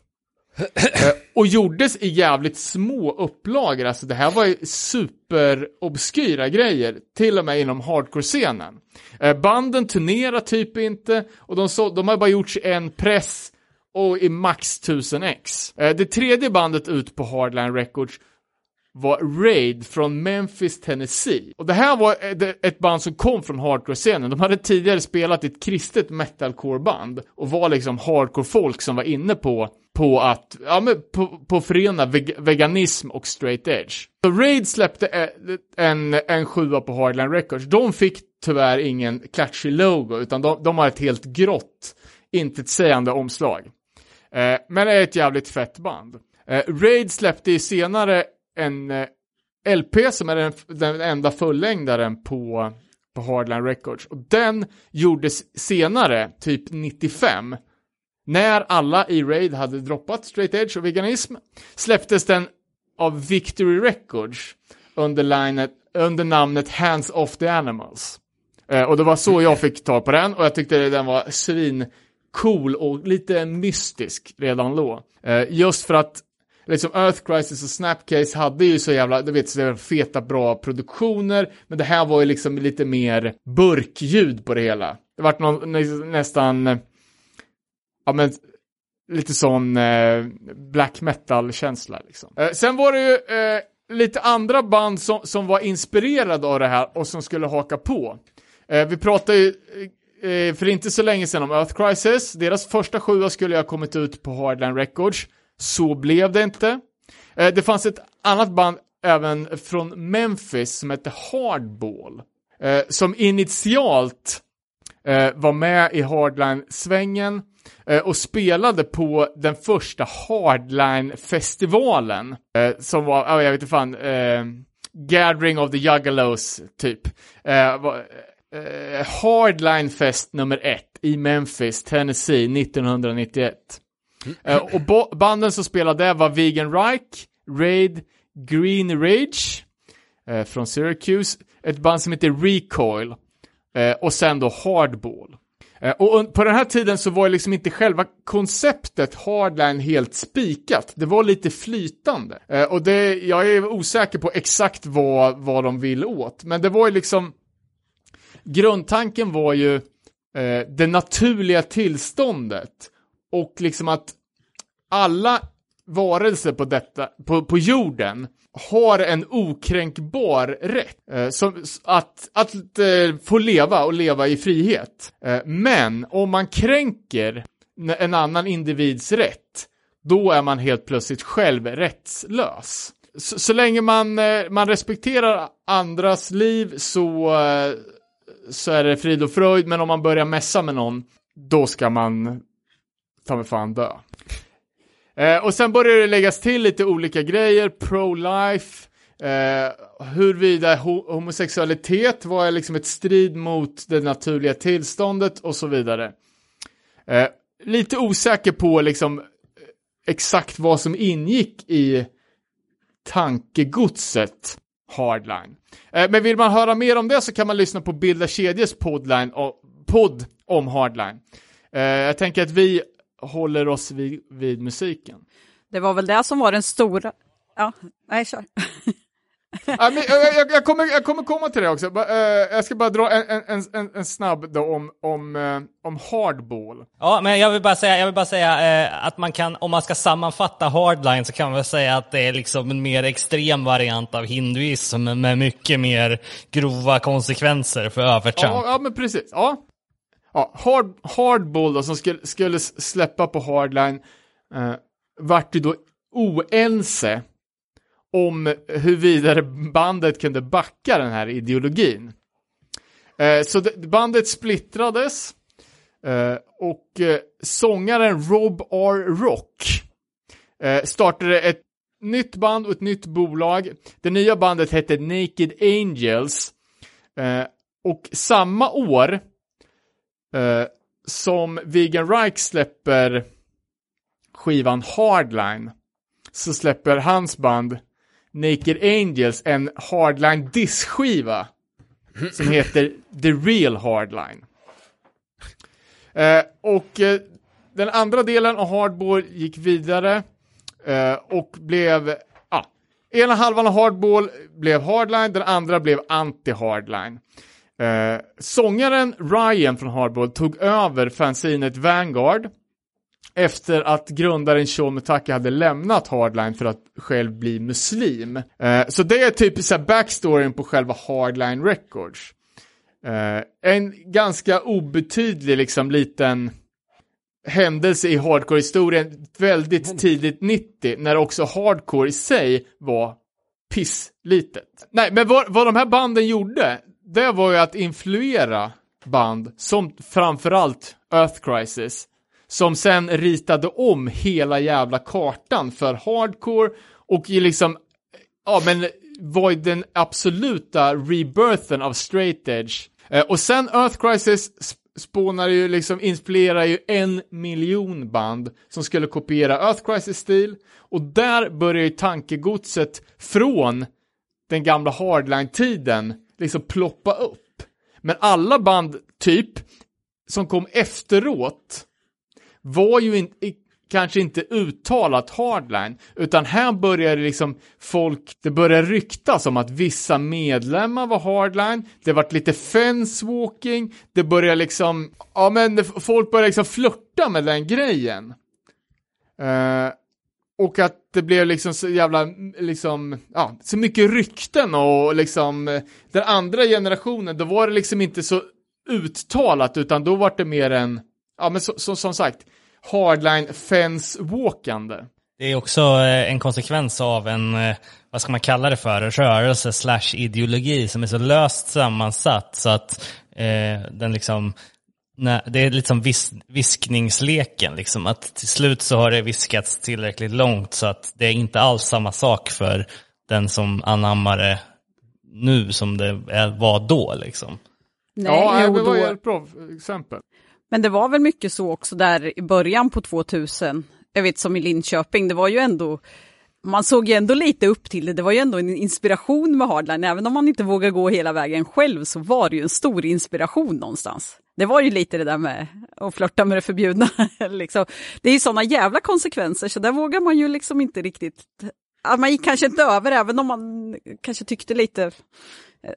Eh, och gjordes i jävligt små upplagor, alltså det här var ju superobskyra grejer, till och med inom hardcore-scenen. Eh, banden turnerar typ inte, och de, så, de har bara gjorts i en press och i max 1000x. Eh, det tredje bandet ut på Hardline Records var Raid från Memphis, Tennessee. Och det här var eh, ett- band som kom från hardcore-scenen. De hade tidigare spelat i ett kristet metalcore-band och var liksom hardcore-folk som var inne på, på att, ja men på, på att förena veg veganism och straight edge. Så Raid släppte eh, en, en sjua på Hardline Records. De fick tyvärr ingen klatschig logo, utan de, de har ett helt grått, intetsägande omslag. Eh, men är ett jävligt fett band. Eh, Raid släppte ju senare en eh, LP som är den, den enda fullängdaren på, på Hardline Records. Och den gjordes senare, typ 95, när alla i Raid hade droppat straight edge och veganism släpptes den av Victory Records under, linet, under namnet Hands of the Animals. Eh, och det var så jag fick tag på den och jag tyckte den var svin cool och lite mystisk redan då. Eh, just för att liksom Earth Crisis och Snapcase hade ju så jävla, du vet, så jävla feta bra produktioner, men det här var ju liksom lite mer burkljud på det hela. Det vart någon, nä- nästan, ja men, lite sån eh, black metal-känsla liksom. Eh, sen var det ju eh, lite andra band som, som var inspirerade av det här och som skulle haka på. Eh, vi pratade ju eh, Eh, för inte så länge sedan om Earth Crisis. Deras första sjua skulle ha kommit ut på Hardline Records. Så blev det inte. Eh, det fanns ett annat band även från Memphis som hette Hardball. Eh, som initialt eh, var med i Hardline-svängen eh, och spelade på den första Hardline-festivalen. Eh, som var, jag vet inte fan, eh, Gathering of the Juggalos, typ. Eh, Eh, Hardline Fest nummer ett i Memphis, Tennessee, 1991. Eh, och banden som spelade där var Vegan Reich, Raid, Green Rage eh, från Syracuse, ett band som heter Recoil eh, och sen då Hardball. Eh, och på den här tiden så var ju liksom inte själva konceptet Hardline helt spikat. Det var lite flytande. Eh, och det, jag är osäker på exakt vad, vad de vill åt. Men det var ju liksom, grundtanken var ju eh, det naturliga tillståndet. Och liksom att alla varelser på, detta, på, på jorden har en okränkbar rätt eh, som, att, att eh, få leva och leva i frihet. Eh, men om man kränker en annan individs rätt, då är man helt plötsligt själv rättslös. Så, så länge man, eh, man respekterar andras liv så, eh, så är det frid och fröjd, men om man börjar messa med någon, då ska man ta mig fan dö. Eh, och sen börjar det läggas till lite olika grejer, pro-life, eh, huruvida ho- homosexualitet var liksom ett strid mot det naturliga tillståndet och så vidare. Eh, lite osäker på liksom eh, exakt vad som ingick i tankegodset Hardline. Eh, men vill man höra mer om det så kan man lyssna på Bilda Kedjes podd om Hardline. Eh, jag tänker att vi håller oss vid, vid musiken. Det var väl det som var den stora... Ja, nej, kör. Ja, men, jag, jag, kommer, jag kommer komma till det också. Eh, jag ska bara dra en, en, en, en snabb då om, om, eh, om hardball. Ja, men jag vill bara säga, jag vill bara säga eh, att man kan, om man ska sammanfatta hardline så kan man väl säga att det är liksom en mer extrem variant av hinduism med mycket mer grova konsekvenser för övertramp. Ja, ja, men precis. Ja. Ja, hard, hardball då, som skulle, skulle släppa på hardline, eh, vart ju då oense om hur vidare bandet kunde backa den här ideologin. Eh, så bandet splittrades eh, och eh, sångaren Rob R. Rock startade ett nytt band och ett nytt bolag. Det nya bandet hette Naked Angels och samma år som Vegan Reich släpper skivan Hardline så släpper hans band Naked Angels en Hardline diskskiva som heter The Real Hardline. Eh, och eh, den andra delen av Hardball gick vidare eh, och blev, ja, ena halvan av Hardball blev Hardline, den andra blev Anti-Hardline. Eh, sångaren Ryan från Hardball tog över fanzinet Vanguard efter att grundaren Sean Mutaka hade lämnat Hardline för att själv bli muslim. Eh, så det är typ så här backstoryn på själva Hardline Records. Eh, en ganska obetydlig liksom liten händelse i hardcore-historien väldigt tidigt 90 när också hardcore i sig var pisslitet. Nej, men vad, vad de här banden gjorde, det var ju att influera band som framförallt Earth Crisis, som sen ritade om hela jävla kartan för hardcore och i liksom, ja men var ju den absoluta rebirthen av straight edge. Eh, och sen Earth Crisis spånar ju liksom, inspirerar ju en miljon band som skulle kopiera Earth Crisis-stil och där börjar ju tankegodset från den gamla hardline-tiden liksom ploppa upp. Men alla band, typ, som kom efteråt var ju in, i, kanske inte uttalat hardline, utan här började liksom folk, det började ryktas om att vissa medlemmar var hardline, det vart lite fencewalking det började liksom, ja men folk började liksom flörta med den grejen. Uh, och att det blev liksom så jävla, liksom, ja, så mycket rykten och liksom, den andra generationen, då var det liksom inte så uttalat, utan då var det mer en, ja men så, så, som sagt, hardline fence-walkande. Det är också eh, en konsekvens av en, eh, vad ska man kalla det för, rörelse slash ideologi som är så löst sammansatt så att eh, den liksom, nej, det är lite som vis, viskningsleken, liksom, att till slut så har det viskats tillräckligt långt så att det är inte alls samma sak för den som anammar det nu som det var då. Liksom. Nej, ja, jo, det var ju då, ett bra exempel. Men det var väl mycket så också där i början på 2000, jag vet som i Linköping, det var ju ändå, man såg ju ändå lite upp till det, det var ju ändå en inspiration med Hardline, även om man inte vågar gå hela vägen själv så var det ju en stor inspiration någonstans. Det var ju lite det där med att flörta med det förbjudna. liksom. Det är ju sådana jävla konsekvenser, så där vågar man ju liksom inte riktigt, man gick kanske inte över, även om man kanske tyckte lite eh,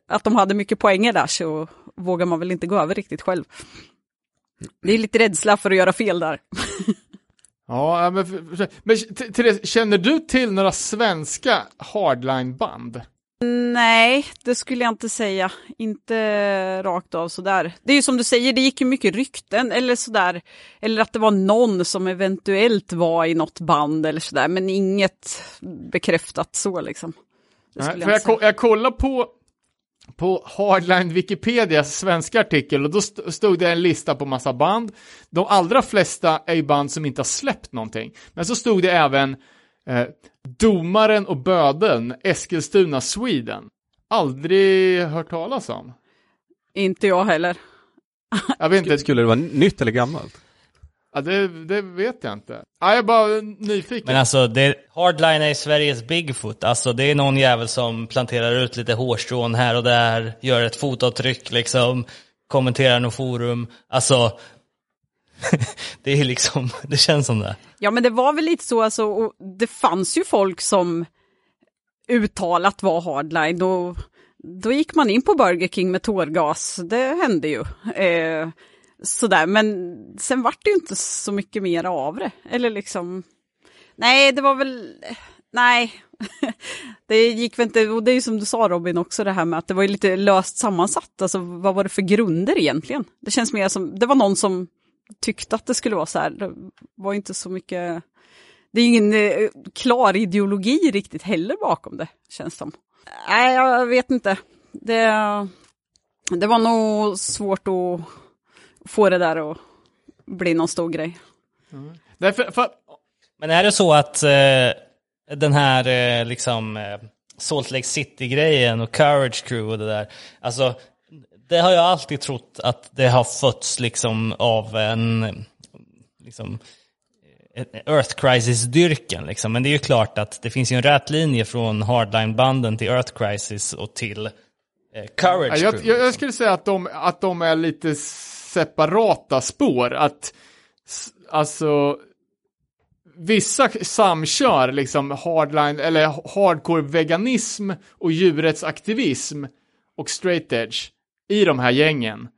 att de hade mycket poänger där, så vågar man väl inte gå över riktigt själv. Det är lite rädsla för att göra fel där. Ja, men, men Therese, känner du till några svenska hardline-band? Nej, det skulle jag inte säga. Inte rakt av sådär. Det är ju som du säger, det gick ju mycket rykten eller sådär. Eller att det var någon som eventuellt var i något band eller sådär, men inget bekräftat så liksom. Nej, jag, jag, jag kollar på på Hardline Wikipedias svenska artikel och då stod det en lista på massa band. De allra flesta är ju band som inte har släppt någonting. Men så stod det även eh, Domaren och Böden, Eskilstuna, Sweden. Aldrig hört talas om. Inte jag heller. Jag vet inte. Skulle det vara nytt eller gammalt? Ja, det, det, vet jag inte. Ja, jag är bara nyfiken. Men alltså, det, Hardline är Sveriges Bigfoot. Alltså, det är någon jävel som planterar ut lite hårstrån här och där, gör ett fotavtryck liksom, kommenterar något forum. Alltså, det är liksom, det känns som det. Ja, men det var väl lite så, alltså, och det fanns ju folk som uttalat var hardline och då gick man in på Burger King med tårgas. Det hände ju. Eh, sådär, men sen vart det ju inte så mycket mer av det. Eller liksom, nej, det var väl, nej, det gick väl inte, och det är ju som du sa Robin också det här med att det var ju lite löst sammansatt, alltså vad var det för grunder egentligen? Det känns mer som, det var någon som tyckte att det skulle vara så här, det var inte så mycket, det är ingen eh, klar ideologi riktigt heller bakom det, känns som. Nej, jag vet inte. Det, det var nog svårt att få det där att bli någon stor grej. Mm. Därför, för... Men är det så att eh, den här eh, liksom eh, Salt Lake City-grejen och Courage Crew och det där, alltså det har jag alltid trott att det har fötts liksom av en liksom Earth Crisis-dyrken liksom. Men det är ju klart att det finns ju en rät linje från Hardline-banden till Earth Crisis och till eh, Courage jag, Crew. Jag, jag liksom. skulle säga att de, att de är lite separata spår. Att alltså vissa samkör liksom hardline eller hardcore veganism och djurrättsaktivism och straight edge i de här gängen.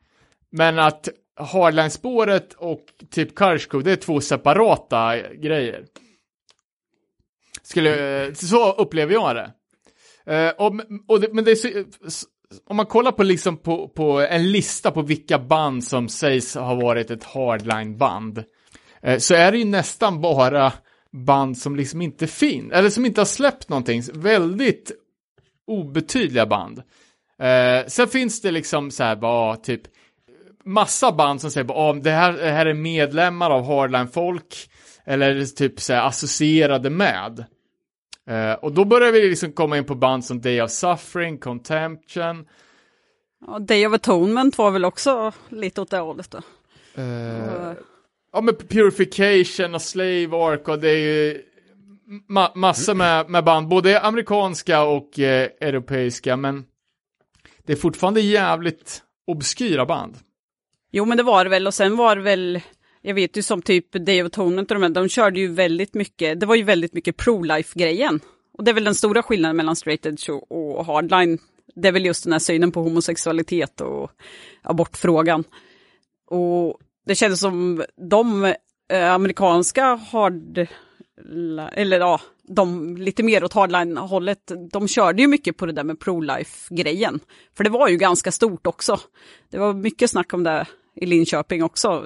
Men att hardline-spåret och typ Karsko, det är två separata grejer. Skulle, så upplever jag det. Eh, uh, och, och det, men det är så, om man kollar på, liksom på, på en lista på vilka band som sägs ha varit ett hardline-band, eh, så är det ju nästan bara band som liksom inte finns, eller som inte har släppt någonting, väldigt obetydliga band. Eh, sen finns det liksom så här bara typ massa band som säger bara, oh, det, här, det här är medlemmar av hardline-folk, eller typ så här associerade med. Uh, och då börjar vi liksom komma in på band som Day of Suffering, Contemption. Ja, Day of Atonement var väl också lite åt det hållet då. Eh, ja men Purification och Slave Ark och det är ju ma massor med, med band, både amerikanska och eh, europeiska, men det är fortfarande jävligt obskyra band. Jo men det var det väl och sen var det väl, jag vet ju som typ Day of Atonement och de, här, de körde ju väldigt mycket, det var ju väldigt mycket pro-life-grejen. Och det är väl den stora skillnaden mellan straight edge och, och hardline. Det är väl just den här synen på homosexualitet och abortfrågan. Och det kändes som de eh, amerikanska hard, eller ja, de lite mer åt hardline-hållet, de körde ju mycket på det där med pro-life-grejen. För det var ju ganska stort också. Det var mycket snack om det i Linköping också.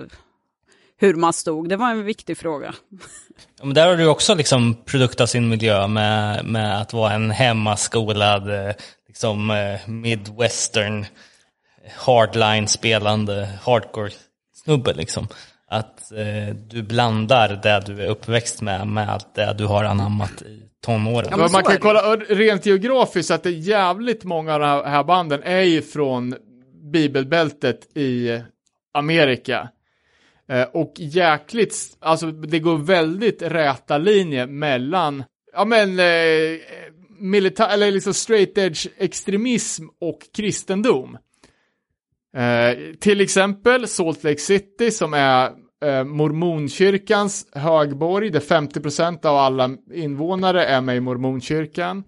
Hur man stod, det var en viktig fråga. Ja, Men där har du också liksom produkt av sin miljö med, med att vara en hemmaskolad, eh, liksom eh, midwestern, hardline-spelande hardcore-snubbe liksom. Att eh, du blandar det du är uppväxt med med det du har anammat i tonåren. Ja, man kan kolla rent geografiskt att det är jävligt många av de här banden är ju från bibelbältet i Amerika. Eh, och jäkligt, alltså det går väldigt räta linjer mellan, ja men, eh, militär, eller liksom straight edge extremism och kristendom. Eh, till exempel Salt Lake City som är eh, mormonkyrkans högborg, där 50% av alla invånare är med i mormonkyrkan.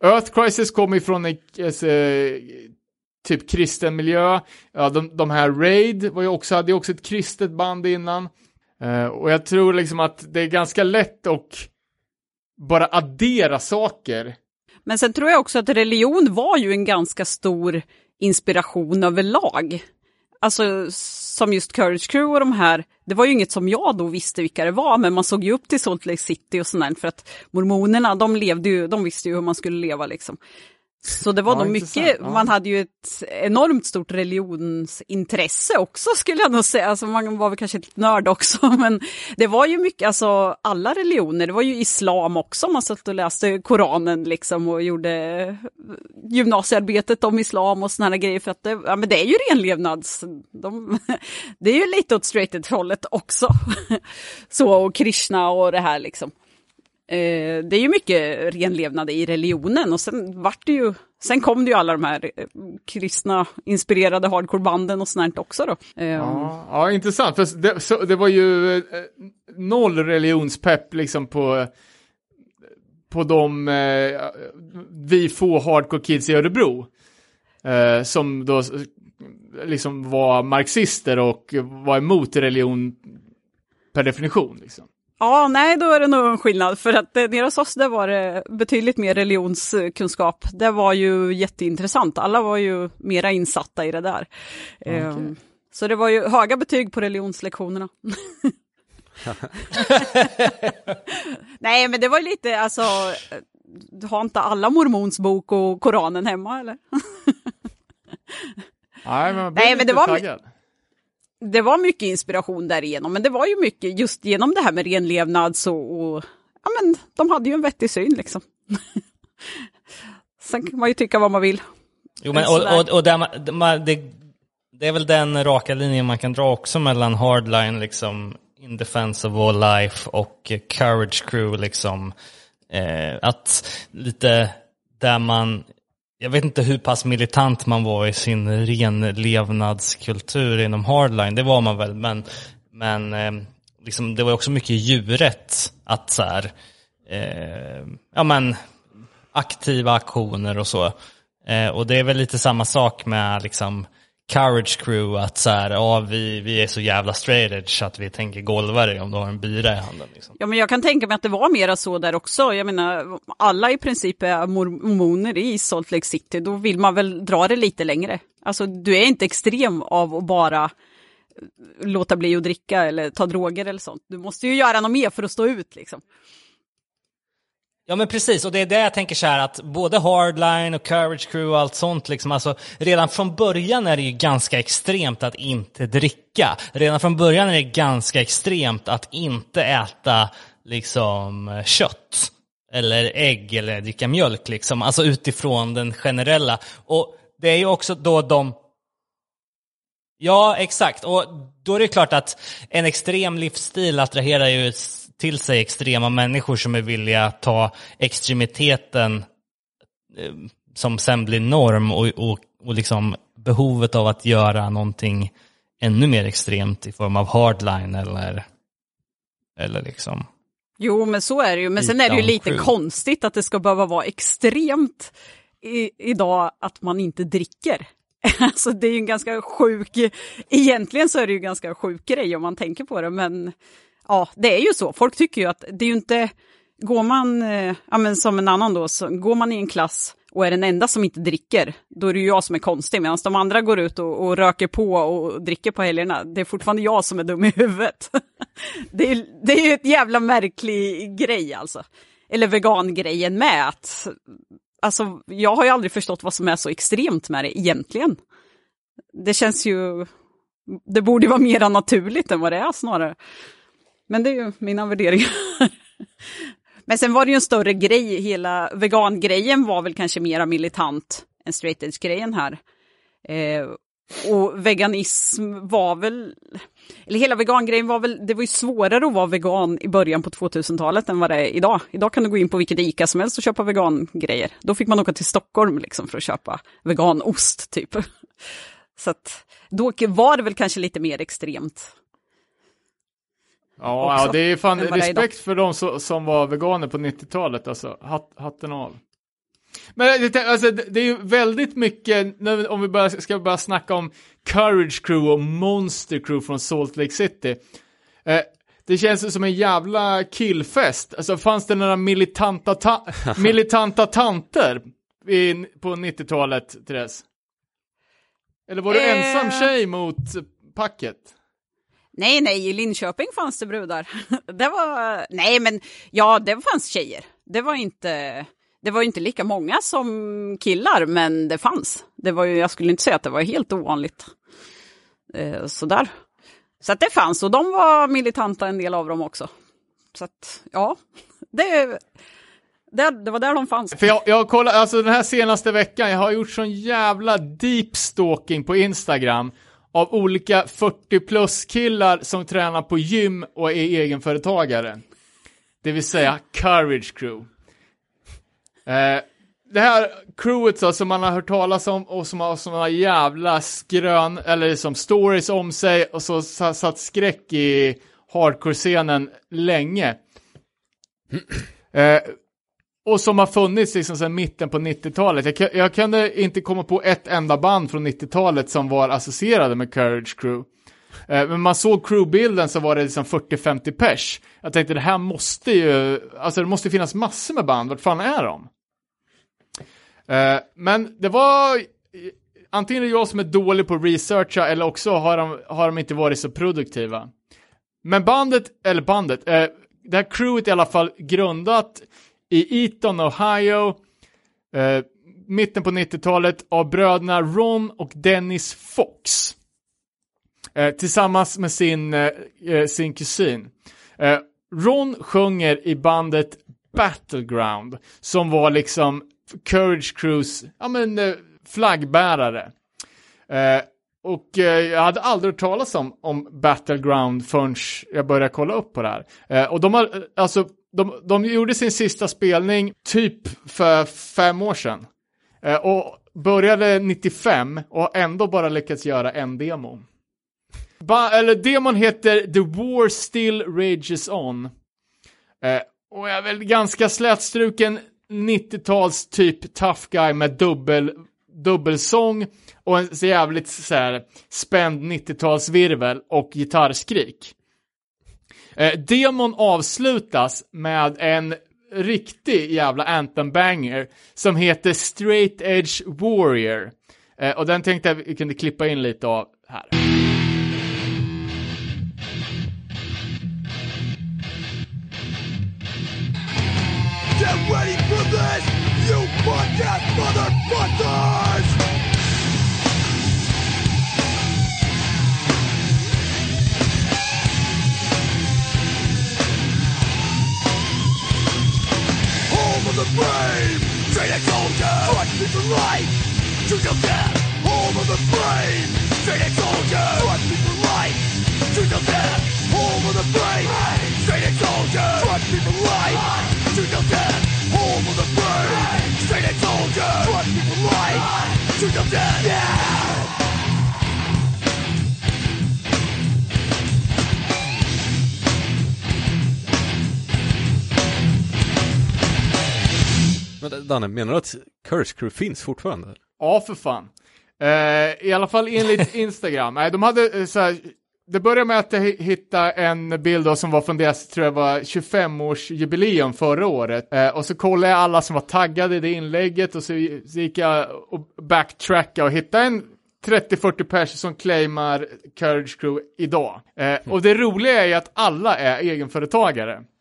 Earth Crisis kommer ifrån en eh, typ kristen miljö. Ja, de, de här Raid var ju också, hade ju också ett kristet band innan. Eh, och jag tror liksom att det är ganska lätt att bara addera saker. Men sen tror jag också att religion var ju en ganska stor inspiration överlag. Alltså som just Courage Crew och de här, det var ju inget som jag då visste vilka det var, men man såg ju upp till Salt Lake City och sånt där, för att mormonerna, de levde ju, de visste ju hur man skulle leva liksom. Så det var nog mycket, ja. man hade ju ett enormt stort religionsintresse också skulle jag nog säga. Alltså man var väl kanske lite nörd också, men det var ju mycket, alltså alla religioner, det var ju islam också, man satt och läste Koranen liksom och gjorde gymnasiearbetet om islam och här grejer för att det, ja, men det är ju renlevnads, de, det är ju lite åt straight edge-hållet också. Så och Krishna och det här liksom. Eh, det är ju mycket renlevnad i religionen och sen vart det ju, sen kom det ju alla de här eh, kristna inspirerade hardcorebanden och sånt här också då. Eh, Ja, ja intressant. För det, så, det var ju eh, noll religionspepp liksom på, eh, på de eh, vi få hardcore kids i Örebro. Som då liksom var marxister och var emot religion per definition. Liksom. Ja, nej, då är det nog en skillnad för att eh, nere hos oss där var det betydligt mer religionskunskap. Det var ju jätteintressant. Alla var ju mera insatta i det där. Eh, Så det var ju höga betyg på religionslektionerna. nej, men det var ju lite, alltså, du har inte alla mormons bok och Koranen hemma eller? Nej, men, Nej, men det var- taggad det var mycket inspiration därigenom, men det var ju mycket just genom det här med renlevnad så, och ja men de hade ju en vettig syn liksom. Sen kan man ju tycka vad man vill. Jo, men, och, och, och där man, det, det är väl den raka linjen man kan dra också mellan hardline, liksom In Defense of All Life och Courage Crew, liksom. Eh, att lite där man, jag vet inte hur pass militant man var i sin renlevnadskultur inom hardline, det var man väl, men, men eh, liksom, det var också mycket djuret att så här, eh, ja men, aktiva aktioner och så. Eh, och det är väl lite samma sak med liksom Courage Crew, att så här, ja, vi, vi är så jävla straight edge så att vi tänker golva dig om du har en bira i handen. Liksom. Ja, men jag kan tänka mig att det var mera så där också. Jag menar, alla i princip är mormoner i Salt Lake City. Då vill man väl dra det lite längre. Alltså, du är inte extrem av att bara eh, låta bli att dricka eller ta droger eller sånt. Du måste ju göra något mer för att stå ut liksom. Ja men precis, och det är det jag tänker så här att både Hardline och Courage Crew och allt sånt, liksom, alltså, redan från början är det ju ganska extremt att inte dricka. Redan från början är det ganska extremt att inte äta liksom kött eller ägg eller dricka mjölk, liksom. alltså utifrån den generella. Och det är ju också då de Ja, exakt. Och då är det klart att en extrem livsstil attraherar ju till sig extrema människor som är villiga att ta extremiteten eh, som sen blir norm och, och, och liksom behovet av att göra någonting ännu mer extremt i form av hardline eller, eller liksom Jo, men så är det ju. Men sen är det ju lite konstigt att det ska behöva vara extremt i, idag att man inte dricker. Alltså det är ju en ganska sjuk, egentligen så är det ju ganska sjuk grej om man tänker på det, men ja, det är ju så. Folk tycker ju att det är ju inte, går man, eh, ja men som en annan då, så går man i en klass och är den enda som inte dricker, då är det ju jag som är konstig, medan de andra går ut och, och röker på och dricker på helgerna. Det är fortfarande jag som är dum i huvudet. det, är, det är ju ett jävla märklig grej alltså. Eller vegangrejen med att, alltså jag har ju aldrig förstått vad som är så extremt med det egentligen. Det känns ju, det borde ju vara mer naturligt än vad det är snarare. Men det är ju mina värderingar. Men sen var det ju en större grej, hela vegangrejen var väl kanske mera militant än straight edge-grejen här. Eh, och veganism var väl, eller hela vegangrejen var väl, det var ju svårare att vara vegan i början på 2000-talet än vad det är idag. Idag kan du gå in på vilket ICA som helst och köpa vegangrejer. Då fick man åka till Stockholm liksom för att köpa veganost typ. Så att då var det väl kanske lite mer extremt. Ja, också, ja, det är fan respekt för de som, som var veganer på 90-talet, alltså. Hat, hatten av. Men det, alltså, det är ju väldigt mycket, om vi bara, ska börja snacka om Courage Crew och Monster Crew från Salt Lake City. Eh, det känns som en jävla killfest. Alltså fanns det några militanta, ta militanta tanter i, på 90-talet, Therese? Eller var du Eh. ensam tjej mot packet? Nej, nej, i Linköping fanns det brudar. Det var, nej men ja, det fanns tjejer. Det var inte, det var inte lika många som killar, men det fanns. Det var ju, jag skulle inte säga att det var helt ovanligt. Eh, sådär. Så att det fanns, och de var militanta en del av dem också. Så att, ja, det, det, det var där de fanns. För jag, jag kollar, alltså den här senaste veckan, jag har gjort sån jävla deep stalking på Instagram av olika 40 plus killar som tränar på gym och är egenföretagare. Det vill säga Courage Crew. Eh, det här crewet så, som man har hört talas om och som har såna jävla skrön, eller som stories om sig och så satt skräck i hardcore-scenen länge. Eh, och som har funnits liksom sedan mitten på 90-talet. Jag, kan- jag kunde inte komma på ett enda band från 90-talet som var associerade med Courage Crew. Eh, men man såg crewbilden så var det liksom 40-50 pers. Jag tänkte det här måste ju, alltså det måste finnas massor med band, vart fan är de? Eh, men det var, antingen är det jag som är dålig på att researcha eller också har de, har de inte varit så produktiva. Men bandet, eller bandet, eh, det här crewet är i alla fall grundat i Eton, Ohio, eh, mitten på 90-talet av bröderna Ron och Dennis Fox. Eh, tillsammans med sin, eh, eh, sin kusin. Eh, Ron sjunger i bandet Battleground, som var liksom Courage Crews, ja men eh, flaggbärare. Eh, och eh, jag hade aldrig hört talas om, om Battleground förrän jag började kolla upp på det här. Eh, och de har, eh, alltså, de, de gjorde sin sista spelning typ för fem år sedan. Eh, och började 95 och har ändå bara lyckats göra en demo. Ba eller demon heter The War Still Rages On. Eh, och är väl ganska slätstruken 90-tals typ tough guy med dubbel, dubbelsång och en så jävligt så här spänd 90-talsvirvel och gitarrskrik. Eh, demon avslutas med en riktig jävla anthem banger som heter Straight Edge Warrior. Eh, och den tänkte jag vi kunde klippa in lite av här. Get ready for this, you podcast motherfucker! Home of the brave, train a soldier, fight for life, choose your death. Home of the brave, Straight soldier, trust me for life. Shoot till death, home of the brave. Straight soldier, trust me for life. Shoot till death, home of the brave. Straight soldier, trust me for life. Shoot till death. Men Danne, menar du att Curse Crew finns fortfarande? Ja, för fan. Eh, I alla fall enligt Instagram. Nej, de hade eh, så här, det började med att jag hi- hittade en bild då som var från deras, tror jag var 25-årsjubileum förra året. Eh, och så kollade jag alla som var taggade i det inlägget och så, så gick jag och backtrackade och hittade en 30-40 personer som claimar Courage Crew idag. Eh, och det roliga är ju att alla är egenföretagare.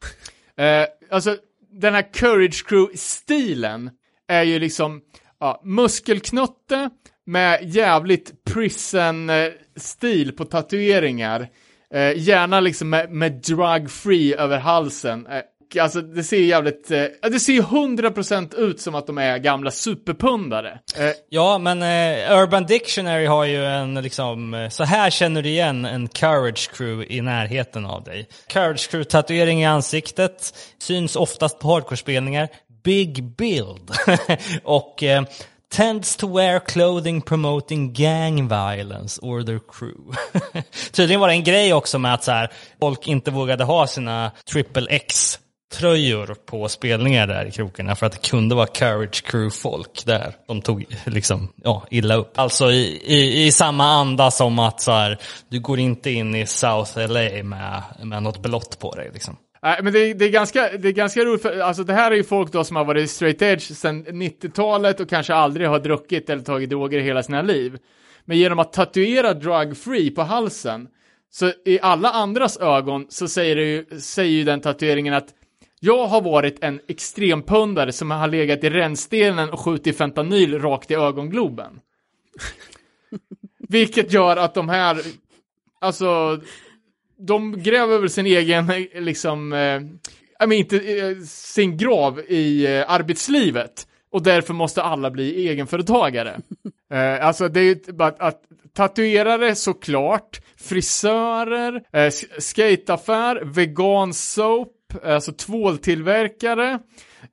Eh, alltså, den här Courage Crew-stilen är ju liksom ja, muskelknutte med jävligt prison-stil på tatueringar. Eh, gärna liksom med, med drug-free över halsen. Eh, och alltså det ser jävligt, eh, ja, det ser ju 100% ut som att de är gamla superpundare. Eh, Ja, men eh, Urban Dictionary har ju en liksom, eh, så här känner du igen en Courage Crew i närheten av dig. Courage Crew-tatuering i ansiktet, syns oftast på hardcore-spelningar, big build och eh, tends to wear clothing promoting gang violence or their crew. Tydligen var det en grej också med att så här, folk inte vågade ha sina triple X tröjor på spelningar där i krokarna för att det kunde vara Courage Crew-folk där. De tog liksom, ja, illa upp. Alltså i, i, i samma anda som att så här, du går inte in i South LA med, med något blått på dig liksom. Nej, men det, det, är ganska, det är ganska roligt, för, alltså det här är ju folk då som har varit straight edge sedan 90-talet och kanske aldrig har druckit eller tagit droger i hela sina liv. Men genom att tatuera drug free på halsen, så i alla andras ögon så säger, det ju, säger ju den tatueringen att jag har varit en extrempundare som har legat i rännstenen och skjutit fentanyl rakt i ögongloben. Vilket gör att de här, alltså, de gräver väl sin egen, liksom, eh, jag menar inte eh, sin grav i eh, arbetslivet. Och därför måste alla bli egenföretagare. eh, alltså det är ju bara att, att tatuerare såklart, frisörer, eh, skateaffär, vegan soap, alltså tvåltillverkare,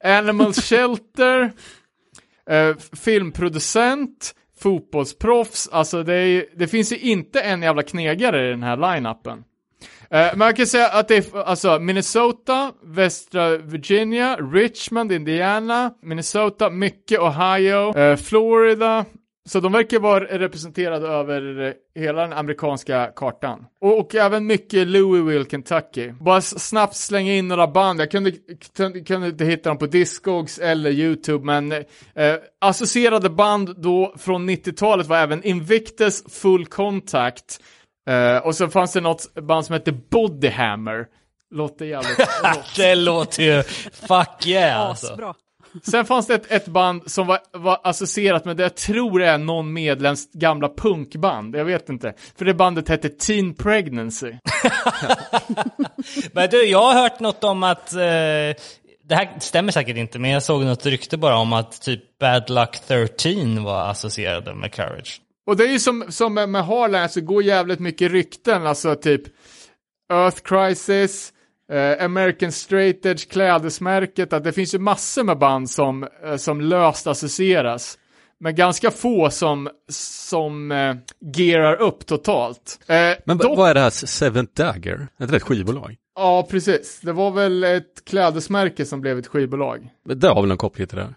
animal shelter, eh, filmproducent, fotbollsproffs, alltså det, är, det finns ju inte en jävla knegare i den här line-upen. Eh, man kan säga att det är alltså Minnesota, västra Virginia, Richmond, Indiana, Minnesota, mycket Ohio, eh, Florida. Så de verkar vara representerade över hela den amerikanska kartan. Och, och även mycket Louisville, Kentucky. Bara snabbt slänga in några band. Jag kunde, kunde, kunde inte hitta dem på Discogs eller YouTube, men eh, associerade band då från 90-talet var även Invictus, Full Contact, Eh, och så fanns det något band som hette Bodyhammer. Låter jävligt. Det låter ju fuck yeah alltså. Asbra. Sen fanns det ett, ett band som var, var associerat med det jag tror är någon medlems gamla punkband. Jag vet inte. För det bandet hette Teen Pregnancy. Men du, jag har hört något om att, eh, det här stämmer säkert inte, men jag såg något rykte bara om att typ Bad Luck 13 var associerade med Courage. Och det är ju som, som med Harlan, alltså går jävligt mycket rykten, alltså typ Earth Crisis, eh, American Straight Edge, klädesmärket, att det finns ju massor med band som, eh, som löst associeras. Men ganska få som, som eh, gearar upp totalt. Eh, Men dock- vad är det här Seventh Dagger? Är inte det ett skivbolag? Ja, precis. Det var väl ett klädesmärke som blev ett skivbolag. Det har väl någon koppling till det? här?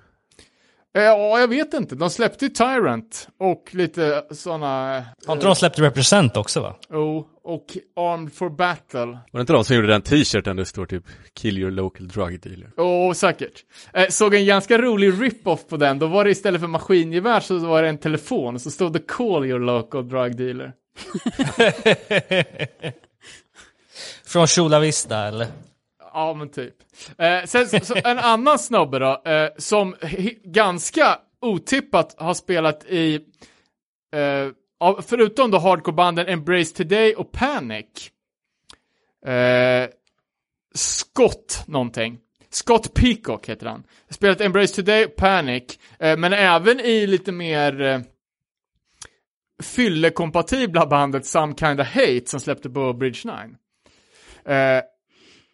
Eh, Ja, jag vet inte. De släppte ju Tyrant och lite sådana... Har inte de släppt Represent också va? Oh, och Armed for Battle. Var det inte de som gjorde den t-shirten där det står typ Kill your local drug dealer? Åh, säkert. Eh, såg en ganska rolig rip-off på den. Då var det istället för maskingevär så var det en telefon. Så stod det Call your local drug dealer. Från Chula Vista eller? Ja, men typ. Eh, sen så, en annan snubbe då, eh, som ganska otippat har spelat i, eh, av- förutom då hardcorebanden Embrace Today och Panic, eh, Scott någonting. Scott Peacock heter han. Spelat Embrace Today, Panic, eh, men även i lite mer eh, fyllekompatibla bandet Some Kinda Hate som släppte på Bridge 9.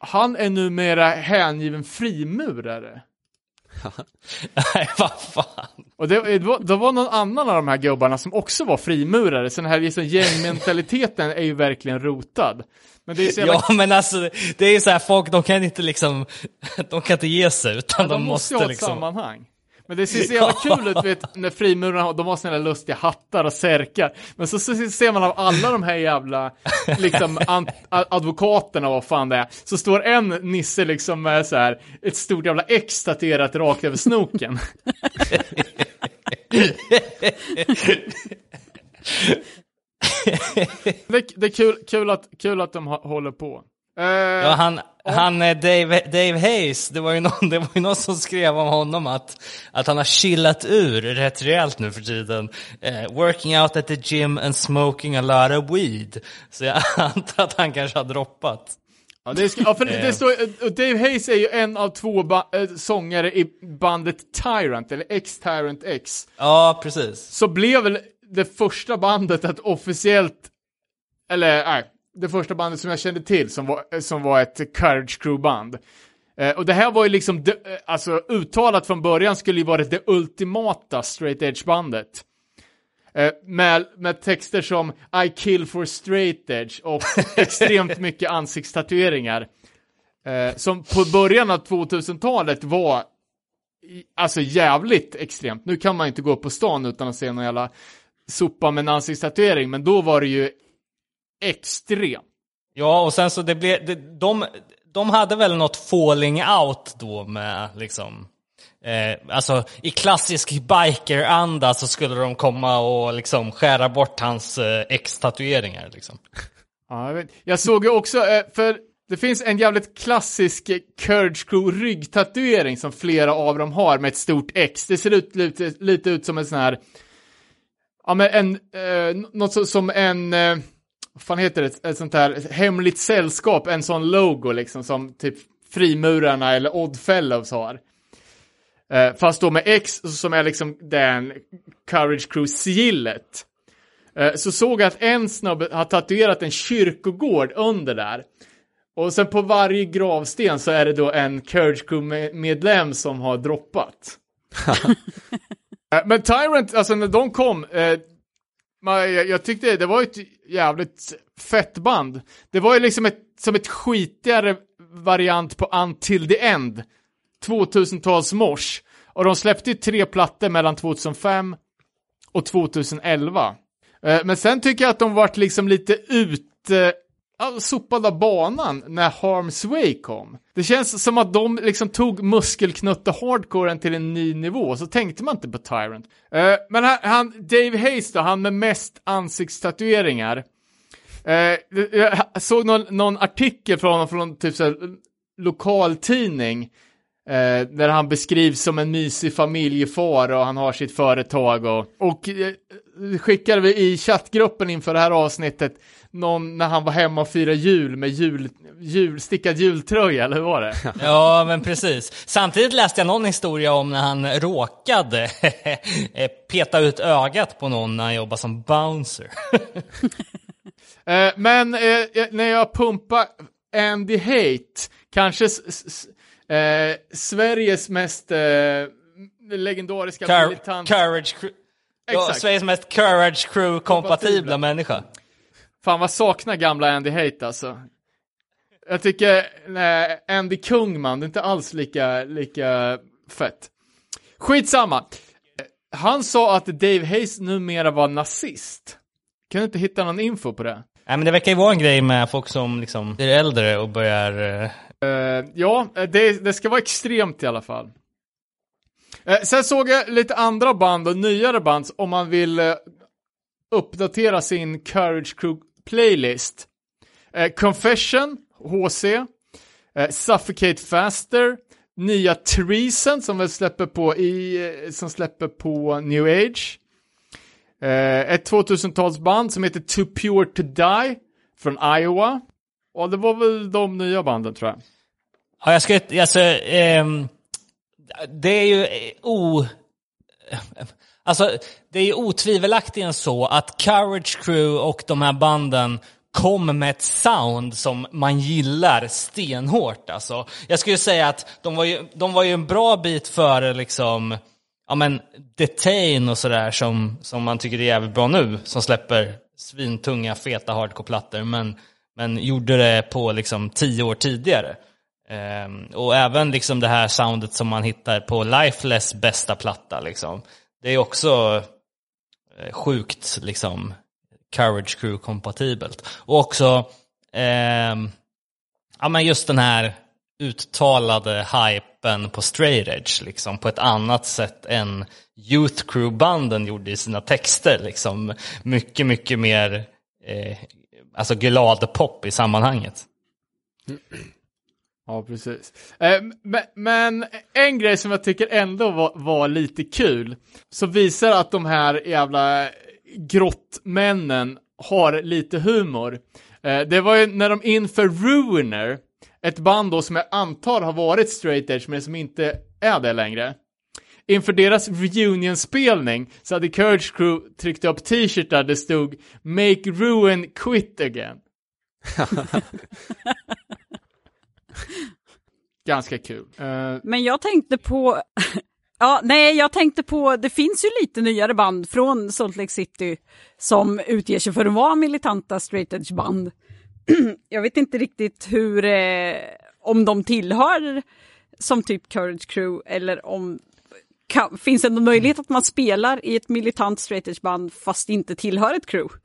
Han är numera hängiven frimurare. Nej, vad fan. Och det, det, var, det var någon annan av de här gubbarna som också var frimurare, så den här liksom gängmentaliteten är ju verkligen rotad. Men det är så jävla Ja, men alltså det är ju så här, folk de kan inte liksom, de kan inte ge sig utan de de, måste måste, ha ett liksom. sammanhang. Men det ser så jävla kul ut vet, när frimurarna de har såna lustiga hattar och särkar. Men så, så ser man av alla de här jävla liksom, an, advokaterna vad fan det är. Så står en nisse liksom med så här ett stort jävla X tatuerat rakt över snoken. det, det är kul, kul, att, kul att de håller på. Eh, Ja, han, han eh, Dave, Dave Hayes, det var, ju någon, det var ju någon som skrev om honom att, att han har chillat ur rätt rejält nu för tiden. Eh, working out at the gym and smoking a lot of weed. Så jag antar att han kanske har droppat. Ja, det, ska, ja, för det, det står, Dave Hayes är ju en av två äh, sångare i bandet Tyrant, eller X-Tyrant X. Ja, precis. Så blev väl det första bandet att officiellt, eller nej, det första bandet som jag kände till som var, som var ett Courage Crew-band. Eh, och det här var ju liksom, det, eh, alltså uttalat från början skulle ju vara det ultimata straight edge-bandet. Eh, med, med texter som I kill for straight edge och extremt mycket ansiktstatueringar. Eh, som på början av 2000-talet var alltså jävligt extremt. Nu kan man inte gå upp på stan utan att se någon jävla sopa med en ansiktstatuering, men då var det ju extremt. Ja, och sen så det blev, det, de, de hade väl något falling out då med liksom, eh, alltså i klassisk biker-anda så skulle de komma och liksom skära bort hans eh, ex-tatueringar liksom. Ja, jag, jag såg ju också, eh, för det finns en jävligt klassisk eh, Courage Crew ryggtatuering som flera av dem har med ett stort X. Det ser ut lite, lite ut som en sån här, ja men en, eh, något så, som en, eh, vad fan heter det, ett sånt här hemligt sällskap, en sån logo liksom som typ frimurarna eller Oddfellows har. Eh, fast då med X som är liksom den Courage Crew-sigillet. Eh, så såg jag att en snubbe har tatuerat en kyrkogård under där. Och sen på varje gravsten så är det då en Courage Crew-medlem som har droppat. Eh, Men Tyrant, alltså när de kom, eh, man, jag, jag tyckte det var ett jävligt fett band. Det var ju liksom ett, som ett skitigare variant på Until the End. 2000-tals mors. Och de släppte ju tre plattor mellan 2005 och 2011. Eh, men sen tycker jag att de vart liksom lite ut, eh, sopade av banan när Harm's Way kom. Det känns som att de liksom tog muskelknutte hardcoren till en ny nivå, så tänkte man inte på Tyrant. Uh, Men han, han Dave Hayes då, han med mest ansiktstatueringar. Uh, Jag såg någon, någon artikel från honom från typ såhär lokaltidning. uh, där han beskrivs som en mysig familjefar och han har sitt företag och, och skickade vi i chattgruppen inför det här avsnittet någon när han var hemma och firade jul med jul, jul, stickad jultröja, eller hur var det? Ja, men precis. Samtidigt läste jag någon historia om när han råkade eh, peta ut ögat på någon när han jobbade som bouncer. Eh, men eh, när jag pumpar Andy Hate, kanske eh, Sveriges mest legendariska Cour- militant... courage Ja. Sveriges mest courage crew kompatibla Kompatibla. människa. Fan vad saknar gamla Andy Hate alltså. Jag tycker nej, Andy Kungman, det är inte alls lika, lika fett. Skitsamma. Han sa att Dave Hayes numera var nazist. Kan du inte hitta någon info på det? Nej, men det verkar ju vara en grej med folk som liksom blir äldre och börjar... Eh, ja, det, det ska vara extremt i alla fall. Eh, sen såg jag lite andra band och nyare band om man vill eh, uppdatera sin Courage Crew playlist. Eh, Confession, HC, eh, Suffocate Faster, nya Treason som väl släpper på i, eh, som släpper på New Age. Eh, ett 2000-talsband som heter Too Pure To Die från Iowa. Och det var väl de nya banden tror jag. Ja, jag ska alltså, um det är ju eh, o... Alltså, det är ju otvivelaktigen så att Courage Crew och de här banden kom med ett sound som man gillar stenhårt. Alltså, jag skulle säga att de var ju, de var ju en bra bit före liksom, ja men, Detain och sådär som, som man tycker är jävligt bra nu, som släpper svintunga, feta hardcore-plattor, men, men gjorde det på liksom tio år tidigare. Um, och även liksom det här soundet som man hittar på Lifeless bästa platta, liksom. det är också uh, sjukt liksom Courage Crew-kompatibelt. Och också, um, ja men just den här uttalade hypen på straight edge, liksom, på ett annat sätt än Youth Crew-banden gjorde i sina texter. Liksom. Mycket, mycket mer eh, alltså glad pop i sammanhanget. Ja, precis. Eh, men, en grej som jag tycker ändå var, var lite kul, så visar att de här jävla grottmännen har lite humor. Eh, det var ju när de inför Ruiner, ett band då som jag antar har varit straight edge men som inte är det längre. Inför deras reunion-spelning så hade Courage Crew tryckt upp t-shirtar där det stod “Make Ruin Quit Again”. Ganska kul. Uh... Men jag tänkte på, ja nej jag tänkte på, det finns ju lite nyare band från Salt Lake City som utger sig för att vara militanta straight edge band. jag vet inte riktigt hur, eh, om de tillhör som typ Courage Crew eller om kan, finns det någon möjlighet att man spelar i ett militant straight edge band fast inte tillhör ett crew?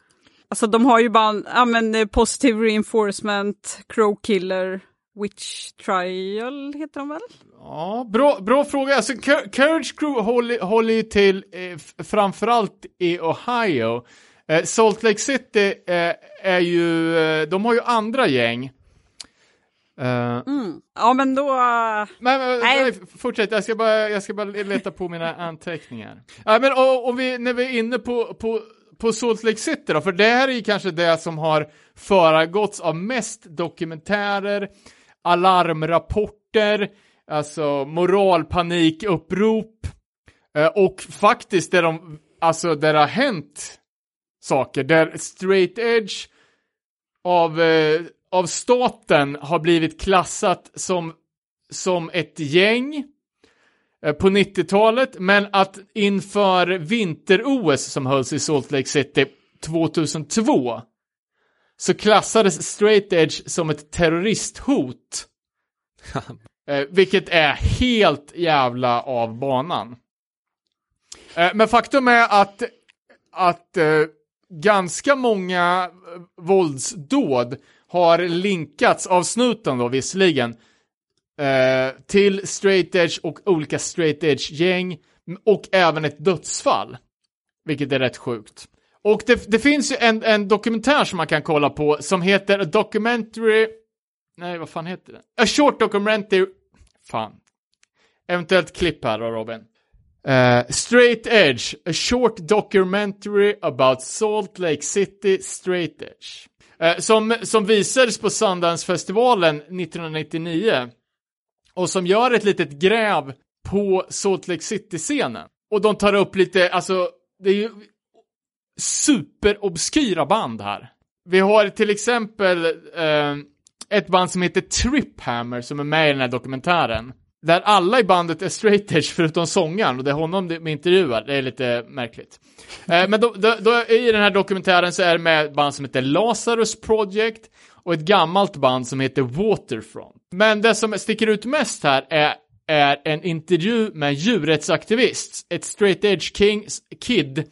Alltså de har ju band, ja men eh, Positive Reinforcement, Crow Killer, Witch Trial heter de väl? Ja, bra, bra fråga. Alltså, Cour- Courage Crew håller, håller ju till eh, framförallt i Ohio. Eh, Salt Lake City eh, är ju, eh, de har ju andra gäng. Eh, Ja men då, eh, Men, men Nej. nej. fortsätt, jag ska, bara, jag ska bara leta på mina anteckningar. Ja, men och, och vi, när vi är inne på, på, på Salt Lake City då, för det här är ju kanske det som har föregåtts av mest dokumentärer, alarmrapporter, alltså moralpanikupprop, eh, och faktiskt där de, alltså där det har hänt saker, där straight edge av, eh, av staten har blivit klassat som som ett gäng eh, på 90-talet, men att inför vinter-OS som hölls i Salt Lake City 2002 så klassades straight edge som ett terroristhot. eh, vilket är helt jävla av banan. Eh, men faktum är att, att eh, ganska många eh, våldsdåd har linkats av snuten då visserligen eh, till straight edge och olika straight edge-gäng och även ett dödsfall. Vilket är rätt sjukt. Och det, det finns ju en, en dokumentär som man kan kolla på som heter A Documentary... Nej, vad fan heter den? A Short Documentary... Fan. Eventuellt klipp här då, Robin. Eh, straight Edge, a short documentary about Salt Lake City Straight Edge. Uh, som, som visades på Sundance-festivalen 1999 och som gör ett litet gräv på Salt Lake City-scenen. Och de tar upp lite, alltså, det är ju superobskyra band här. Vi har till exempel eh, ett band som heter Triphammer som är med i den här dokumentären. Där alla i bandet är straight edge förutom sångaren och det är honom de intervjuar. Det är lite märkligt. Eh, men då, då, då, i den här dokumentären så är det med ett band som heter Lazarus Project och ett gammalt band som heter Waterfront. Men det som sticker ut mest här är, är en intervju med en djurrättsaktivist, ett straight edge king, kid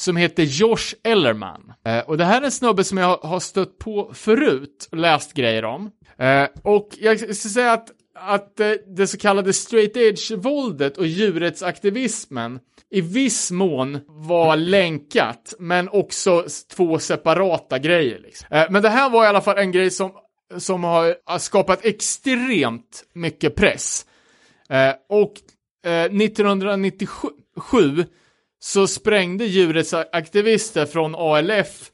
som heter Josh Ellerman. Eh, och det här är en snubbe som jag har- stött på förut och läst grejer om. Eh, och jag ska säga att, att eh, det så kallade straight edge-våldet och djurrättsaktivismen i viss mån var länkat, men också två separata grejer. Liksom. Eh, men det här var i alla fall en grej som, som har har skapat extremt mycket press. Eh, och eh, 1997 så sprängde djurets aktivister från ALF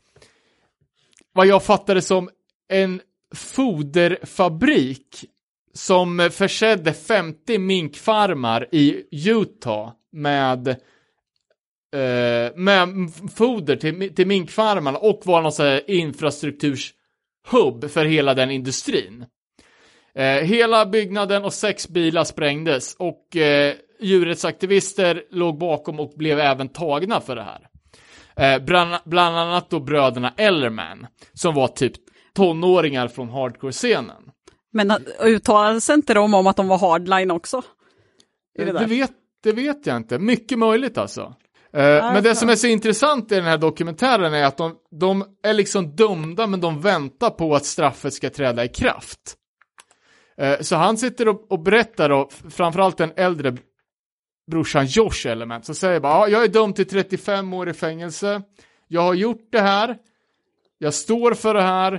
vad jag fattade som en foderfabrik som försedde 50 minkfarmar i Utah med eh, med foder till, till minkfarmarna och var någon sån här infrastrukturshubb för hela den industrin. Eh, hela byggnaden och sex bilar sprängdes och eh, djurrättsaktivister låg bakom och blev även tagna för det här. Eh, bland, bland annat då bröderna Ellerman, som var typ tonåringar från hardcore-scenen. Men uh, uttalade sig inte de om att de var hardline också? Är det Det, vet, det vet jag inte. Mycket möjligt alltså. Eh, men det som är så intressant i den här dokumentären är att de, de är liksom dömda men de väntar på att straffet ska träda i kraft. Eh, så han sitter och, och berättar då, framförallt den äldre brorsan Josh Element, som säger bara ja, jag är dömd till 35 år i fängelse. Jag har gjort det här. Jag står för det här.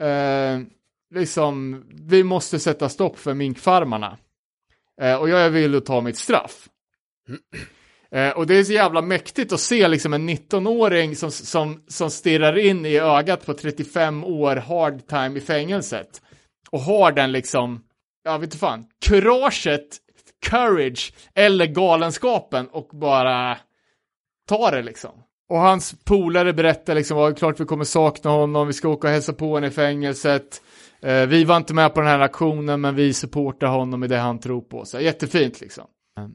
Eh, liksom, vi måste sätta stopp för minkfarmarna. Eh, och jag är villig att ta mitt straff. Eh, och det är så jävla mäktigt att se liksom en 19-åring som, som, som stirrar in i ögat på 35 år hard time i fängelset. Och har den liksom, jag vet inte fan, kuraget, courage eller galenskapen och bara ta det liksom. Och hans polare berättar liksom, ja, klart vi kommer sakna honom, vi ska åka och hälsa på honom i fängelset. Eh, vi var inte med på den här aktionen, men vi supportar honom i det han tror på. Så jättefint liksom.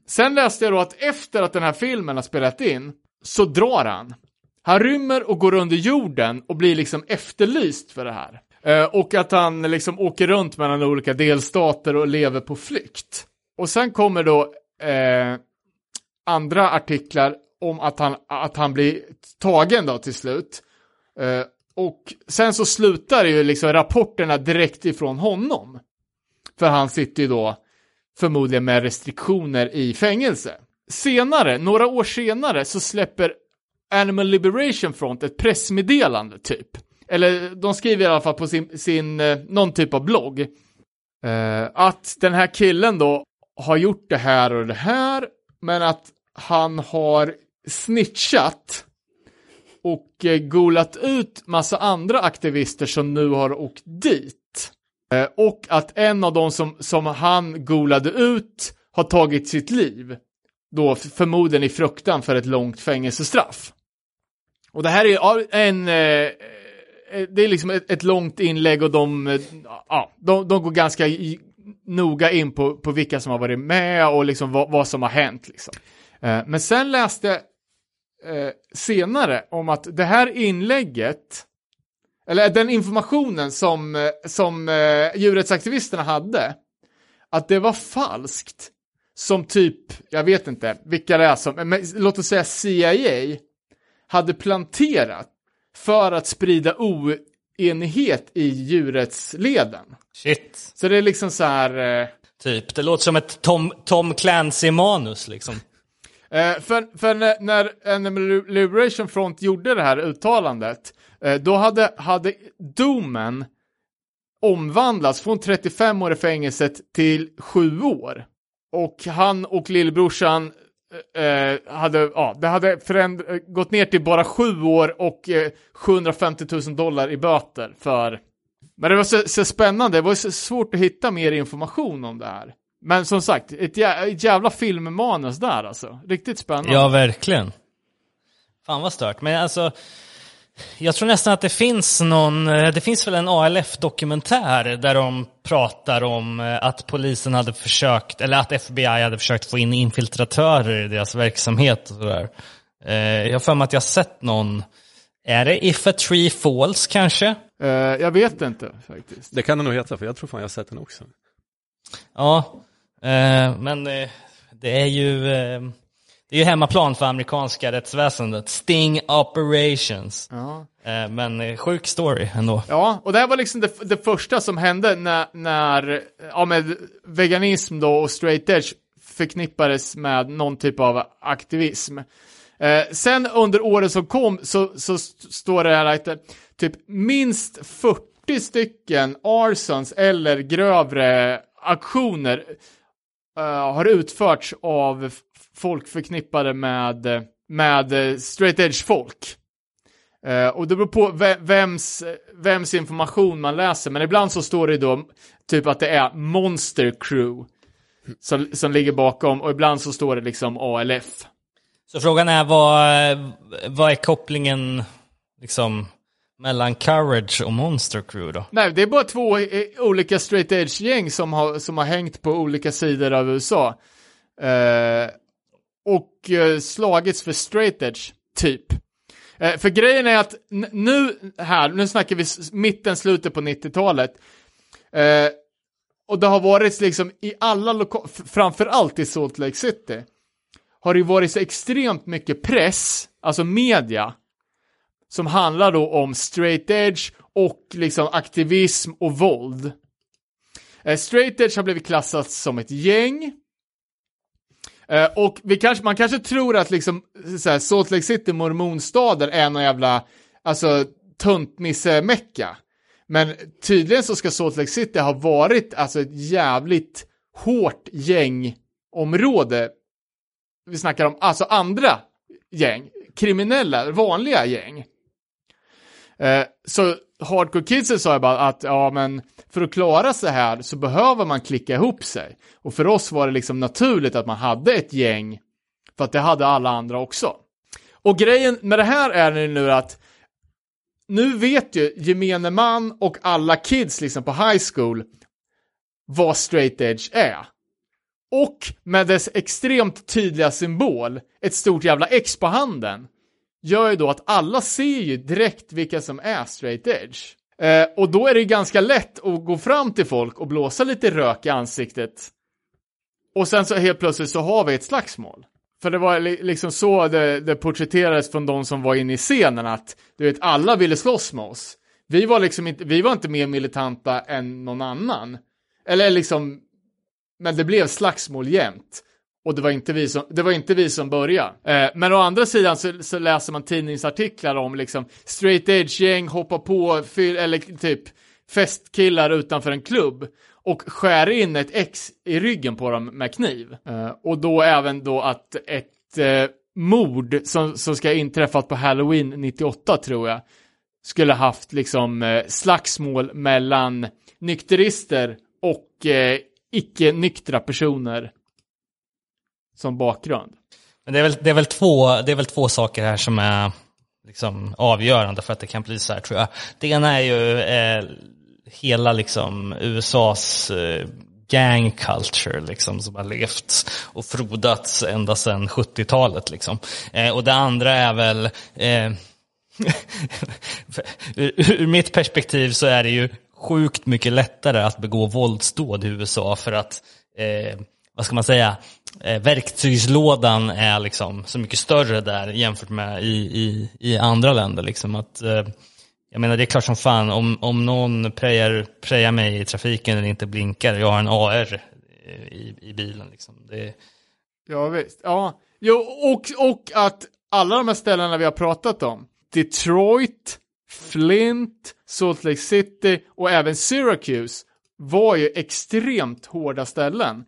Sen läste jag då att efter att den här filmen har spelat in, så drar han. Han rymmer och går under jorden och blir liksom efterlyst för det här. Eh, och att han liksom åker runt mellan olika delstater och lever på flykt. Och sen kommer då eh, andra artiklar om att han, att han blir tagen då till slut. Eh, och sen så slutar ju liksom rapporterna direkt ifrån honom. För han sitter ju då förmodligen med restriktioner i fängelse. Senare, några år senare, så släpper Animal Liberation Front ett pressmeddelande typ. Eller de skriver i alla fall på sin, sin eh, någon typ av blogg. Eh, att den här killen då har gjort det här och det här, men att han har snitchat och eh, golat ut massa andra aktivister som nu har åkt dit. Eh, och att en av dem som, som han golade ut har tagit sitt liv. Då förmodligen i fruktan för ett långt fängelsestraff. Och det här är en... Eh, eh, det är liksom ett, ett långt inlägg och de, eh, ja, de, de går ganska noga in på, på vilka som har varit med och liksom vad, vad som har hänt. Liksom. Eh, men sen läste jag eh, senare om att det här inlägget, eller den informationen som, eh, som eh, djurrättsaktivisterna hade, att det var falskt. Som typ, jag vet inte vilka det är som, men låt oss säga CIA, hade planterat för att sprida oenighet i djurrättsleden. Shit. Så det är liksom så här... Eh, Typ, det låter som ett Tom, Tom Clancy-manus liksom. Eh, för för när, när Animal Liberation Front gjorde det här uttalandet, eh, då hade, hade domen omvandlats från 35 år i fängelset till 7 år. Och han och lillebrorsan Eh, eh, hade, ja, det hade föränd- eh, gått ner till bara sju år och eh, 750 000 dollar i böter för... Men det var så, så spännande, det var så svårt att hitta mer information om det här. Men som sagt, ett, jä- ett jävla filmmanus där alltså. Riktigt spännande. Ja, verkligen. Fan vad stört. Men alltså, jag tror nästan att det finns någon, eh, det finns väl en ALF-dokumentär där de pratar om eh, att polisen hade försökt, eller att FBI hade försökt få in infiltratörer i deras verksamhet och sådär. Eh, Jag har för mig att jag har sett någon, är det If a Tree Falls kanske? Eh, jag vet inte faktiskt. Det kan det nog heta, för jag tror fan jag har sett den också. Ja, men det är ju det är ju hemmaplan för amerikanska rättsväsendet. Sting Operations. Ja. Eh, men eh, sjuk story ändå. Ja, och det här var liksom det, det första som hände när, när ja, med veganism då och straight edge förknippades med någon typ av aktivism. Eh, sen under året som kom så, så st- står det här att eh, typ minst 40 stycken arsons eller grövre aktioner eh, har utförts av folk förknippade med, med eh, straight edge folk. Eh, och det beror på ve- vems, vems information man läser, men ibland så står det då typ att det är Monster Crew som, som ligger bakom och ibland så står det liksom ALF. Så frågan är vad, vad är kopplingen liksom mellan Courage och Monster Crew då? Nej, det är bara två eh, olika straight edge-gäng som har, som har hängt på olika sidor av USA. Eh, och eh, slagits för straight edge, typ. Eh, för grejen är att nu här, nu snackar vi mitten, slutet på 90-talet. Eh, och det har varit liksom i alla lokaler, framförallt i Salt Lake City, har det ju varit så extremt mycket press, alltså media, som handlar då om straight edge och liksom aktivism och våld. Eh, straight edge har blivit klassat som ett gäng. Eh, och vi kanske, man kanske tror att liksom såhär, Salt Lake City, mormonstaden, är någon jävla, alltså, tuntnisse-mecka. Men tydligen så ska Salt Lake City ha varit alltså ett jävligt hårt gängområde. Vi snackar om alltså andra gäng, kriminella, vanliga gäng. Eh, så Hardcore Kidsen sa jag bara att ja men för att klara sig här så behöver man klicka ihop sig. Och för oss var det liksom naturligt att man hade ett gäng för att det hade alla andra också. Och grejen med det här är nu att nu vet ju gemene man och alla kids liksom på high school vad straight edge är. Och med dess extremt tydliga symbol, ett stort jävla X på handen, gör ju då att alla ser ju direkt vilka som är straight edge. Eh, och då är det ju ganska lätt att gå fram till folk och blåsa lite rök i ansiktet. Och sen så helt plötsligt så har vi ett slagsmål. För det var liksom så det, det porträtterades från de som var inne i scenen att, du vet, alla ville slåss med oss. Vi var liksom inte, vi var inte mer militanta än någon annan. Eller liksom, men det blev slagsmål jämt. Och det var inte vi som, det var inte vi som började. Eh, men å andra sidan så, så läser man tidningsartiklar om liksom straight edge-gäng hoppar på, fyll, eller typ festkillar utanför en klubb och skär in ett ex i ryggen på dem med kniv. Eh, och då även då att ett eh, mord som, som ska ha inträffat på Halloween 98 tror jag skulle haft liksom eh, slagsmål mellan nykterister och eh, icke-nyktra personer som bakgrund. Men det är väl, det är väl, två, det är väl två saker här som är liksom avgörande för att det kan bli så här tror jag. Det ena är ju eh, hela liksom USAs eh, gang culture liksom som har levt och frodats ända sedan 70-talet liksom. Eh, och det andra är väl eh, ur, ur mitt perspektiv så är det ju sjukt mycket lättare att begå våldsdåd i USA för att eh, vad ska man säga, eh, verktygslådan är liksom så mycket större där jämfört med i, i, i andra länder. Liksom. Att, eh, jag menar det är klart som fan, om, om någon prejar, prejar mig i trafiken eller inte blinkar, jag har en AR eh, i, i bilen. Liksom. Det, Ja, visst. Ja, jo, och, och att alla de här ställena vi har pratat om, Detroit, Flint, Salt Lake City och även Syracuse var ju extremt hårda ställen.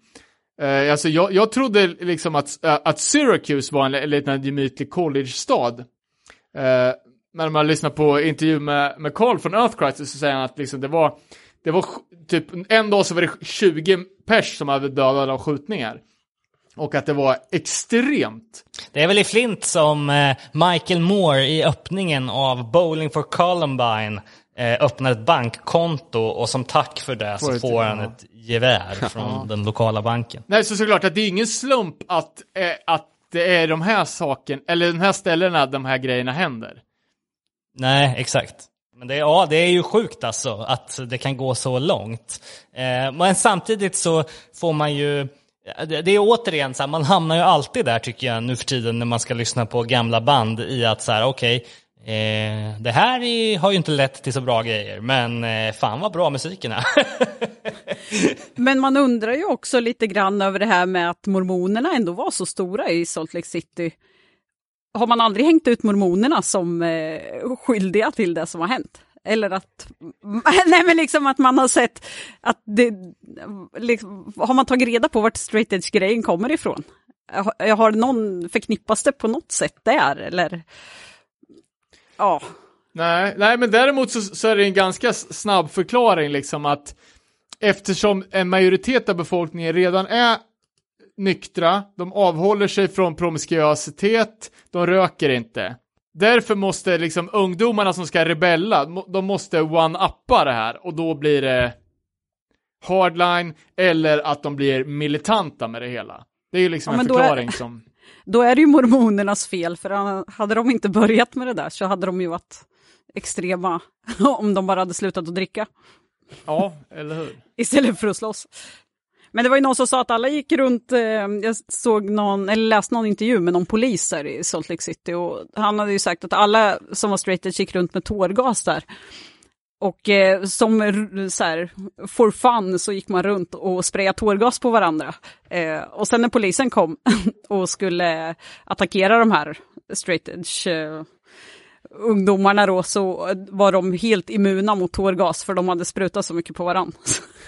Uh, alltså jag, jag trodde liksom att, eh, att Syracuse var en, en liten gemytlig college-stad. Uh, när man lyssnar på intervju med, med Carl från Earth Crisis så säger han att liksom det var, det var typ en dag så var det 20 pers som hade dödade av skjutningar. Och att det var extremt. det är väl i Flint som Michael Moore i öppningen av Bowling for Columbine öppnar ett bankkonto och som tack för det så får han ett gevär från den lokala banken. Nej, så såklart att det är ingen slump att, eh, att det är de här sakerna, eller de här ställena de här grejerna händer. Nej, exakt. Men det, ja, det är ju sjukt alltså att det kan gå så långt. Eh, men samtidigt så får man ju, det, är återigen så här, man hamnar ju alltid där tycker jag nu för tiden när man ska lyssna på gamla band i att så här, okej, eh, det här är, har ju inte lett till så bra grejer, men eh, fan vad bra musiken är. Men man undrar ju också lite grann över det här med att mormonerna ändå var så stora i Salt Lake City. Har man aldrig hängt ut mormonerna som eh, skyldiga till det som har hänt? Eller att, nej men liksom att man har sett att det, liksom, har man tagit reda på vart straight edge-grejen kommer ifrån? Har, har någon, förknippas det på något sätt där eller? Ja, Nej, nej men däremot så, så är det en ganska snabb förklaring liksom att eftersom en majoritet av befolkningen redan är nyktra, de avhåller sig från promiskuositet, de röker inte. Därför måste liksom ungdomarna som ska rebella, de måste one-uppa det här och då blir det hardline eller att de blir militanta med det hela. Det är ju liksom Ja, en då är- förklaring som... Då är det ju mormonernas fel, för hade de inte börjat med det där så hade de ju varit extrema om de bara hade slutat att dricka Ja, eller hur? istället för att slåss. Men det var ju någon som sa att alla gick runt, eh, jag såg någon, eller läste någon intervju med någon polis där i Salt Lake City och han hade ju sagt att alla som var straight gick runt med tårgas där. Och eh, som så här, for fun så gick man runt och sprayade tårgas på varandra. Eh, och sen när polisen kom och skulle attackera de här straight edge eh, ungdomarna då så var de helt immuna mot tårgas för de hade sprutat så mycket på varandra.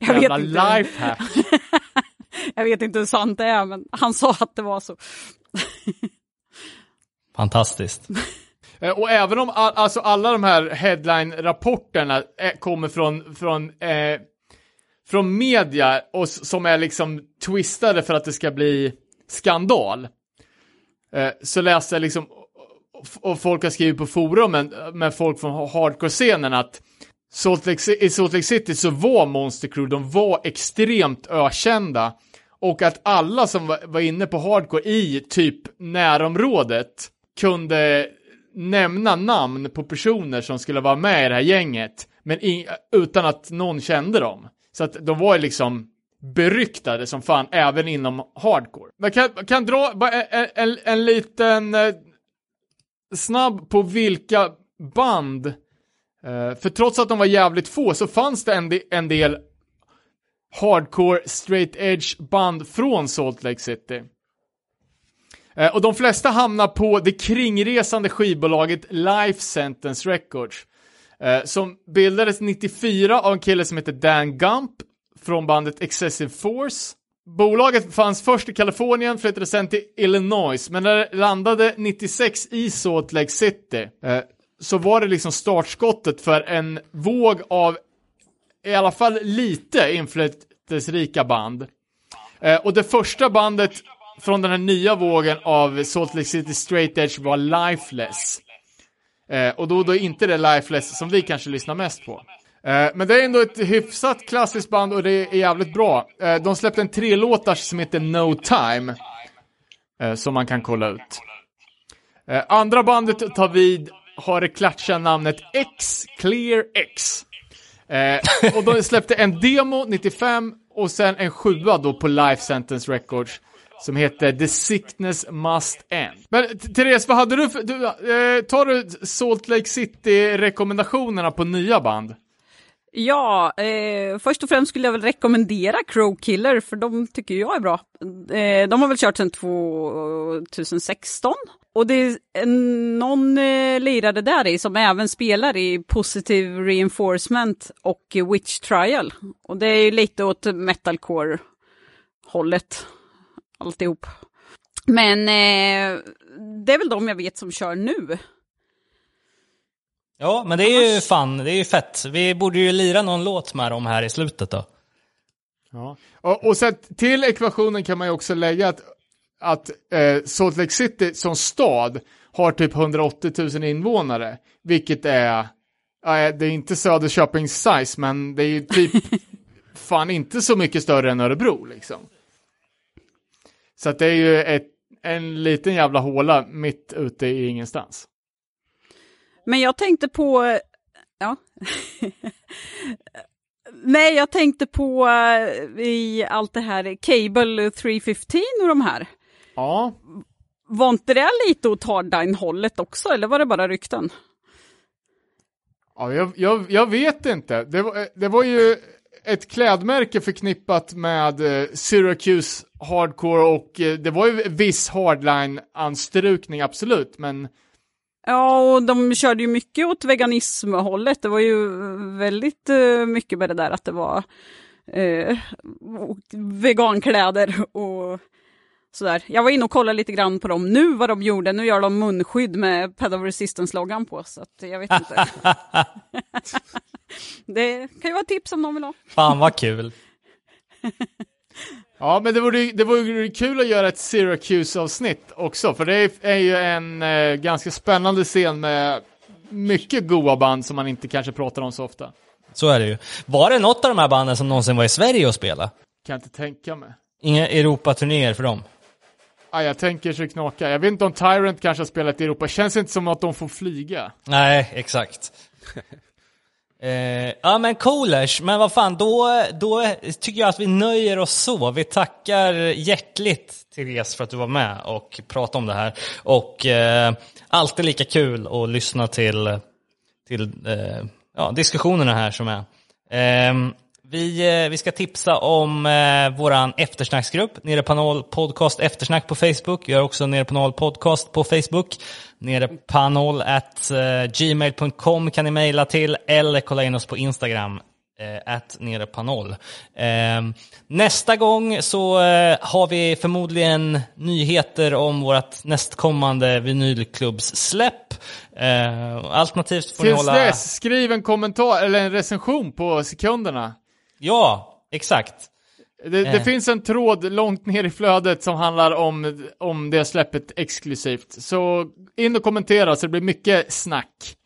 jag, vet Jävla inte, lifehack. jag vet inte hur sant det är men han sa att det var så. Fantastiskt. Eh, och även om all, alltså alla de här headline-rapporterna eh, kommer från, från, eh, från media och som är liksom twistade för att det ska bli skandal. Eh, så läste jag liksom, och- folk har skrivit på forumen med folk från hardcore-scenen att Salt Lake, i Salt Lake City så var Monster Crew, de var extremt ökända. Och att alla som var inne på hardcore i typ närområdet kunde nämna namn på personer som skulle vara med i det här gänget, men utan att någon kände dem. Så att de var ju liksom beryktade som fan, även inom hardcore. Man kan, kan dra en, en, en liten eh, snabb på vilka band, eh, för trots att de var jävligt få så fanns det en, de, en del hardcore straight edge band från Salt Lake City. Eh, och de flesta hamnar på det kringresande skivbolaget Life Sentence Records. Eh, som bildades 94 av en kille som heter Dan Gump från bandet Excessive Force. Bolaget fanns först i Kalifornien, flyttade sen till Illinois, men när det landade 96 i Salt Lake City eh, så var det liksom startskottet för en våg av i alla fall lite inflytelserika band. Eh, och det första bandet från den här nya vågen av Salt Lake City Straight Edge var Lifeless. Eh, och då, då är inte det Lifeless som vi kanske lyssnar mest på. Eh, men det är ändå ett hyfsat klassiskt band och det är jävligt bra. Eh, de släppte en trelåtars som heter No Time. Eh, som man kan kolla ut. Eh, andra bandet tar vid har det klatscha namnet X Clear X. Eh, och de släppte en demo 95 och sen en sjua då på Life Sentence Records som heter The Sickness Must End. Men Therese, vad hade du för, du, eh, tar du Salt Lake City-rekommendationerna på nya band? Ja, eh, först och främst skulle jag väl rekommendera Crow Killer för de tycker jag är bra. Eh, de har väl kört sedan 2016 och det är en, någon eh, lirare där i som även spelar i Positive Reinforcement och Witch Trial. Och det är ju lite åt metalcore-hållet alltihop. Men eh, det är väl de jag vet som kör nu. Ja, men det är ju fan, det är ju fett. Vi borde ju lira någon låt med dem här i slutet då. Ja. Och, och sen till ekvationen kan man ju också lägga att, att eh, Salt Lake City som stad har typ 180 000 invånare, vilket är, ja, det är inte Söderköpings size, men det är ju typ fan inte så mycket större än Örebro liksom. Så att det är ju ett, en liten jävla håla mitt ute i ingenstans. Men jag tänkte på, ja. Nej, jag tänkte på eh, i allt det här Cable 315 och de här. Ja, Var inte det lite åt hardline-hållet också, eller var det bara rykten? Ja, jag, jag, jag vet inte. Det var, det var ju ett klädmärke förknippat med eh, Syracuse Hardcore och eh, det var ju viss hardline-anstrukning, absolut, men Ja, och de körde ju mycket åt veganismhållet. Det var ju väldigt eh, mycket med det där att det var eh, vegankläder och sådär. Jag var inne och kollade lite grann på dem nu, vad de gjorde. Nu gör de munskydd med Pedal Resistance-loggan på, så att jag vet inte. det kan ju vara ett tips om någon vill ha. Fan vad kul. Ja, men det vore, det vore kul att göra ett Syracuse-avsnitt också, för det är, ju en eh, ganska spännande scen med mycket goa band som man inte kanske pratar om så ofta. Så är det ju. Var det något av de här banden som någonsin var i Sverige och spela? Kan jag inte tänka mig. Inga Europaturnéer för dem? Ah, jag tänker så knaka. Jag vet inte om Tyrant kanske har spelat i Europa. Känns inte som att de får flyga. Nej, exakt. eh, ja men coolers, men vad fan, då, då tycker jag att vi nöjer oss så. Vi tackar hjärtligt Therese för att du var med och pratade om det här. Och eh, alltid lika kul att lyssna till, till eh, ja, diskussionerna här som är. Ehm, vi, eh, vi ska tipsa om eh, våran eftersnacksgrupp, Nere Panol Podcast Eftersnack på Facebook. Vi har också Nere Panol Podcast på Facebook. Nere Panol at eh, gmail.com kan ni mejla till eller kolla in oss på Instagram eh, at Nere Panol. Eh, nästa gång så eh, har vi förmodligen nyheter om vårt nästkommande vinylklubbssläpp. Eh, alternativt får ni Tills hålla... dess, skriv en kommentar eller en recension på sekunderna. Ja, exakt. Det, det Eh. finns en tråd långt ner i flödet som handlar om, om det släppet exklusivt. Så in och kommentera så det blir mycket snack.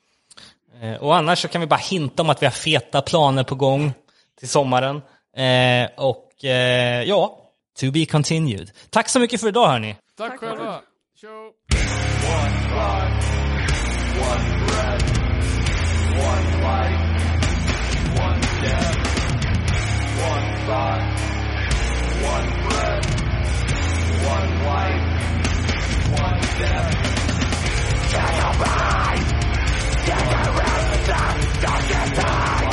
Eh, Och annars så kan vi bara hinta om att vi har feta planer på gång till sommaren. Eh, och eh, ja, to be continued. Tack så mycket för idag hörni. Tack, själva. one breath, one life, one death. Take a bite, take a rest, darkest night.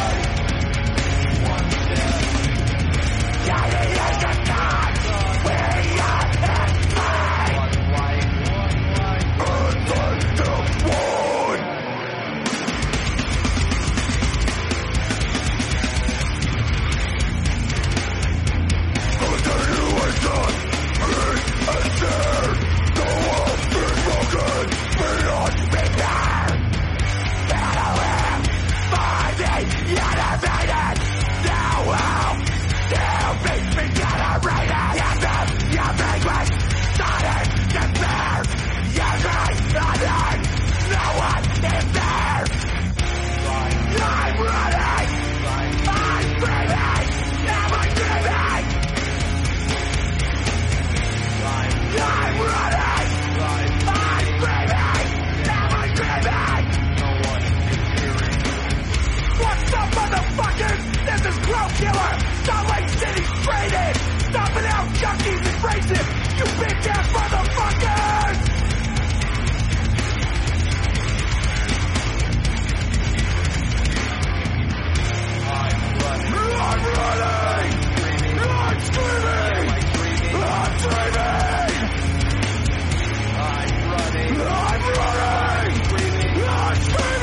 I'm dreaming! I'm running! I'm running! I'm screaming!